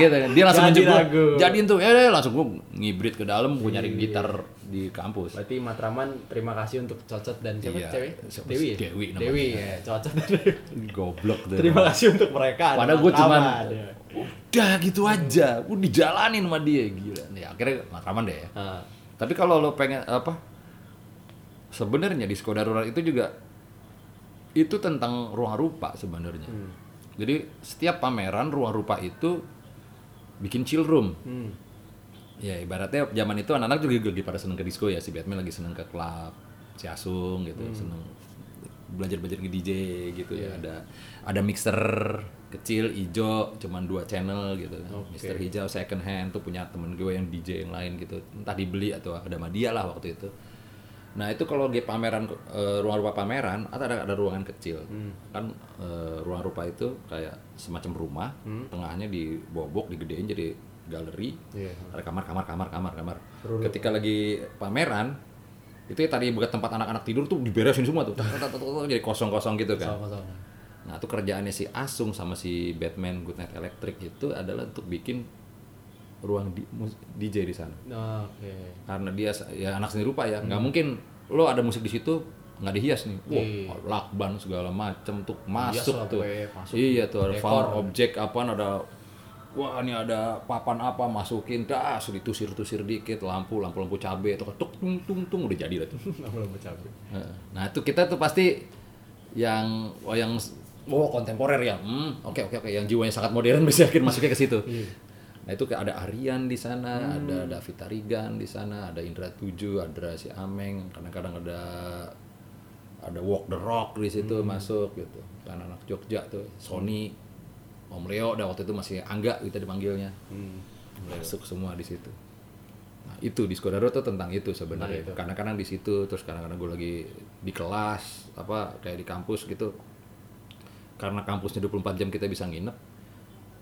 gitu. Kan dia langsung Jadi nunjuk lagu. jadiin tuh. Ya langsung gue ngibrit ke dalam gue nyari gitar di kampus Berarti Matraman terima kasih untuk Cocot dan siapa Iya, cewek? Dewi. ya? Dewi namanya. Dewi ya, Cocot dan Dewi. goblok tuh Terima kasih untuk mereka. ada Padahal gue cuman ya. udah gitu aja, gue dijalanin sama dia gila. Nih akhirnya matraman deh. ya. Ah, Tapi kalau lo pengen apa? Sebenarnya di Skoda darurat itu juga itu tentang ruang rupa sebenarnya. Hmm. Jadi setiap pameran ruang rupa itu bikin chill room. hmm. Ya ibaratnya zaman itu anak-anak juga lagi pada seneng ke disco ya si Batman lagi seneng ke klub, si Asung gitu Hmm. seneng belajar-belajar ke DJ gitu Iya. ya ada ada mixer kecil hijau cuman dua channel gitu. Oke. mixer hijau second hand tuh punya temen gue yang DJ yang lain gitu entah dibeli atau ada sama dia lah waktu itu nah itu kalau di pameran eh, ruang rupa pameran atau ada ada ruangan kecil Hmm. kan eh, ruang rupa itu kayak semacam rumah Hmm. tengahnya dibobok digedein jadi galeri Iya. ada kamar kamar kamar kamar kamar ketika lagi pameran itu ya tadi buat tempat anak-anak tidur tuh diberesin semua tuh tak, jadi kosong kosong gitu kan Sama-sama. nah itu kerjaannya si Asung sama si Batman Goodnight Electric itu adalah untuk bikin ruang di, DJ di sana Nah, Oke. karena dia ya anak seni rupa ya nggak mungkin lo ada musik di situ nggak dihias nih Iya. wah lakban segala macem tuh Hias masuk lah tuh iya tuh ada Dekor. objek apa ada wah ini ada papan apa masukin das ditusir-tusir dikit lampu lampu lampu cabe tuh tuk tung tung tung udah jadi lah tuh. Nggak belum bercapai. nah itu kita tuh pasti yang oh yang oh kontemporer ya? Hmm, oke oke oke yang jiwanya sangat modern bisa yakin masuknya ke situ. Iya. Nah itu kayak ada Aryan di sana, ada David Tarigan di sana, ada Indra Tuju, ada si Ameng, kadang-kadang ada ada Walk the Rock di situ masuk gitu. Anak-anak Jogja tuh, Sony, Om Leo, dah waktu itu masih Angga kita dipanggilnya. Hmm. Masuk semua di situ. Nah, itu di Skodaro tuh tentang itu sebenarnya. Itu. Kadang-kadang di situ, terus kadang-kadang gue lagi di kelas, apa kayak di kampus gitu. Karena kampusnya 24 jam kita bisa nginep,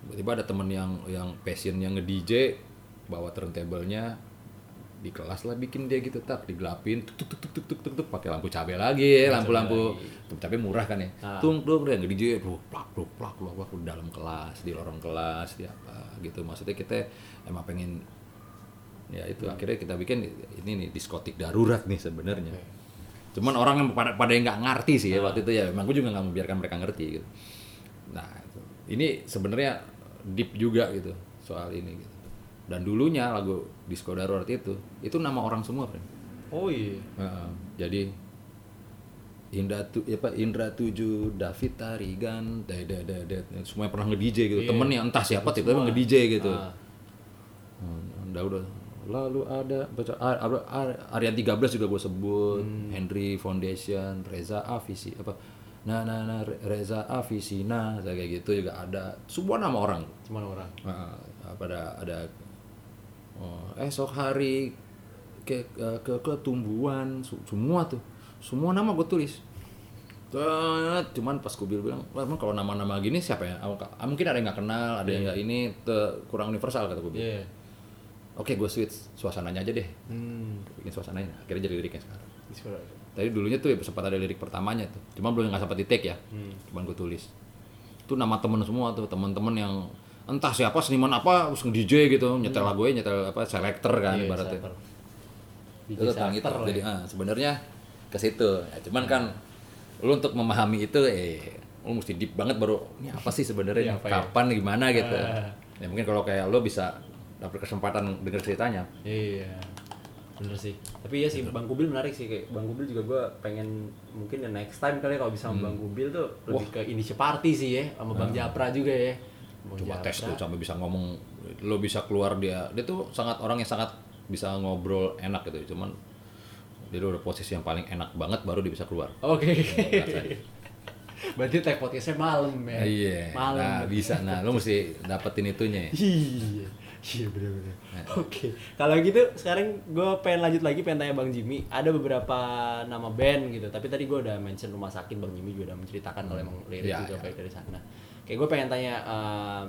tiba-tiba ada temen yang yang passionnya nge-DJ bawa turntable-nya di kelas lah bikin dia gitu tak digelapin tuk tuk tuk tuk tuk tuk tuk, pakai lampu cabai lagi lampu-lampu cabai murah kan ya. Ah. tung tung dia nge-DJ tuh plak plak plak plak plak di dalam kelas di lorong kelas di apa gitu. Maksudnya kita emang pengen ya itu akhirnya kita bikin ini nih diskotik darurat nih sebenarnya. Cuman orang yang pada pada yang nggak ngerti sih ya waktu itu ya emang gue juga nggak membiarkan mereka ngerti gitu. Nah itu. ini sebenarnya deep juga gitu soal ini gitu dan dulunya lagu disco darurat itu itu nama orang semua friend Oh iya. Heeh. jadi Indra tu, ya apa Indra Tuju, David Tarigan, da, da, da, da, semua yang pernah nge-DJ gitu. Iya. Temennya entah siapa tiba-tiba nge-DJ gitu. Ah. Hmm, udah udah lalu ada baca Ar- Ar- Ar- Aryan 13 juga gue sebut Henry Foundation Reza Avisi apa nah nah nah Re- Reza Avisina kayak gitu juga ada semua nama orang Cuman orang. Nah, pada ada oh, esok hari ke ke, ke ketumbuhan su- semua tuh. Semua nama gue tulis. Tet, cuman pas gue bilang "Wah, emang kalau nama-nama gini siapa ya? Ah, mungkin ada yang nggak kenal ada yang nggak ini kurang universal kata gue bilang. Iya. oke gue switch suasananya aja deh. Hmm. bikin suasananya akhirnya jadi liriknya sekarang. Tadi dulunya tuh ya sempat ada lirik pertamanya tuh. Cuma belum nggak sempat di take ya. Hmm. cuman gue tulis. Itu nama temen semua tuh teman-teman yang entah siapa seniman apa terus DJ gitu nyetel lagu nyetel apa selector kan Iya, ibaratnya itu tentang itu lah jadi ya. ah, sebenarnya ke situ ya, cuman kan lu untuk memahami itu eh lu mesti deep banget baru ini apa sih sebenarnya Iya, ya? kapan gimana gitu Ah. ya mungkin kalau kayak lu bisa dapet kesempatan denger ceritanya Iya. Bener sih. Tapi ya sih Bang Kubil menarik sih kayak Bang Kubil juga gua pengen mungkin ya next time kali ya kalau bisa Hmm. sama Bang Kubil tuh lebih ke Indonesia Party sih ya sama Bang Japra juga ya. Coba tes tuh sampai bisa ngomong lo bisa keluar dia dia tuh sangat orang yang sangat bisa ngobrol enak gitu cuman dia udah posisi yang paling enak banget baru dia bisa keluar Oke. rasanya. Berarti tag podcastnya malam ya. iya Malam. nah bisa nah lo mesti dapetin itunya ya. Iya, iya bener-bener. Nah. Oke, kalau gitu sekarang gue pengen lanjut lagi pengen tanya Bang Jimmy. Ada beberapa nama band gitu, tapi tadi gue udah mention rumah sakit Bang Jimmy juga udah menceritakan kalau emang lirik Iya, juga iya. baik dari sana. Kayak gue pengen tanya eh,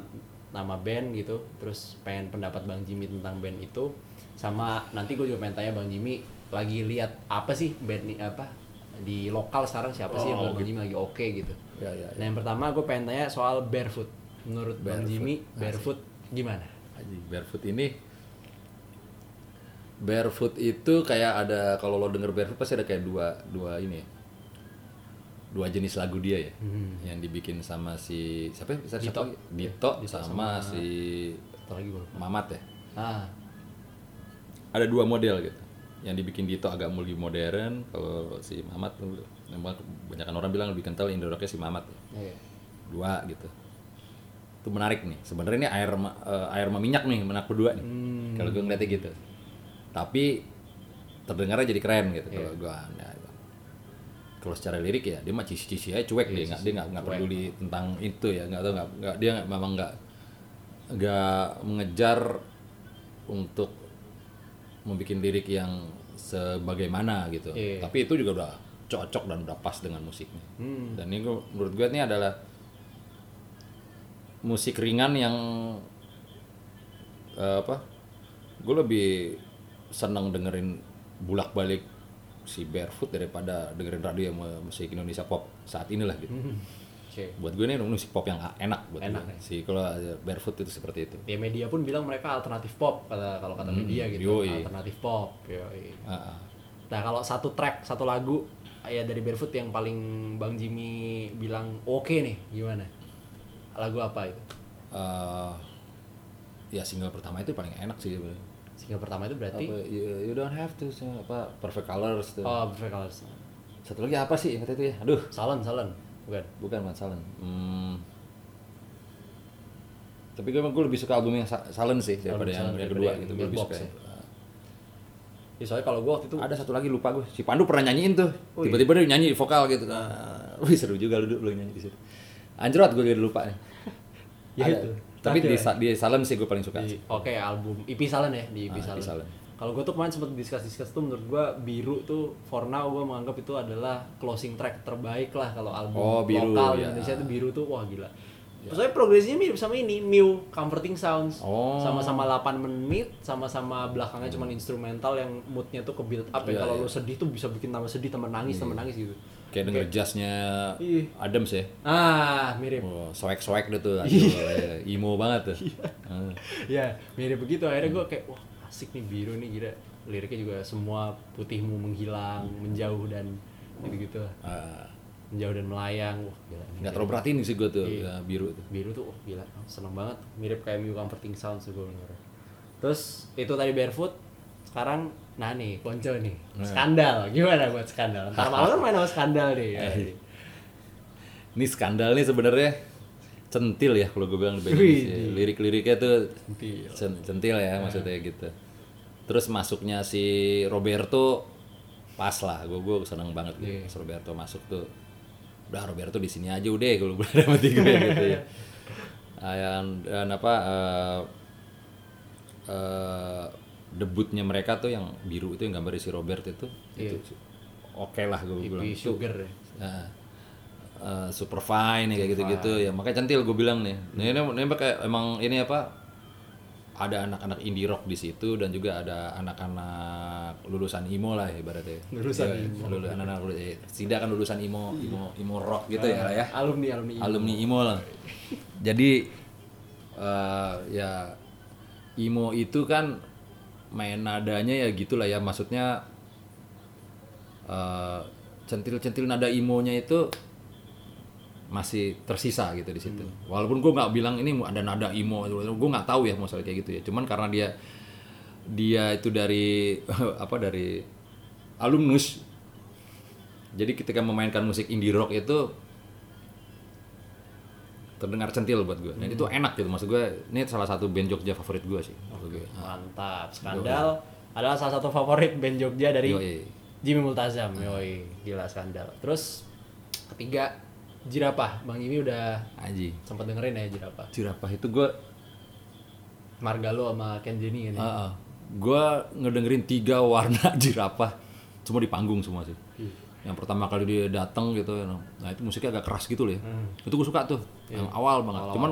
nama band gitu, terus pengen pendapat Bang Jimmy tentang band itu, sama nanti gue juga pengen tanya Bang Jimmy lagi lihat apa sih band nih apa di lokal sekarang siapa sih yang Oh, menurut Bang Jimmy lagi oke gitu. Ya, ya, Nah yang pertama gue pengen tanya soal barefoot. Menurut Bang Barefoot. Jimmy, barefoot gimana? Anjing, barefoot ini barefoot itu kayak ada kalau lo denger barefoot pasti ada kayak dua dua ini ya. Dua jenis lagu dia ya yang dibikin sama si siapa ya? siapa Dito. lagi? Dito, Dito sama, sama- si lagi. Mamat ya Ah, ada dua model gitu yang dibikin Dito agak lebih modern kalau si Mamat tuh memang kebanyakan orang bilang lebih kental Indo rocknya si Mamat iya. dua gitu itu menarik nih sebenarnya ini air eh, air sama minyak nih menak berdua nih Hmm. kalau gue ngeliatnya gitu tapi terdengarnya jadi keren gitu Iya. kalau gue nah, kalau secara lirik ya dia mah cici-cici aja cuek Iya, dia nggak dia nggak nggak cuek. peduli tentang itu ya nggak tahu nggak dia memang nggak nggak mengejar untuk membuat lirik yang sebagaimana gitu Iya. tapi itu juga udah cocok dan udah pas dengan musiknya Hmm. dan ini gua- menurut gue ini adalah musik ringan yang eh, apa gue lebih senang dengerin bulak balik si barefoot daripada dengerin radio yang mu- musik Indonesia pop saat inilah gitu Hmm. Oke. buat gue ini musik pop yang enak buat Enak, gue ya. si kalau barefoot itu seperti itu Ya media pun bilang mereka alternatif pop kata kalau kata media gitu. yoi. Alternatif pop. Yoi. Ah. Nah, kalau satu track, satu lagu ya dari Barefoot yang paling Bang Jimmy bilang oke nih, gimana? Lagu apa itu? Eh, ya single pertama itu paling enak sih. Single pertama itu berarti apa you, you don't have to apa perfect colors tuh Oh, Perfect Colors. satu lagi apa sih kata itu ya aduh Salon, Salon. Bukan. bukan Van Salen hmm. tapi gue gue lebih suka album yang Sa- Salen sih daripada yang, Salen yang daripada kedua yang gitu gue lebih suka ya. ya. Ya, soalnya kalau gue waktu itu ada satu lagi lupa gue si Pandu pernah nyanyiin tuh Wih. tiba-tiba dia nyanyi vokal gitu nah, wih seru juga lu lu nyanyi di situ anjrot gue udah lupa nih Ya Ada. itu. Tapi di, Sa- di Salem sih gue paling suka Oke, album EP Salon ya, di EP Ah, Salon. Kalau gue tuh kemarin sempat discuss-discuss tuh menurut gue Biru tuh for now gue menganggap itu adalah closing track terbaik lah kalau album Oh, Biru, lokal ya. Indonesia tuh Biru tuh wah gila. Soalnya progresinya mirip sama ini, Mew, Comforting Sounds. Oh. Sama-sama 8 menit, sama-sama belakangnya cuman instrumental yang moodnya tuh ke build up ya. Iya, Kalau iya. lu sedih tuh bisa bikin tambah sedih, tambah nangis, tambah nangis gitu. Kayak denger jazznya Iya. Adams ya? Ah, mirip. oh, swag swag deh tuh. Aduh, Iya. ya, emo banget tuh. Ah. ya mirip begitu. Akhirnya gue kayak wah asik nih biru nih gila. Liriknya juga semua putihmu menghilang menjauh dan gitu gitu Ah, menjauh dan melayang. Wah gila nggak terlalu perhatiin sih gue tuh Iya. ya, biru tuh. Biru tuh wah gila. Seneng banget. Mirip kayak Mew Comforting Sounds tuh gue denger. Terus itu tadi barefoot. Sekarang nah nih konco nih. Nah. skandal. Gimana buat skandal? Ntar malam kan main sama skandal nih. Eh, ini skandal nih sebenarnya. Centil ya kalau gue bilang lebih lirik-liriknya tuh Centil. cen- centil ya maksudnya gitu. Terus masuknya si Roberto pas lah. Gue gue seneng banget gitu. Iya. Pas Roberto masuk tuh. Udah Roberto di sini aja udah kalau gue sama tiga gitu ya. Yang dan apa eh, eh, debutnya mereka tuh yang biru itu yang gambar si Robert itu Iya. itu oke lah gue bilang sugar ya Nah, eh, super fine ya, kayak gitu-gitu ya makanya centil gue bilang nih Nah, ini ini kayak emang ini apa ada anak-anak indie rock di situ dan juga ada anak-anak lulusan IMO lah ibaratnya. Lulusan Iya, IMO. anak-anak lulu- eh, Sida kan lulusan IMO, IMO, IMO rock gitu ya lah ya. Alumni alumni. Alumni IMO lah. Jadi eh, ya IMO itu kan main nadanya ya gitulah ya maksudnya eh, centil-centil nada imonya itu masih tersisa gitu di situ. Walaupun gue nggak bilang ini ada nada imo, gue nggak tahu ya masalah kayak gitu ya. Cuman karena dia dia itu dari apa dari alumnus. Jadi ketika memainkan musik indie rock itu terdengar centil buat gue. Dan itu enak gitu maksud gue. Ini salah satu band Jogja favorit gue sih. Maksud gue. Mantap. Skandal adalah salah satu favorit band Jogja dari Yoi. Jimmy Multazam. Yoi, gila skandal. Terus ketiga Jirapah. Bang Jimmy udah Aji. sempat dengerin ya Jirapah. Jirapah itu gue Margalo sama Ken Jenny ini. Uh, gue ngedengerin tiga warna jirapah cuma di panggung semua sih yang pertama kali dia datang gitu nah itu musiknya agak keras gitu loh ya. Itu gue suka tuh yang awal banget. Cuman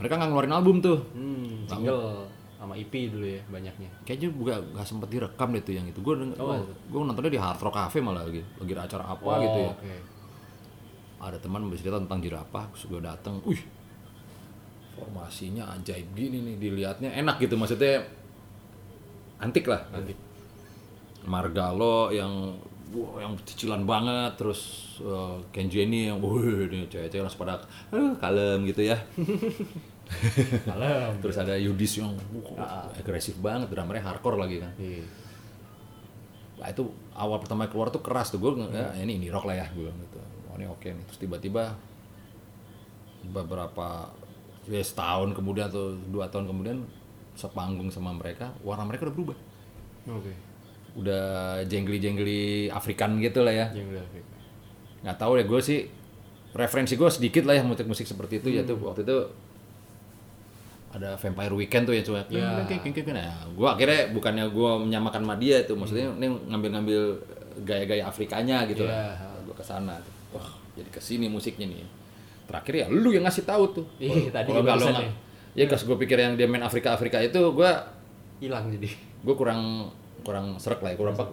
mereka nggak ngeluarin album tuh. Hmm, single sama EP dulu ya banyaknya. kayaknya juga nggak sempet direkam deh tuh yang itu. Gue gue nontonnya di Hard Rock Cafe malah lagi lagi ada acara apa gitu ya. Oke. ada teman bercerita tentang jirapah terus gue datang wih formasinya ajaib gini nih dilihatnya enak gitu maksudnya antik lah. Antik. Margalo yang wah, yang cicilan banget terus uh, Ken Jenny yang wah ini cewek-cewek langsung pada "Eh, kalem gitu ya. Malam. terus ada Yudis yang wah, agresif banget drummernya hardcore lagi kan. Iya. Nah, itu awal pertama keluar tuh keras tuh gue ya, ini ini rock lah ya gue gitu. Oh ini oke nih. Terus tiba-tiba beberapa ya setahun kemudian atau dua tahun kemudian sepanggung sama mereka warna mereka udah berubah. Oke. Udah jengli-jengli Afrikan gitu lah ya. Jangan Afrika. nggak tahu ya gue sih referensi gue sedikit lah ya musik-musik seperti itu. Ya tuh waktu itu ada Vampire Weekend tuh ya cuma Ya. nah gue akhirnya bukannya gue menyamakan sama dia tuh maksudnya ini ngambil-ngambil gaya-gaya Afrikanya gitu Iya. lah gue ke sana tuh. Wah jadi ke sini musiknya nih. Terakhir ya lu yang ngasih tahu tuh. Ih, tadi kalau nggak ya. ya pas gue pikir yang dia main Afrika Afrika itu gue Hilang jadi. gue kurang kurang serak lah ya kurang apa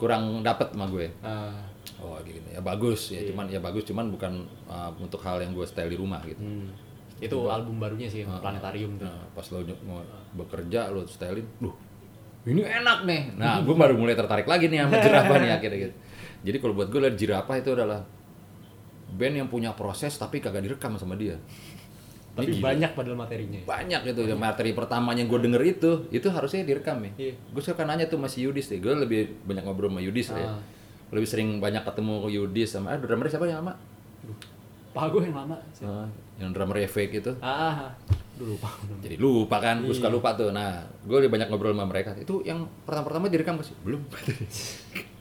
kurang dapet sama gue Ah, Oh gitu ya bagus ya cuman ya bagus cuman bukan uh, untuk hal yang gue style di rumah gitu. hmm. Itu album barunya sih, Planetarium tuh. Nah, pas lo mau bekerja lo stylein, duh ini enak nih. Nah gue baru mulai tertarik lagi nih sama jirapah nih akhirnya gitu. Jadi kalau buat gue lihat jirapah itu adalah band yang punya proses tapi kagak direkam sama dia. Tapi banyak padahal materinya. Banyak gitu ya materi pertamanya gue denger itu itu harusnya direkam ya. Iya. Gue suka nanya tuh masih Yudis deh. Gue lebih banyak ngobrol sama Yudis ya. Ah. Lebih sering banyak ketemu ke Yudis sama ah drummer siapa yang lama? Pak gue yang lama. sih. Ah, yang drummer fake itu. Ah, ah. Dulu lupa. jadi lupa kan gue Iya. suka lupa tuh nah gue lebih banyak ngobrol sama mereka itu yang pertama-pertama direkam gak sih belum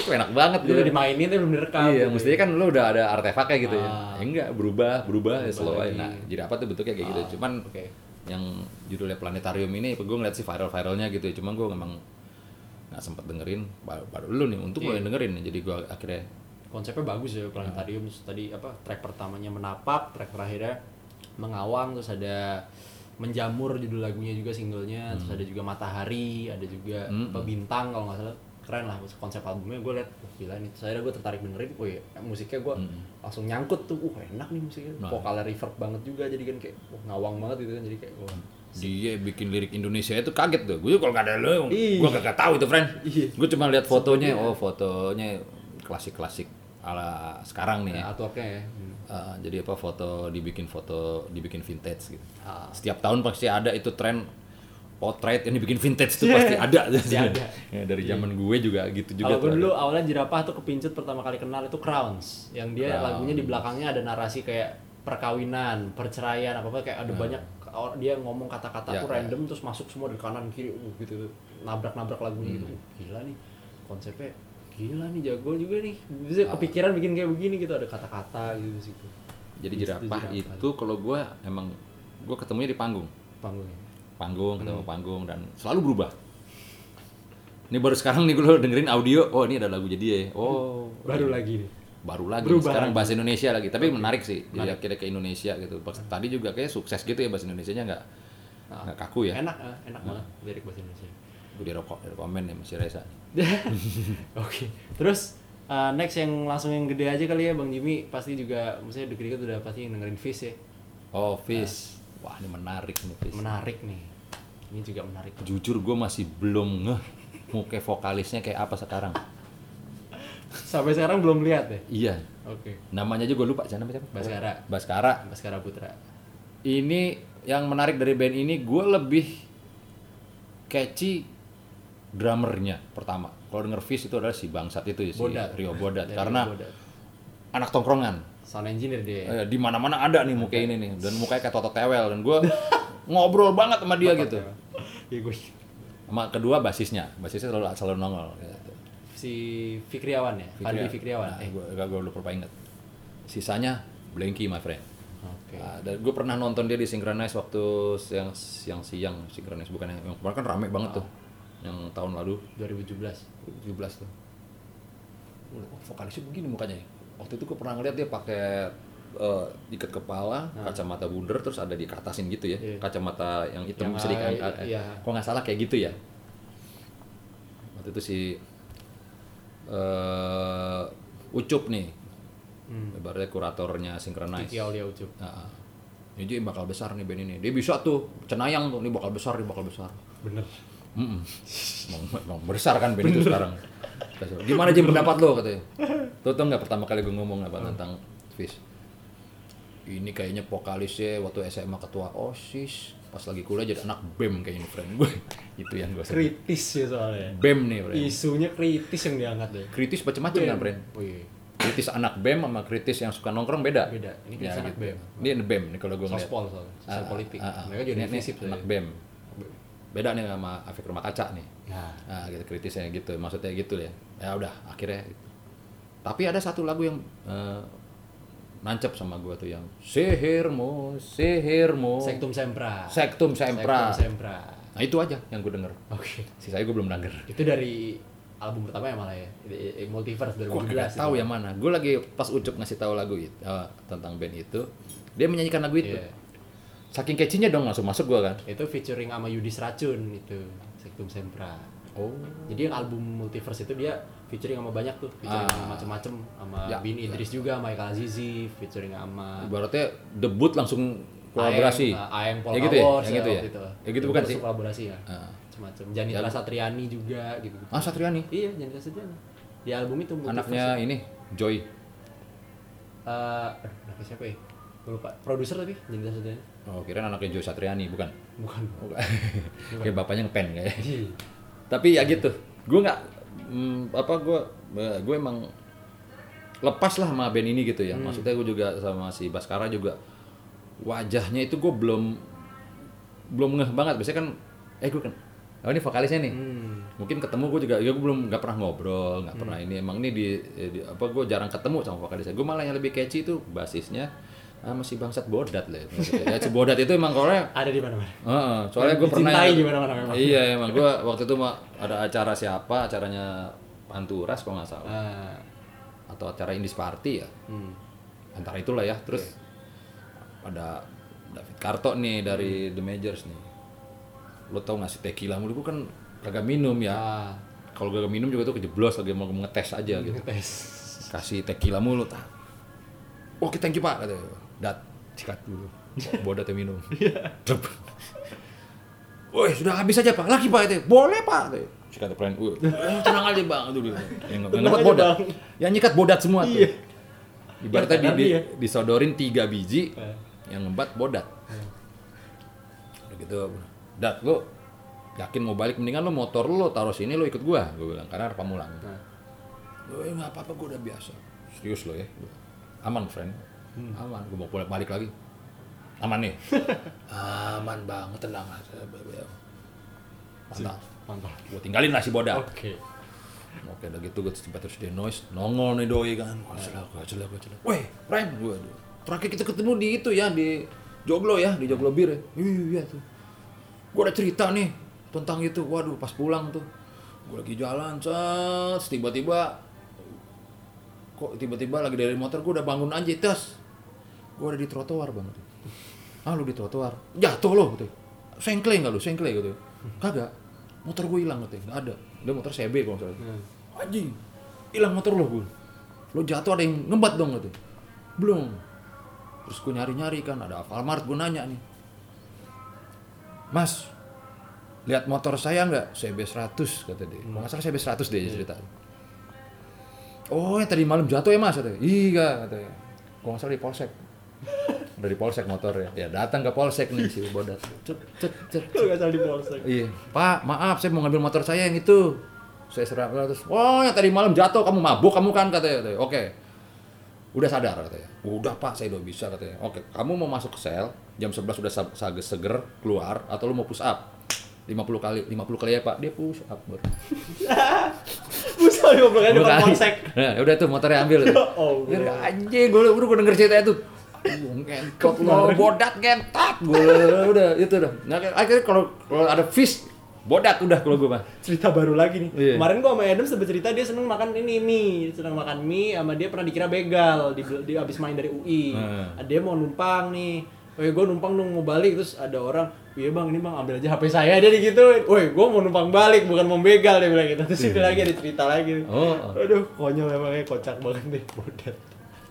itu enak banget gitu dimainin tapi belum direkam. iya gitu. mestinya kan lu udah ada artefaknya gitu ya Ah. ya enggak berubah berubah ya slow aja nah jadi apa tuh bentuknya kayak gitu Ah, cuman Oke. yang judulnya planetarium ini gue ngeliat sih viral viralnya gitu ya cuman gue memang nggak sempet dengerin baru, baru lu nih untuk gue Iya. dengerin jadi gue akhirnya Konsepnya bagus ya Planetarium. Terus tadi apa track pertamanya menapak, track terakhirnya mengawang, terus ada menjamur judul lagunya juga singlenya, terus ada juga matahari, ada juga Hmm. apa, bintang kalau nggak salah keren lah konsep albumnya gue liat wah gila nih terus akhirnya gue tertarik dengerin oh iya musiknya gue Hmm. langsung nyangkut tuh wah enak nih musiknya Nah. vokalnya reverb banget juga jadi kan kayak wah ngawang banget gitu kan jadi kayak wah dia bikin lirik Indonesia itu kaget tuh gue kalau nggak ada lo Ih. gue gak tahu itu friend Iya. gue cuma lihat fotonya oh fotonya klasik klasik ala sekarang nih ya. ya, artworknya ya Hmm. Uh, jadi apa foto dibikin foto dibikin vintage gitu Ah. setiap tahun pasti ada itu tren potret yang dibikin vintage tuh pasti ada Pasti ada. Ya, dari zaman gue juga gitu juga Kalau gue dulu ada. awalnya jerapah tuh kepincut pertama kali kenal itu Crowns, yang dia Crowns. lagunya di belakangnya ada narasi kayak perkawinan, perceraian apa apa kayak ada banyak or- dia ngomong kata-kata Ya, tuh ya. random terus masuk semua dari kanan kiri uh, gitu nabrak-nabrak lagunya gitu. Uh, gila nih konsepnya gila nih jago juga nih bisa Ah. kepikiran bikin kayak begini gitu ada kata-kata gitu situ jadi Itu jerapah jerapah. itu kalau gue emang gue ketemunya di panggung panggungnya panggung Hmm. ketemu panggung dan selalu berubah. Ini baru sekarang nih gue dengerin audio. Oh ini ada lagu jadi ya. Oh. Baru lagi nih. Baru lagi Berubah. Sekarang lagi. bahasa Indonesia lagi tapi menarik sih. Jadi akhirnya ke Indonesia gitu. Tadi juga kayak sukses gitu ya bahasa Indonesia nya nggak Ah. nggak kaku ya? Enak ah, enak banget lirik bahasa Indonesia. Gue di rokok komen nih masih Reza Oke. Terus uh, next yang langsung yang gede aja kali ya Bang Jimmy. Pasti juga maksudnya deket-deket udah pasti dengerin Fish ya. oh Fis wah ini menarik nih Fis Menarik nih. Ini juga menarik. jujur gue masih belum ngeh mau kayak vokalisnya kayak apa sekarang Sampai sekarang belum lihat ya. iya Oke. namanya aja gue lupa siapa namanya siapa Baskara. Baskara Baskara Putra. ini yang menarik dari band ini gue lebih catchy drummernya pertama kalau denger Fish itu adalah si bangsat itu ya si Bodat. Rio Bodat Dari karena Bodat. anak tongkrongan sound engineer dia. Eh, di mana mana ada nih muka ini nih dan mukanya kayak Toto Tewel dan gue ngobrol banget sama dia gitu Ya gue sama kedua basisnya basisnya selalu selalu nongol gitu. si Fikriawan ya. Fadli Fikriawan. nah, Eh. gue gue lupa inget sisanya Blanky my friend Oke. Nah, dan gue pernah nonton dia di Synchronize waktu siang siang siang Synchronize bukan yang yang kemarin kan rame banget tuh yang tahun lalu 2017. 17 tuh oh, vokalisnya begini mukanya ya. waktu itu gue pernah ngeliat dia pakai eh, ikat kepala kacamata bundar terus ada dikatasin gitu ya Iya. kacamata yang hitam Yang, ah, iya. kok nggak salah kayak gitu ya waktu itu si eh Ucup nih Hmm. ibaratnya kuratornya Synchronize Kiki Aulia Ucup. Nah, ini dia bakal besar nih band ini. Dia bisa tuh cenayang tuh, ini bakal besar, ini bakal besar. Bener. Mm Emang, emang besar kan band itu sekarang. Gimana aja pendapat lo katanya? Tuh tau nggak pertama kali gue ngomong apa tentang Fish? Ini kayaknya vokalisnya waktu SMA ketua OSIS, pas lagi kuliah jadi anak BEM kayaknya friend gue. Itu yang gue. Kritis ya soalnya. BEM nih, friend. Isunya kritis yang diangkat deh. Kritis macam-macam kan, friend? Oh iya. Kritis anak BEM sama kritis yang suka nongkrong beda. Beda. Ini kritis anak BEM. Ini BEM nih kalau gue ngeliat. Sospol soalnya. Sosial Ah, politik. ah, ah. Mereka jadi tuh. anak ya. BEM. Beda nih sama efek rumah kaca nih. Nah, Nah, gitu kritisnya gitu, maksudnya gitu ya. Ya udah, akhirnya. Tapi ada satu lagu yang eh, nancep sama gua tuh yang sihirmu, sihirmu, Sektum Sempra. Sektum Sempra. Sektum Sempra. Nah itu aja yang gue denger. Oke. Sisanya gue belum denger. Itu dari album pertama ya malah ya. Multiverse dari Gue nggak tahu yang mana. Gue lagi pas Ucup ngasih tahu lagu itu eh, tentang band itu, dia menyanyikan lagu itu. Iya. Saking catchy-nya dong langsung masuk gua kan. Itu featuring sama Yudis Racun itu. Sektum Sempra. Oh. Jadi yang album Multiverse itu dia featuring sama banyak tuh, featuring Ah. sama macem-macem sama Ya, Bin Idris juga, Michael Azizi, featuring sama Ibaratnya debut langsung kolaborasi. Aeng, uh, Aeng Ya gitu ya? Powers Yang gitu ya? waktu itu. Ya gitu bukan sih? kolaborasi ya. Ah. Macam-macam. Janitra Ya. Satriani juga gitu. Ah Satriani, Iya, Janitra Satriani. Di album itu anaknya ini Joy. Eh, aduh, anaknya siapa ya? Gue lupa. Produser tapi Janitra Satriani. Oh, kira anaknya Joy Satriani, bukan? Bukan. Bukan. kayak bapaknya ngepen kayak. Iya. Tapi ya gitu. Gue nggak mm, apa gue gue emang lepas lah sama band ini gitu ya. Hmm. Maksudnya gue juga sama si Baskara juga wajahnya itu gue belum belum ngeh banget. Biasanya kan eh gue kan Oh ini vokalisnya nih. Hmm. Mungkin ketemu gue juga, ya gue belum nggak pernah ngobrol, nggak pernah ini. Emang ini di, di- apa gue jarang ketemu sama vokalisnya. Gue malah yang lebih catchy itu basisnya ah, masih bangsat bodat lah. Ya, bodat itu emang kalau Ada di mana-mana. Heeh, soalnya gue pernah di mana-mana memang. Iya, emang gue waktu itu ada acara siapa, acaranya Panturas kalau nggak salah, Ah, atau acara Indis Party ya, hmm. antara itulah ya. Terus ada David Karto nih dari The Majors nih. Lo tau nggak sih tequila mulu gue kan kagak minum ya. Ah, Kalau gak minum juga tuh kejeblos lagi mau ngetes aja gitu. ngetes. Kasih tequila mulu tak. Oke, thank you Pak katanya. Dat, sikat dulu. Bodat yang minum. Drep. Woi, sudah habis aja Pak. Lagi Pak itu. Boleh Pak. katanya. Sikat friend. Woi, eh, tenang aja Bang. Itu dulu. Yang aja, bodat. Yang nyikat bodat semua tuh. Iya. Ibaratnya Ya, di, di, iya. disodorin tiga biji Eh. yang ngebat bodat. Eh. Udah gitu. Dat, lo yakin mau balik mendingan lo motor lo taruh sini lo ikut gua gue bilang karena pamulang Nah, Oh, eh, nggak apa-apa, gue udah biasa. Serius lo ya. Aman, friend. Aman. Gue mau balik lagi. Aman nih. Aman banget, tenang aja. Mantap. mantap. Gue tinggalin lah si bodak. Oke. Oke, udah gitu gue tiba terus dia noise, nongol nih doi kan. Gue celak, gue celak, gue celak. Weh, friend, gue. Terakhir kita ketemu di itu ya, di Joglo ya, di Joglo Bir ya. Iya tuh. Gue udah cerita nih tentang itu. Waduh, pas pulang tuh. Gue lagi jalan, cet, tiba-tiba kok tiba-tiba lagi dari motor gue udah bangun aja tas gue ada di trotoar bang gitu. ah lu di trotoar. Jatuh lo gitu. Sengkleng nggak lu? Sengkleng gitu. Kagak. Motor gue hilang katanya nggak ada. Dia motor CB kalau nggak salah. Hmm. anjing. Hilang motor lo gue lo jatuh ada yang ngembat dong katanya belum terus gue nyari nyari kan. Ada Alfamart gue nanya nih. Mas lihat motor saya nggak? CB 100 kata dia. Kalau nggak salah CB 100 dia cerita. Oh yang tadi malam jatuh ya mas katanya iya katanya kalau nggak salah di polsek dari polsek motornya ya datang ke polsek nih si bodas cet cet cet Lu gak salah di polsek. Iya, Pak, maaf saya mau ngambil motor saya yang itu. Saya serap terus, "Oh, yang tadi malam jatuh kamu mabuk kamu kan?" katanya. katanya. Oke. Udah sadar katanya. Udah, Pak, saya udah bisa katanya. Oke, kamu mau masuk ke sel, jam 11 udah sa- sa- seger keluar atau lu mau push up? 50 kali, 50 kali ya, Pak. Dia push up, Bro. Busa di goblok aja depan kali. polsek. Nah, udah tuh motornya ambil. tuh. Oh, Ya, anjing, gue udah gue denger cerita itu. Ngentot lo, bodat ngentot. Gue udah itu dah. Nah, akhirnya kalau kalau ada fish bodat udah kalau gue mah. cerita baru lagi nih. Iya. Kemarin gua sama Adam sempat cerita dia seneng makan ini mie, seneng makan mie sama dia pernah dikira begal di, di abis main dari UI. Hmm. Dia mau numpang nih. Woi, gue numpang dong mau balik terus ada orang, iya bang ini bang ambil aja HP saya dia digituin. Woi, gue mau numpang balik bukan mau begal dia bilang gitu. Terus itu lagi ada cerita lagi. Iya. Oh. Aduh, konyol emangnya kocak banget deh bodat.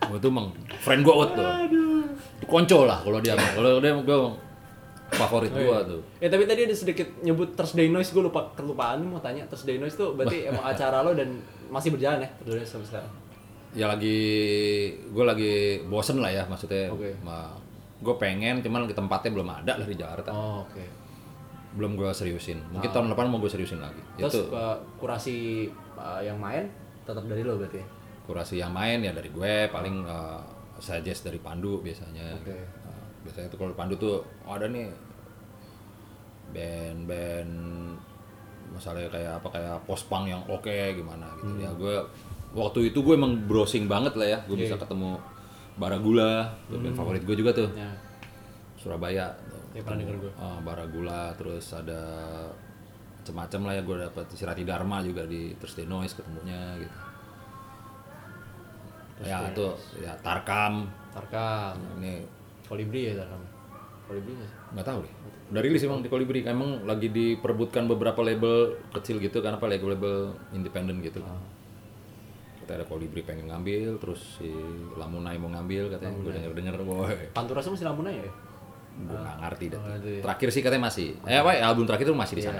Gue tuh emang friend gue tuh. Aduh. Konco lah kalau dia. Kalau dia gue favorit gue tuh. Ya tapi tadi ada sedikit nyebut Thursday Noise, gue lupa kelupaan mau tanya Thursday Noise tuh berarti emang acara lo dan masih berjalan ya Thursday Noise sampai sekarang. Ya lagi gue lagi bosen lah ya maksudnya. Oke. gue pengen cuman di tempatnya belum ada lah di Jakarta. Oh, oke. Belum gue seriusin. Mungkin tahun depan mau gue seriusin lagi. Terus itu uh, kurasi uh, yang main tetap dari lo berarti. Kurasi yang main ya dari gue paling uh, suggest dari Pandu biasanya. Oke. Nah, biasanya tuh kalau Pandu tuh oh, ada nih band-band misalnya kayak apa kayak post punk yang oke gimana gitu. Ya gue waktu itu gue emang browsing banget lah ya. Gue bisa ketemu Baragula band favorit gue juga tuh. Ya, Surabaya. Ya pernah denger gue. Ah, Baragula terus ada macam-macam lah ya gue dapet Sirati Dharma juga di Thursday Noise ketemunya gitu ya itu ya Tarkam. Tarkam, ini Kolibri ya Tarkam. Kolibri nggak sih? nggak tahu deh. Udah rilis emang di Kolibri. Emang lagi diperebutkan beberapa label kecil gitu kan apa label-label independen gitu. Kita ada Kolibri pengen ngambil terus si Lamunai mau ngambil katanya. Gue denger denger boy. Pantura semua masih Lamunai ya? gue nggak ngerti dah itu terakhir sih katanya masih. Eh apa album terakhir tuh masih di sana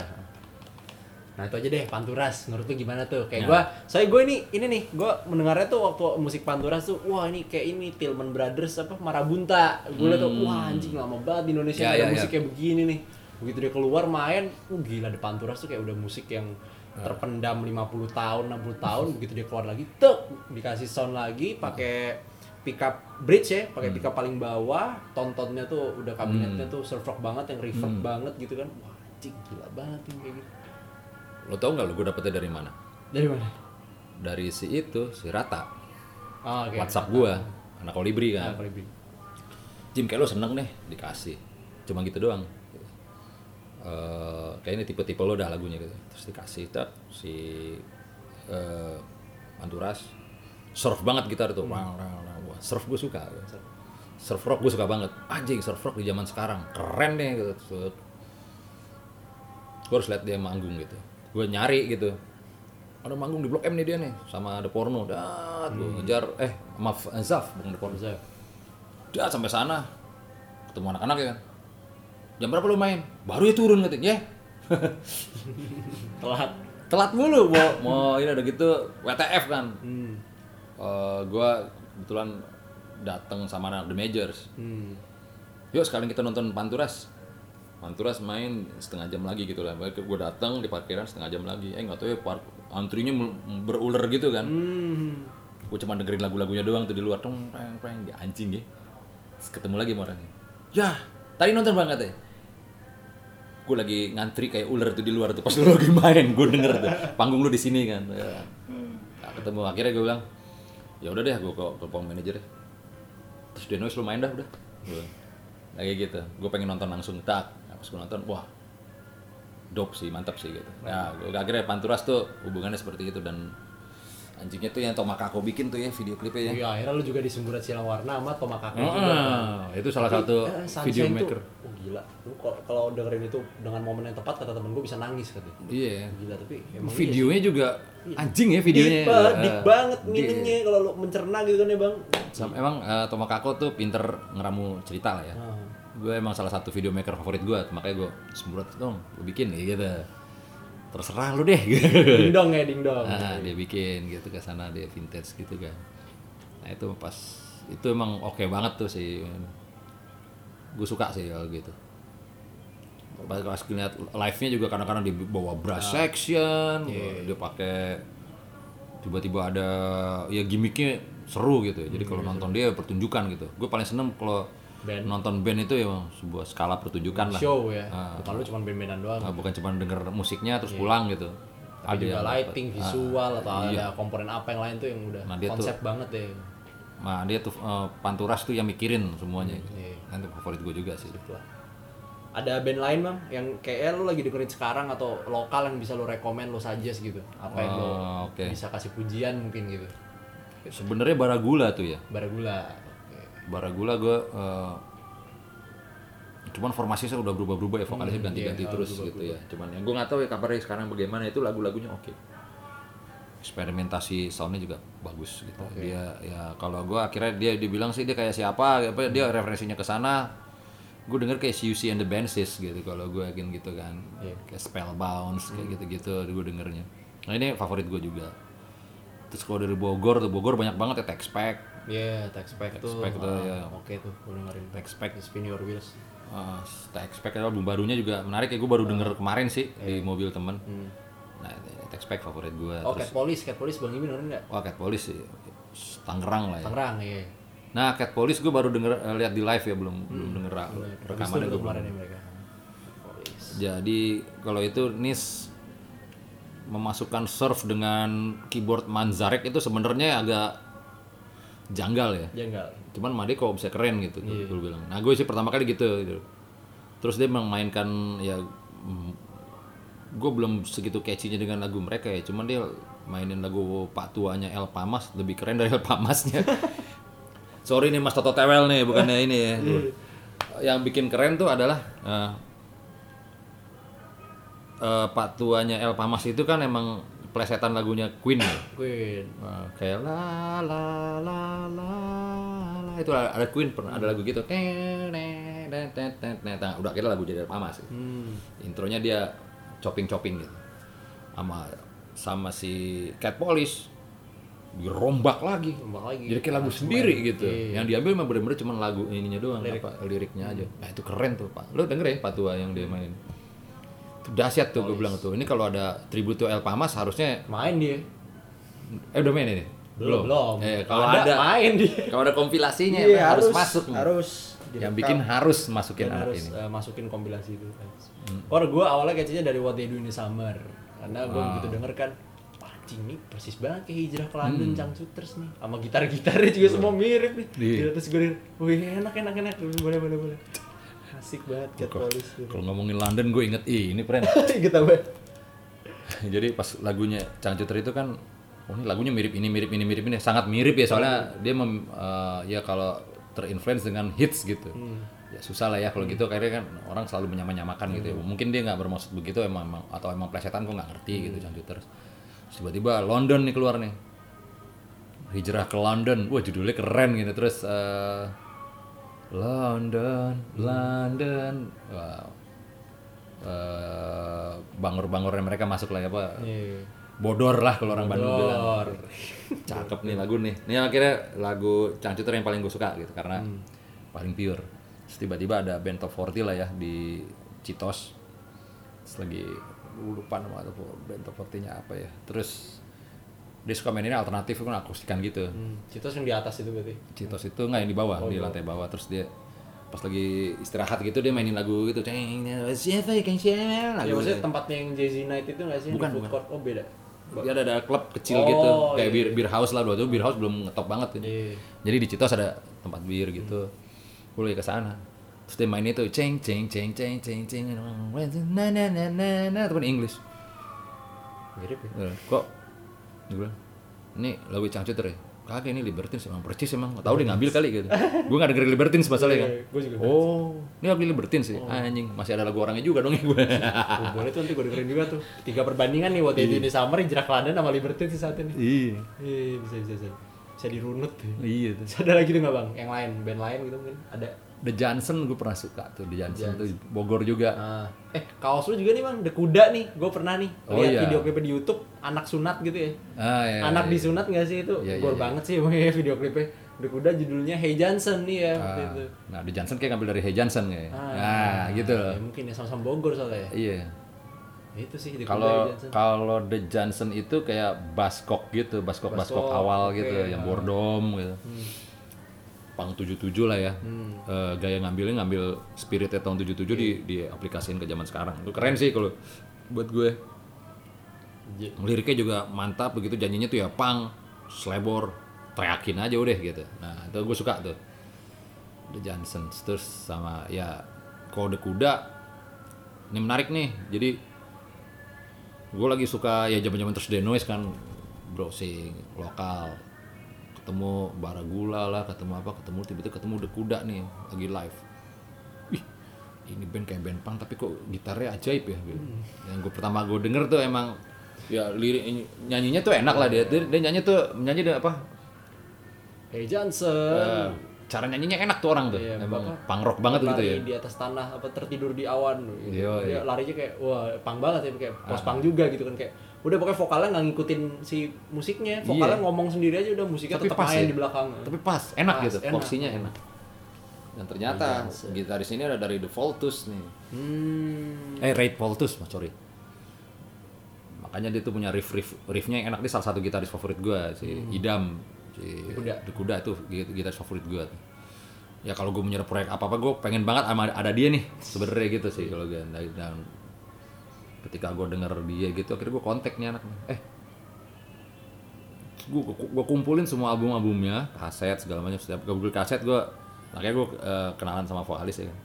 Nah itu aja deh Panturas, menurut lu gimana tuh? Kayak Ya. gua, saya gue ini ini nih, gua mendengarnya tuh waktu musik Panturas tuh, wah ini kayak ini Tillman Brothers apa Marabunta. Gue liat tuh, wah anjing lama banget di Indonesia Hmm. Ya, ada ya, musik ya. kayak begini nih. Begitu dia keluar main, uh gila di Panturas tuh kayak udah musik yang Ya. terpendam 50 tahun, 60 tahun, begitu dia keluar lagi, tek dikasih sound lagi pakai pickup bridge ya, Hmm. pakai pickup paling bawah, tontonnya tuh udah kabinetnya tuh surf rock banget yang reverb Hmm. banget gitu kan. Wah, anjing gila banget nih kayak gitu. Lo tau nggak lo gue dapetnya dari mana? Dari mana? dari si itu si Rata. Oh, oke. WhatsApp gua anak Kolibri kan. Kolibri. Jim kayak lo seneng deh dikasih. Cuma gitu doang. Eh kayak ini tipe-tipe lo dah lagunya gitu. Terus dikasih tak si eh Anturas. Surf banget gitar tuh. Rang, rang, rang. Wah, surf gue suka. Surf. Rock gue suka banget. Anjing surf rock di zaman sekarang. Keren deh gitu. Gue harus lihat dia manggung gitu gue nyari gitu ada manggung di blok M nih dia nih sama ada porno dah gue ngejar eh maaf Zaf bukan porno Bisa. Udah sampai sana ketemu anak-anak ya kan. Jam berapa lu main? Baru ya turun katanya. Ya. Telat. Telat mulu mau mau ini ada gitu WTF kan. Hmm. Eh, gua kebetulan datang sama anak The Majors. Hmm. Yuk sekalian kita nonton Panturas. Panturas main setengah jam lagi gitu lah. Gue datang di parkiran setengah jam lagi. Eh nggak tahu ya park antrinya berular gitu kan. Hmm. Gue cuma dengerin lagu-lagunya doang tuh di luar. Tong, preng, preng, dia anjing ya. Terus ketemu lagi sama orangnya. Ya, tadi nonton banget ya. Gue lagi ngantri kayak ular tuh di luar tuh pas lu lagi main, gue denger tuh. Panggung lu di sini kan. Ya. Nah, ketemu akhirnya gue bilang, ya udah deh, gue ke telepon manajer deh. Terus dia noise lu main dah udah. Kayak gitu. Gue pengen nonton langsung tak. Nah, pas gue nonton, wah dope sih, mantap sih gitu. Ya, gua, akhirnya Panturas tuh hubungannya seperti itu dan Anjingnya tuh yang Tomakako bikin tuh ya video klipnya ya. Iya, akhirnya lu juga disemburat silang warna sama Tomakako juga. Ah, itu salah satu Eh, video tuh, maker. oh gila. Lu kalau- dengerin itu dengan momen yang tepat kata temen gue bisa nangis katanya. Iya. Gila tapi emang Videonya juga anjing ya iya. videonya. Deep, banget, Eh, deep banget dia- meaningnya kalau lu mencerna gitu kan ya bang. Sam- emang eh, Tomakako tuh pinter ngeramu cerita lah ya. Ah. Gue emang salah satu video maker favorit gue, makanya gue semburat dong, gue bikin ya gitu. Terserah lu deh. Ding dong ya ding dong. Nah, dia bikin gitu ke sana dia vintage gitu kan. Nah itu pas itu emang oke banget tuh sih. Gue suka sih kalau gitu. Pas pas ngeliat live-nya juga kadang-kadang dia bawa brass section, dia pakai tiba-tiba ada ya gimmicknya seru gitu. Jadi kalau nonton dia pertunjukan gitu. Gue paling seneng kalau Band. nonton band itu ya sebuah skala pertunjukan lah. Show ya. Ah. Bukan lu cuma band-bandan doang. Nah, bukan cuma denger musiknya terus pulang gitu. Tapi juga yang lighting, dapet. visual atau iya. ada komponen apa yang lain tuh yang udah Nah, konsep banget deh. Nah, dia tuh eh, Panturas tuh yang mikirin semuanya. Iya. Kan itu favorit gue juga sih. Gitu lah. Ada band lain bang yang kayak lu lagi dengerin sekarang atau lokal yang bisa lu rekomen lu suggest gitu? Apa yang lu Oh, oke. bisa kasih pujian mungkin gitu? Sebenarnya Baragula tuh ya. Baragula. Baragula gue eh, cuman formasinya udah berubah-berubah ya vokalisnya ganti-ganti iya, terus gitu ya. Cuman yang gue nggak tahu ya kabarnya sekarang bagaimana itu lagu-lagunya oke. Eksperimentasi soundnya juga bagus gitu. Dia ya kalau gue akhirnya dia dibilang sih dia kayak siapa, apa dia referensinya ke sana. Gue denger kayak CUC and the Banshees gitu kalau gue yakin gitu kan. Iya. Kayak Spellbound kayak gitu-gitu gue dengernya. Nah ini favorit gue juga. Terus kalau dari Bogor tuh Bogor banyak banget ya Tex Pack, Iya, Tex Pack tuh. Pack tuh, ah, ya. Oke tuh, gue dengerin. Tex Pack Spin Your Wheels. Uh, Texpack album barunya juga menarik ya gue baru denger kemarin sih di mobil temen nah Texpack favorit gue Oh, terus Cat Police, Cat Police Bang Ibi dengerin nggak? wah Cat Police sih Tangerang lah ya Tangerang, iya. nah Cat Police gue baru denger eh, lihat di live ya belum belum denger ra- Habis itu rekamannya gue kemarin belum ya mereka. Jadi kalau itu Nis memasukkan surf dengan keyboard Manzarek itu sebenarnya agak janggal ya. Janggal. cuman Made kok bisa keren gitu gue bilang. Nah gue sih pertama kali gitu, gitu. terus dia memainkan ya gue belum segitu catchy-nya dengan lagu mereka ya. Cuman dia mainin lagu Pak Tuanya El Pamas lebih keren dari El Pamasnya. Sorry nih Mas Toto Tewel nih bukannya ini ya. Yang bikin keren tuh adalah eh, eh, Pak Tuanya El Pamas itu kan emang plesetan lagunya Queen ya? Queen. Nah, kayak la la la la la. Itu ada, Queen pernah ada lagu gitu. Nah, udah kira lagu jadi Pama sih. Hmm. intronya dia chopping chopping gitu. Sama sama si Cat Police dirombak lagi. Tambah lagi. jadi kayak lagu sendiri gitu. Iya. yang diambil mah bener-bener cuma lagu ininya doang apa liriknya aja. Nah itu keren tuh pak. Lo denger ya Pak Tua yang dia itu dahsyat tuh gue bilang tuh ini kalau ada tributo El Pamas harusnya Main dia. eh udah main ini Belum, belum. eh kalau ada, main dia. kalau ada kompilasinya Iya, emang harus, masuk nih. Harus. yang bikin harus masukin Dan anak harus ini eh, masukin kompilasi itu. Or gue awalnya kayaknya dari What They Do in the Summer. Karena gue Ah. begitu denger kan, "Wah, anjing nih persis banget kayak hijrah ke Hmm. London Changcuters nih. Sama gitar-gitarnya juga semua mirip nih. Gila, Terus gue wih enak enak enak. Boleh boleh boleh. Asik banget Cat Police. gitu. kalau ngomongin London gue inget ih ini keren Gitu banget. jadi pas lagunya Cangcuter itu kan oh ini lagunya mirip ini mirip ini mirip ini. Sangat mirip ya soalnya dia mem, eh, ya kalau terinfluence dengan hits gitu. Ya susah lah ya kalau gitu. Akhirnya kan orang selalu menyamakan gitu. Ya. mungkin dia nggak bermaksud begitu emang, emang atau emang plesetan gue nggak ngerti gitu Cangcuter Terus tiba-tiba London nih keluar nih. Hijrah ke London. Wah judulnya keren gitu. Terus eh, London London. Wow. Eh bangor-bangornya mereka masuk lah ya pak Iya. bodor lah kalau orang Bandung bilang. Cakep nih lagu nih. Ini akhirnya lagu Cangcuter yang paling gue suka gitu karena Hmm. paling pure. Terus tiba-tiba ada band top 40 lah ya di Citos. Terus lagi lupa nama tuh band top 40 nya apa ya. Terus dia suka mainin alternatif kan akustikan gitu Hmm, Citos yang di atas itu berarti. Citos itu enggak yang di bawah di lantai bawah terus dia pas lagi istirahat gitu dia mainin lagu gitu ceng siapa ikan siapa Ya maksudnya tempatnya yang Jay-Z Night itu nggak sih? Bukan, food court? Oh beda. dia ada, ada klub kecil Oh, gitu kayak iya, beer, beer house lah dua itu beer house belum ngetop banget ini Iya. jadi di Citos ada tempat bir gitu gue lagi ke sana terus dia main itu ceng ceng ceng ceng ceng ceng na na na na na tapi English Mirip ya. Eh, kok gue bilang ini lagu Cangcuter ya kagak ini Libertines emang percis emang tahu dia ngambil kali gitu gue nggak dengerin Libertines masalahnya kan Iya, gua juga oh ini lagu Libertines sih anjing masih ada lagu orangnya juga dong ya gue Oh, boleh tuh nanti gue dengerin juga tuh. Tiga perbandingan nih waktu ini Summer, Jerak London sama Liberty sih saat ini. iya Iya, bisa bisa bisa. Bisa dirunut tuh. iya tuh ada lagi tuh nggak bang? Yang lain, band lain gitu mungkin ada. The Johnson gue pernah suka tuh The Johnson tuh Bogor juga Nah, eh kaos lu juga nih bang, The Kuda nih. Gue pernah nih Oh, lihat iya. video klipnya di YouTube, anak sunat gitu ya. ah, iya, anak iya. disunat nggak sih itu? Iya, iya, Gor iya. banget sih emang ya video klipnya. The Kuda judulnya Hey Johnson nih ya Ah, itu. nah The Johnson kayak ngambil dari Hey Johnson kayak Ah, nah gitu loh Ya, mungkin ya sama-sama Bogor soalnya. ya. iya Itu sih The Kuda kalau Johnson. kalau The Johnson itu kayak baskok gitu baskok baskok Baskok, awal gitu oke. yang bordom gitu pang 77 lah ya. Hmm. Eh, gaya ngambilnya ngambil spiritnya tahun 77 di di aplikasiin ke zaman sekarang. Itu keren sih kalau buat gue. J- liriknya juga mantap begitu janjinya tuh ya pang slebor teriakin aja udah gitu. Nah itu gue suka tuh. The Johnson terus sama ya kode kuda. Ini menarik nih jadi gue lagi suka ya zaman zaman terus Denoise kan browsing lokal ketemu Baragula lah ketemu apa ketemu tiba-tiba ketemu The Kuda nih lagi live Wih, ini band kayak band punk tapi kok gitarnya ajaib ya gitu. yang gue pertama gue denger tuh emang ya lirik nyanyinya tuh enak lah dia dia, dia nyanyi tuh nyanyi dia apa Hey Johnson. eh, cara nyanyinya enak tuh orang tuh Iya, emang punk rock banget gitu ya di atas tanah apa tertidur di awan gitu. Iya, Dia iya. larinya kayak wah pang banget ya kayak pos pang juga gitu kan kayak udah pokoknya vokalnya nggak ngikutin si musiknya. Vokalnya Iya. ngomong sendiri aja udah musiknya Tapi tetap pas main ya. di belakang. Tapi pas enak Pas, gitu enak. porsinya enak. Dan ternyata gitaris ini ada dari The Voltus nih. Hmm. Eh Ray Voltus mas sorry. Makanya dia tuh punya riff riff riffnya yang enak. Dia salah satu gitaris favorit gue si Idam si Kuda. The Kuda tuh git- gitaris favorit gue ya kalau gue menyerap proyek apa apa gue pengen banget ada dia nih sebenarnya gitu sih kalau gue dan ketika gue denger dia gitu akhirnya gue kontak nih anak. Eh gue gue kumpulin semua album albumnya kaset segala macam. Setiap gue beli kaset gue makanya gue eh, kenalan sama vokalis ya kan.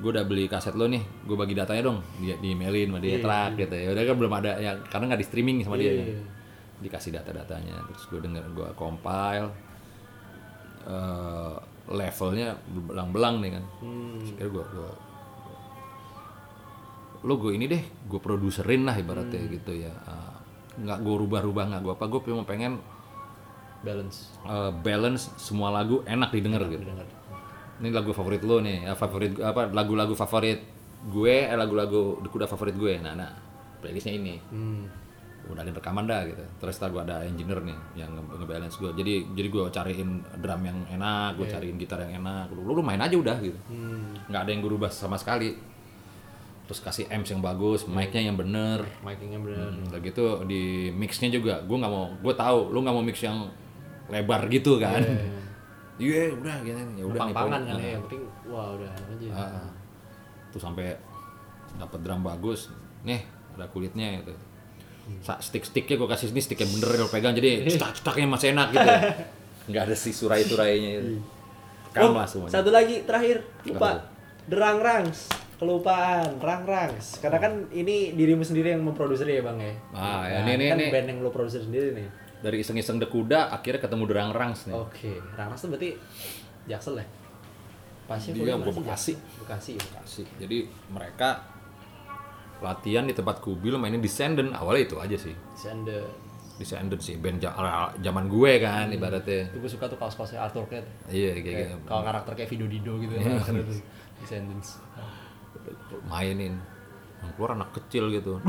Gue udah beli kaset lo nih gue bagi datanya dong di, di emailin sama dia track gitu ya. Udah kan belum ada ya karena nggak di streaming sama dia kan. Iya. dikasih data-datanya terus gue denger gue compile eh, levelnya belang-belang nih kan. Terus akhirnya gue gue lo gue ini deh gue produserin lah ibaratnya gitu ya. Ah, nggak gue rubah-rubah nggak gue apa gue cuma pengen balance. Eh, balance semua lagu enak didengar gitu. Dengar. ini lagu favorit lo nih ya, favorit apa lagu-lagu favorit gue eh lagu-lagu kuda favorit gue. Nah nah playlistnya ini. Hmm. Udah ada rekaman dah gitu. Terus ntar gue ada engineer nih yang nge- nge-balance gue jadi jadi gue cariin drum yang enak gue cariin gitar yang enak. Lu, lu main aja udah gitu. Hmm. Nggak ada yang gue rubah sama sekali terus kasih amps yang bagus mic-nya yang bener. Micingnya bener. Hmm, udah gitu di mixnya juga. Gue nggak mau gue tahu lu nggak mau mix yang lebar gitu kan. iya udah gitu. Ya udah pang-pangan kan ya yang penting wah udah aja. Ah, tuh sampai dapat drum bagus. Nih ada kulitnya gitu. Sa- stick-sticknya gue kasih ini stick yang bener yang lo pegang jadi cetak-cetaknya masih enak gitu. Nggak ada si surai-surainya. Itu Oh, Rekam lah semuanya. satu lagi terakhir. Lupa. derang rangs kelupaan rang rangs karena kan ini dirimu sendiri yang memproduksi ya bang ya? Ah, ya, Nah, ini- ini ini- kan ini. band yang lo produser sendiri nih. Dari iseng-iseng the kuda akhirnya ketemu derang rangs nih. Oke rang rangs tuh berarti jaksel ya? Pasnya Dia kuliah mana sih? Bekasi. Bekasi ya? Kasih jadi mereka latihan di tempat kubil mainin Descendant awalnya itu aja sih. Sende Descendant sih band zaman gue kan ibaratnya. Itu gue suka tuh kaos-kaosnya Arthur Cat iya kayak kayak gitu. kalau karakter kayak Vido Dido gitu. Iya. kan Descendants mainin. Yang keluar anak kecil gitu.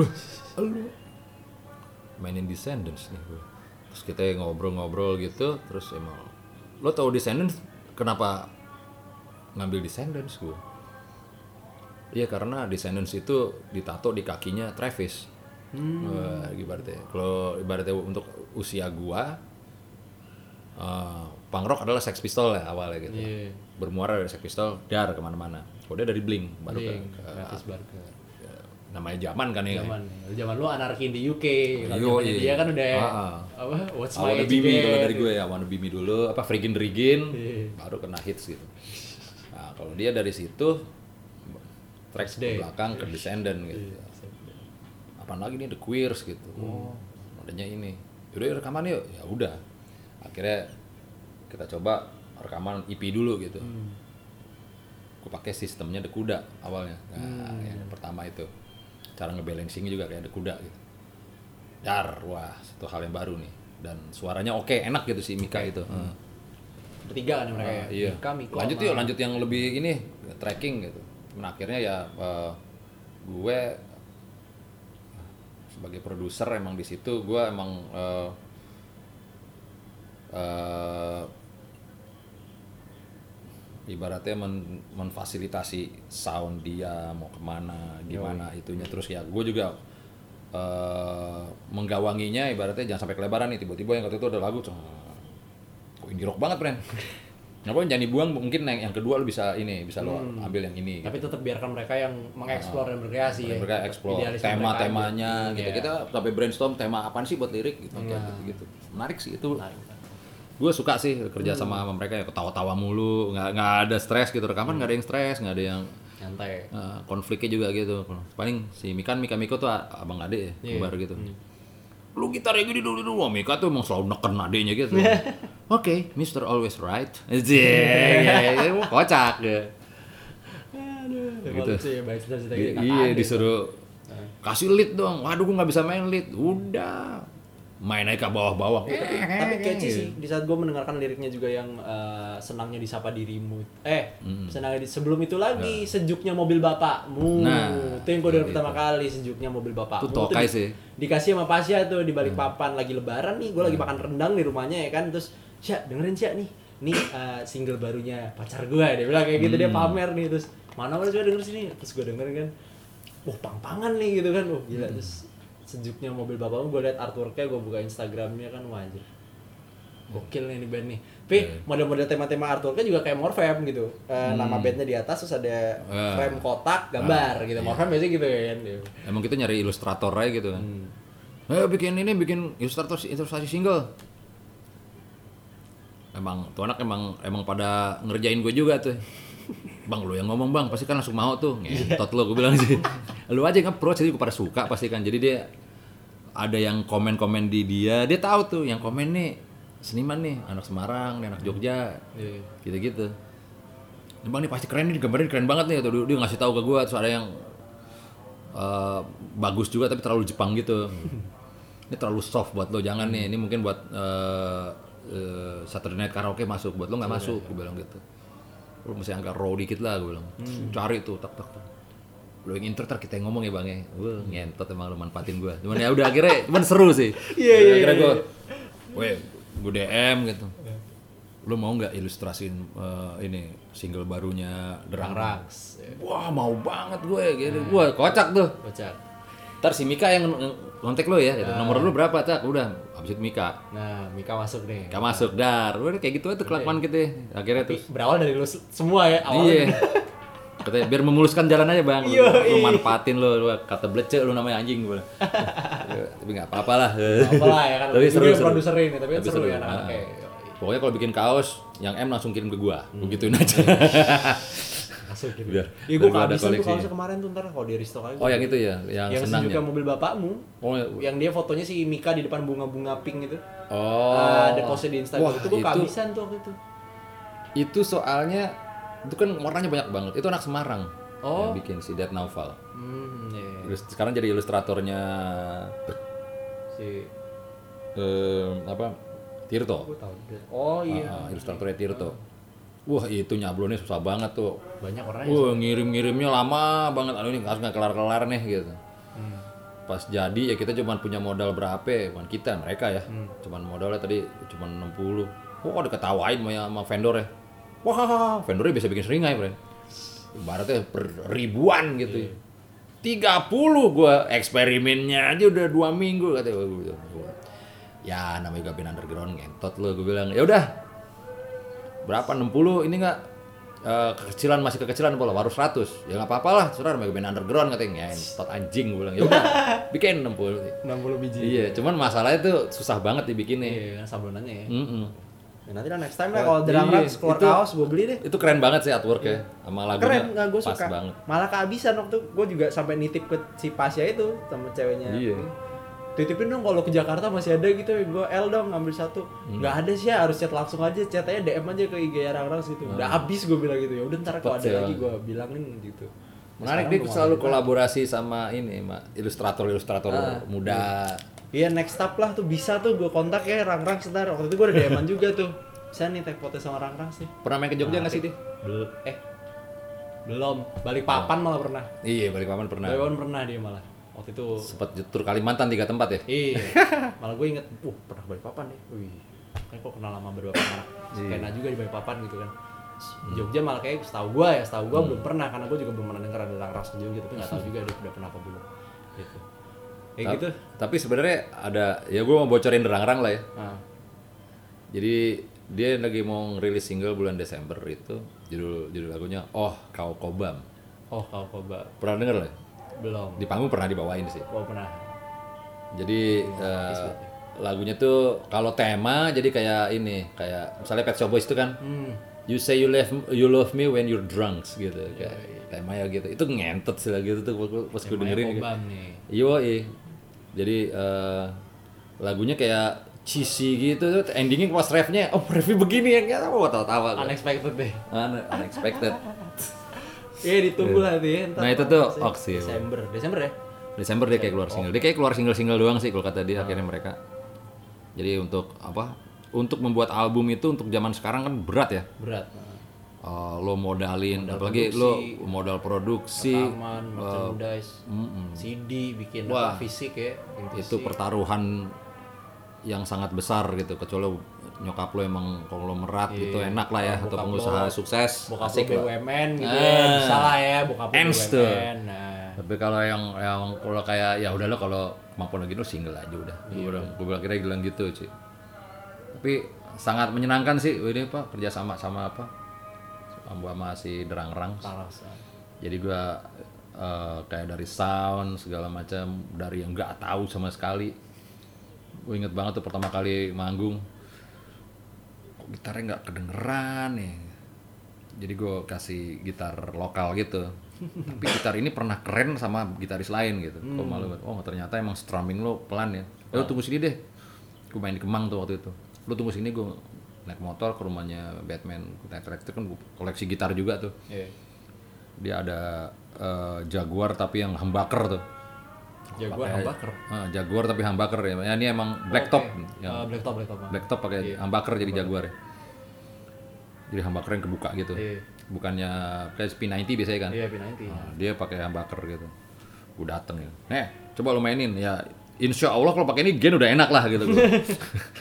Mainin Descendants nih gue. Terus kita ngobrol-ngobrol gitu terus emang lo tau Descendants? Kenapa ngambil Descendants gue? Iya karena Descendants itu ditato di kakinya Travis. Wah, ibaratnya kalau ibaratnya untuk usia gua eh, punk rock adalah Sex Pistol ya awalnya gitu. Iya. bermuara dari Sex Pistol dar ke mana-mana dia dari Blink baru Blink, ke- Travis Barker. Ya, namanya zaman kan ya. Zaman zaman lu anarki di UK kalau iya. dia kan udah Ah, ah. apa What's My wanna Age be me Again? kalau dari gue ya wanna be me dulu apa Frigin Rigin Iya. baru kena hits gitu. Nah kalau dia dari situ track ke belakang ke Descendant gitu. Iya, apa lagi nih The Queers gitu. Oh adanya ini. Yaudah rekaman yuk. Ya udah. Akhirnya kita coba rekaman EP dulu gitu. Hmm. Gue pakai sistemnya The Kuda awalnya nah Hmm. yang pertama itu cara ngebalancingnya juga kayak The Kuda gitu dar wah satu hal yang baru nih dan suaranya oke enak gitu si Mika itu Heeh. Bertiga kan mereka. Ah, iya. Mika, Miko, lanjut yuk, lanjut yang lebih ini tracking gitu. Nah, akhirnya ya eh, gue sebagai produser emang di situ gue emang eh, eh, ibaratnya men- memfasilitasi sound dia mau ke mana gimana itunya. Terus ya gue juga eh, menggawanginya ibaratnya jangan sampai kelebaran nih tiba-tiba yang waktu itu ada lagu ceng, kok indie rock banget Bren Ngapain jangan dibuang mungkin yang, yang kedua lu bisa ini bisa lo ambil yang ini Tapi tetap biarkan mereka yang mengeksplor dan berkreasi ya. mereka mereka tema-temanya gitu. Iya. kita sampai brainstorm tema apaan sih buat lirik gitu kayak gitu, gitu. Menarik sih itu. Menarik. Gue suka sih kerja sama sama mereka ya ketawa-tawa mulu nggak nggak ada stres gitu rekaman nggak ada yang stres nggak ada yang Nyantai. eh, konfliknya juga gitu paling si Mikan Mika Miko tuh a- abang ade ya Iya. kembar gitu lu gitar ya gini dulu dulu Mika tuh emang selalu neken adenya gitu oke Mr. Always Right Iya, iya, kocak ya Aduh, Gitu. gitu. ya gitu. iya disuruh kasih lead dong waduh gue nggak bisa main lead udah main aja ke bawah-bawah Tapi catchy sih di saat gue mendengarkan liriknya juga yang eh, senangnya disapa dirimu. Eh, senangnya di, sebelum itu lagi sejuknya mobil bapakmu. Nah, itu yang gue dengar gitu. pertama kali sejuknya mobil bapakmu. Itu tokai di- sih. Dikasih sama Pasya tuh di balik papan lagi lebaran nih, gue lagi makan rendang di rumahnya ya kan. Terus, "Sya, dengerin Sya nih. Nih eh, single barunya pacar gue." Dia bilang kayak gitu dia pamer nih terus, "Mana boleh juga denger sini?" Terus gue dengerin kan. Wah, pang-pangan nih gitu kan. Wah, gila terus sejuknya mobil bapakmu gue liat artworknya gue buka instagramnya kan wajib gokil nih ini band nih. Tapi model-model tema-tema artworknya juga kayak Morfem gitu. Eh, nama bandnya di atas terus ada Ah. frame kotak gambar gitu. Morfem biasanya gitu ya kan emang kita nyari ilustrator aja gitu kan. Ayo bikin ini bikin ilustrator ilustrasi single. Emang tuh anak emang emang pada ngerjain gue juga tuh bang lu yang ngomong bang. Pasti kan langsung mau tuh. Ngentot lo gue bilang sih. Lu aja yang approach jadi gue pada suka pasti kan. Jadi dia ada yang komen-komen di dia. Dia tahu tuh yang komen nih seniman nih anak Semarang nih anak Jogja. Iya. gitu-gitu. Bang nih pasti keren nih gambarnya keren banget nih. Tuh dia ngasih tahu ke gue terus ada yang eh, bagus juga tapi terlalu Jepang gitu. Ini terlalu soft buat lo jangan nih. Ini mungkin buat eh, eh, Saturday Night Karaoke masuk. Buat lo nggak masuk gue bilang gitu lo mesti angkat raw dikit lah gue bilang. Cari tuh tak tak tak. Lo yang intro kita yang ngomong ya bang ya? Gue ngentot emang lo manfaatin gue cuman ya udah akhirnya cuman seru sih. Iya, iya, akhirnya iya, gue weh gue DM gitu. Lo mau nggak ilustrasiin eh, ini single barunya Derang Rax ya. Wah mau banget gue gitu. Wah kocak tuh. Bocah. Ntar si Mika yang ng- ngontek lo ya. gitu. Nomor lu berapa tak? Udah. Abis itu Mika. nah Mika masuk nih Gak masuk dar. Udah kayak gitu aja tuh kelakuan kita. Akhirnya Tapi tuh. berawal dari lu semua ya awalnya Iya. Katanya biar memuluskan jalan aja bang. Lu, Iya, lu iya. manfaatin lo. Lu kata blece lu namanya anjing gue. Ya, Tapi nggak apa-apa lah. apa lah ya kan Tapi Lu seru, seru. produser ini tapi kan Tapi seru seru. ya Ah. kayak Pokoknya kalau bikin kaos, yang M langsung kirim ke gua. Hmm. Begituin aja. masuk gitu. Biar- Iya gue kehabisan tuh kaosnya kemarin tuh ntar kalau di restock aja oh yang itu ya, yang, yang senang sejuknya ya. mobil bapakmu Oh, ya. yang dia fotonya si Mika di depan bunga-bunga pink gitu oh. Ah, ada pose di Instagram. Wah, itu gue kehabisan tuh waktu itu. Itu soalnya itu kan warnanya banyak banget. Itu anak Semarang Oh. yang bikin si Dead Novel hmm iya, iya. Terus sekarang jadi ilustratornya si eh, apa? Tirto. Oh iya. Ah, ilustratornya Tirto wah itu nyablonnya susah banget tuh. Banyak orang wah ngirim-ngirimnya lama banget. Aduh ini harus nggak kelar-kelar nih gitu. Hmm. pas jadi ya kita cuma punya modal berapa? Ya? bukan kita mereka ya. Hmm. cuman modalnya tadi cuma 60 wah udah ketawain sama, sama vendor ya. Wah vendornya bisa bikin seringai friend ibaratnya per ribuan gitu ya. 30 gua eksperimennya aja udah dua minggu katanya. Gua ya namanya juga band underground ngentot lo gue bilang. Ya udah berapa? 60 ini enggak eh, kekecilan masih kekecilan pola baru 100 ya nggak apa-apa lah surah namanya band underground katanya ngentot anjing gue bilang. Ya udah bikin 60 60 biji. Iya cuman masalahnya tuh susah banget dibikinnya. Iya kan sablonannya ya. Mm-mm. Ya, nanti lah next time lah kalau Iya, Rax keluar itu- kaos gue beli deh. Itu keren banget sih artworknya. Sama lagunya keren nggak gue pas suka. banget. Malah kehabisan waktu gue juga sampai nitip ke si Pasya itu sama ceweknya. Iya. Titipin dong kalau ke Jakarta masih ada gitu gue L dong ngambil satu. Nggak ada sih ya. Harus chat langsung aja. Chat aja DM aja ke IG Rang-Rang situ. Udah habis gue bilang gitu. Ya udah ntar kalau ada ya. lagi gue bilangin gitu. Menarik dia selalu ada. kolaborasi sama ini, Mak. Ilustrator-ilustrator Ah, muda. Iya. Next step lah tuh. Bisa tuh gue kontak ya Rang-Rang sebentar. Waktu itu gue udah DM-an juga tuh. Bisa nih tag foto sama Rang-Rang sih. Pernah main ke Jogja nggak sih dia? Eh belum. Balik papan malah pernah. Iya, Balikpapan pernah. balik papan pernah dia malah waktu itu Sempat tur Kalimantan tiga tempat ya? Iya, malah gue inget, uh pernah balik papan deh. Wih, kan kok kenal lama beberapa anak skena juga di balik papan gitu kan. Jogja malah kayak setahu gue ya, setahu gue belum pernah karena gue juga belum pernah denger ada ras Jogja tapi nggak tahu juga dia udah pernah apa belum. Gitu. Kayak Ta- gitu. Tapi sebenarnya ada, ya gue mau bocorin derang-rang lah ya. Nah, Jadi dia lagi mau ngerilis single bulan Desember itu judul judul lagunya Oh Kau Kobam. oh kau coba Pernah denger lah? Belum. Di panggung pernah dibawain sih. Oh pernah. Jadi eh, lagunya tuh kalau tema jadi kayak ini, kayak misalnya Pet Shop Boys itu kan Hmm. You say you love you love me when you're drunk gitu kayak tema ya gitu. Itu ngentot sih lah gitu tuh pas- gue dengerin. Kobam nih. Yo Jadi eh, lagunya kayak cheesy gitu tuh endingnya pas refnya oh refnya begini ya nggak tahu tawa-tawa gua. Unexpected deh. Un- unexpected Iya ditunggu lah tuh ya. Nah, itu tuh masih Ox sih. Desember, Desember ya. Desember dia kayak keluar single dia kayak keluar single single doang sih kalau kata dia akhirnya mereka jadi untuk apa untuk membuat album itu untuk zaman sekarang kan berat ya Berat. Eh, lo modalin apalagi lo modal produksi Rekaman, merchandise, mm-mm. CD, bikin Wah. apa fisik ya. itu pertaruhan yang sangat besar gitu kecuali nyokap lo emang konglomerat gitu enak lah ya atau bokap pengusaha lo- sukses bokap asik lo. BUMN gitu ya Ah. bisa lah ya bokap lo Ends tuh. BUMN nah. Tapi kalau yang yang kalau kayak ya udah lo kalau kemampuan lagi lo single aja udah. Gue bilang gue bilang kira bilang gitu sih tapi sangat menyenangkan sih ini pak kerja sama sama apa? Sama sama si derang-rang. Jadi gua eh, kayak dari sound segala macam dari yang nggak tahu sama sekali. Gue inget banget tuh pertama kali manggung gitarnya nggak kedengeran ya. Jadi gue kasih gitar lokal gitu. Tapi gitar ini pernah keren sama gitaris lain gitu. Kok malu banget. oh ternyata emang strumming lo pelan ya. Eh lo tunggu sini deh. Gue main di Kemang tuh waktu itu. Lo tunggu sini gue naik motor ke rumahnya Batman naik itu kan koleksi gitar juga tuh. Iya. dia ada eh, Jaguar tapi yang humbucker tuh Jaguar Pakai- humbucker. Ah, Jaguar tapi humbucker ya. Ya, ini emang blacktop yang Ah, black top black top ah. blacktop pakai humbucker jadi Jaguar ya. Jadi humbucker yang kebuka gitu. Iya. Bukannya kayak P90 biasanya kan. iya P90 Nah, dia pakai humbucker gitu. Gue dateng ya. Nih, coba lo mainin ya. Insya Allah kalau pakai ini gen udah enak lah gitu.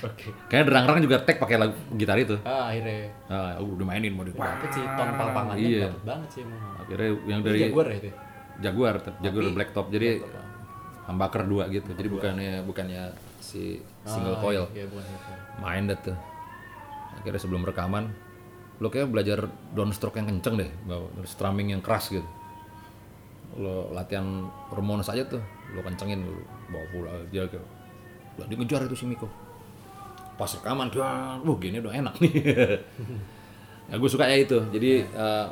oke Kayaknya derang-derang juga tag pakai lagu gitar itu. ah akhirnya Nah, aku udah mainin mau di dapet sih ton palpangannya Iya. dapet banget sih emang Akhirnya yang dari Jaguar ya itu Jaguar, Jaguar blacktop. Jadi humbucker dua gitu. Jadi bukannya bukannya si single Ah, coil. iya bukan itu Main dah tuh. Akhirnya sebelum rekaman, lo kayak belajar downstroke yang kenceng deh, bawa strumming yang keras gitu. Lo latihan Ramones aja tuh, lo kencengin lo bawa pulang dia kayak lah dia ngejar itu si Miko. Pas rekaman dia, wah gini udah enak nih. ya gue suka ya itu. Jadi eh,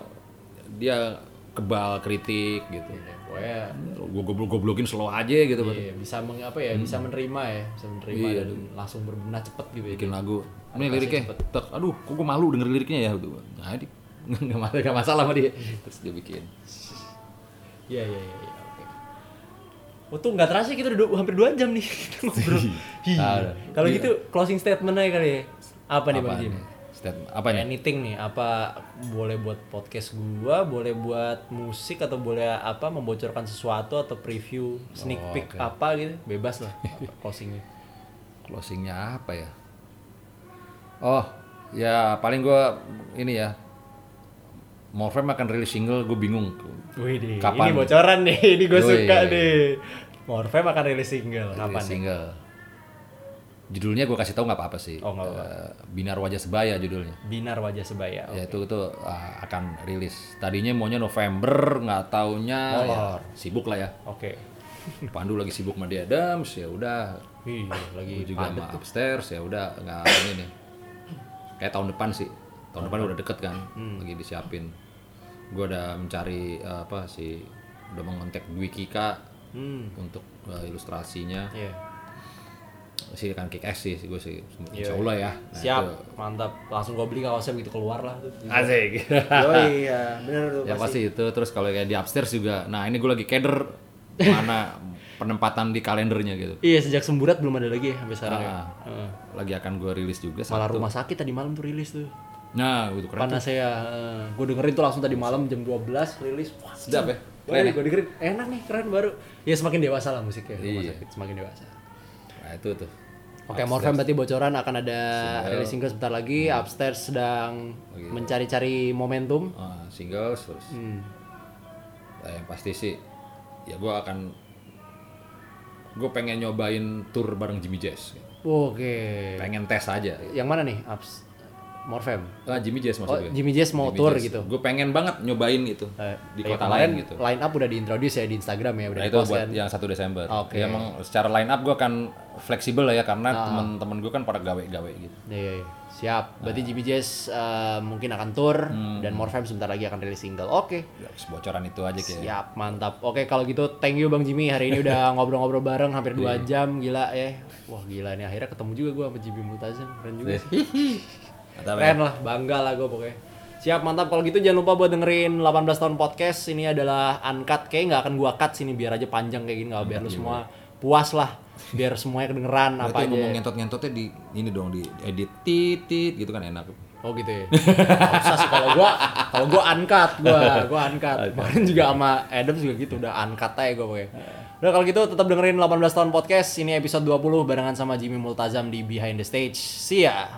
dia kebal kritik gitu. Iya, pokoknya Gue goblok-goblokin slow aja gitu. iya, bisa meng, apa ya bisa menerima ya bisa menerima Iya. dan langsung berbenah cepet gitu ya bikin lagu ini liriknya tek, aduh kok gue malu denger liriknya ya gitu nah ini nggak masalah nggak masalah sama dia terus dia bikin Iya iya iya iya, oke. Oh tuh nggak terasa kita udah hampir dua jam nih kita ngobrol. Iya. Kalau gitu closing statement aja kali ya. Apa nih Bang Jim? Nih statement apa nih Anything nih, apa boleh buat podcast gua, boleh buat musik atau boleh apa membocorkan sesuatu atau preview sneak Oh, peek oke. apa gitu, bebas lah closingnya. closingnya apa ya oh ya paling gue ini ya Morfem akan rilis single gue bingung Wih deh, Kapan? ini bocoran nih, ini gue suka deh. Morfem akan rilis single, rilis kapan nih? Judulnya gue kasih tahu nggak apa-apa sih Oh, nggak apa-apa. Eh, Binar Wajah Sebaya judulnya Binar wajah sebaya. ya itu itu uh, akan rilis tadinya maunya November nggak taunya ya, sibuk lah ya Oke. Pandu lagi sibuk sama dia Adams ya udah Iya, lagi juga sama upstairs ya udah nggak ini nih kayak tahun depan sih tahun depan udah deket kan Hmm. lagi disiapin gue udah mencari uh, apa sih udah mengontak Dwi Kika Hmm. untuk uh, ilustrasinya Iya. Sih kan kick ass sih gue sih Iya. insya Allah ya Nah, Siap, itu. mantap. Langsung gue beli kaosnya begitu keluar lah. tuh. asik Oh iya, bener tuh ya pasti itu terus kalau kayak di upstairs juga nah ini gue lagi keder mana penempatan di kalendernya gitu Iya, sejak semburat belum ada lagi ya sampai sekarang ya. Ah. Heeh. lagi akan gue rilis juga Malah satu. rumah sakit tadi malam tuh rilis tuh. nah itu keren. Panas saya. gue dengerin tuh langsung tadi malam jam 12 rilis. Wah, sedap ya keren ya gue dengerin enak nih, keren baru. Ya semakin dewasa lah musiknya rumah Iya. sakit, semakin dewasa. Nah itu tuh Oke, Morfem berarti bocoran akan ada rilis single sebentar lagi. Upstairs sedang mencari-cari momentum. Ah, singles terus Hmm. Nah, yang pasti sih ya gue akan gue pengen nyobain tour bareng Jimmy Jazz Oke. pengen tes aja Yang mana nih? Ups Morfem. ah Jimmy Jazz Oh, maksudnya Jimmy Jazz mau tour gitu. gue pengen banget nyobain itu Eh, di ya kota lain gitu Line up udah diintroduce ya di Instagram ya, udah nah itu buat kan. yang 1 Desember Oke. ya emang secara line up gue akan fleksibel lah ya karena Ah. teman-teman gue kan pada gawe-gawe gitu Iya, iya, iya. Siap. Berarti Jimmy Jazz eh, mungkin akan tour dan Morfem sebentar lagi akan rilis single. Oke. ya, bocoran itu aja kayak Siap, mantap. Oke, kalau gitu thank you Bang Jimmy. Hari ini udah ngobrol-ngobrol bareng hampir 2 jam, gila ya. Wah, gila nih akhirnya ketemu juga gua sama Jimmy Multazam. Keren juga. Mantap ya. Keren lah, bangga lah gue pokoknya. Siap, mantap. Kalau gitu jangan lupa buat dengerin 18 tahun podcast. Ini adalah uncut. Kayaknya nggak akan gua cut sini biar aja panjang kayak gini. Nggak biar lu semua puas lah. Biar semuanya kedengeran apa aja. ngomong ngentot-ngentotnya di ini dong di edit titit gitu kan enak Oh gitu ya. Nggak usah sih kalau gua kalau gua uncut gua, gua uncut. Kemarin juga sama Adam juga gitu udah uncut aja gua pokoknya. Udah kalau gitu tetap dengerin 18 tahun podcast. Ini episode 20 barengan sama Jimmy Multazam di Behind the Stage. See ya.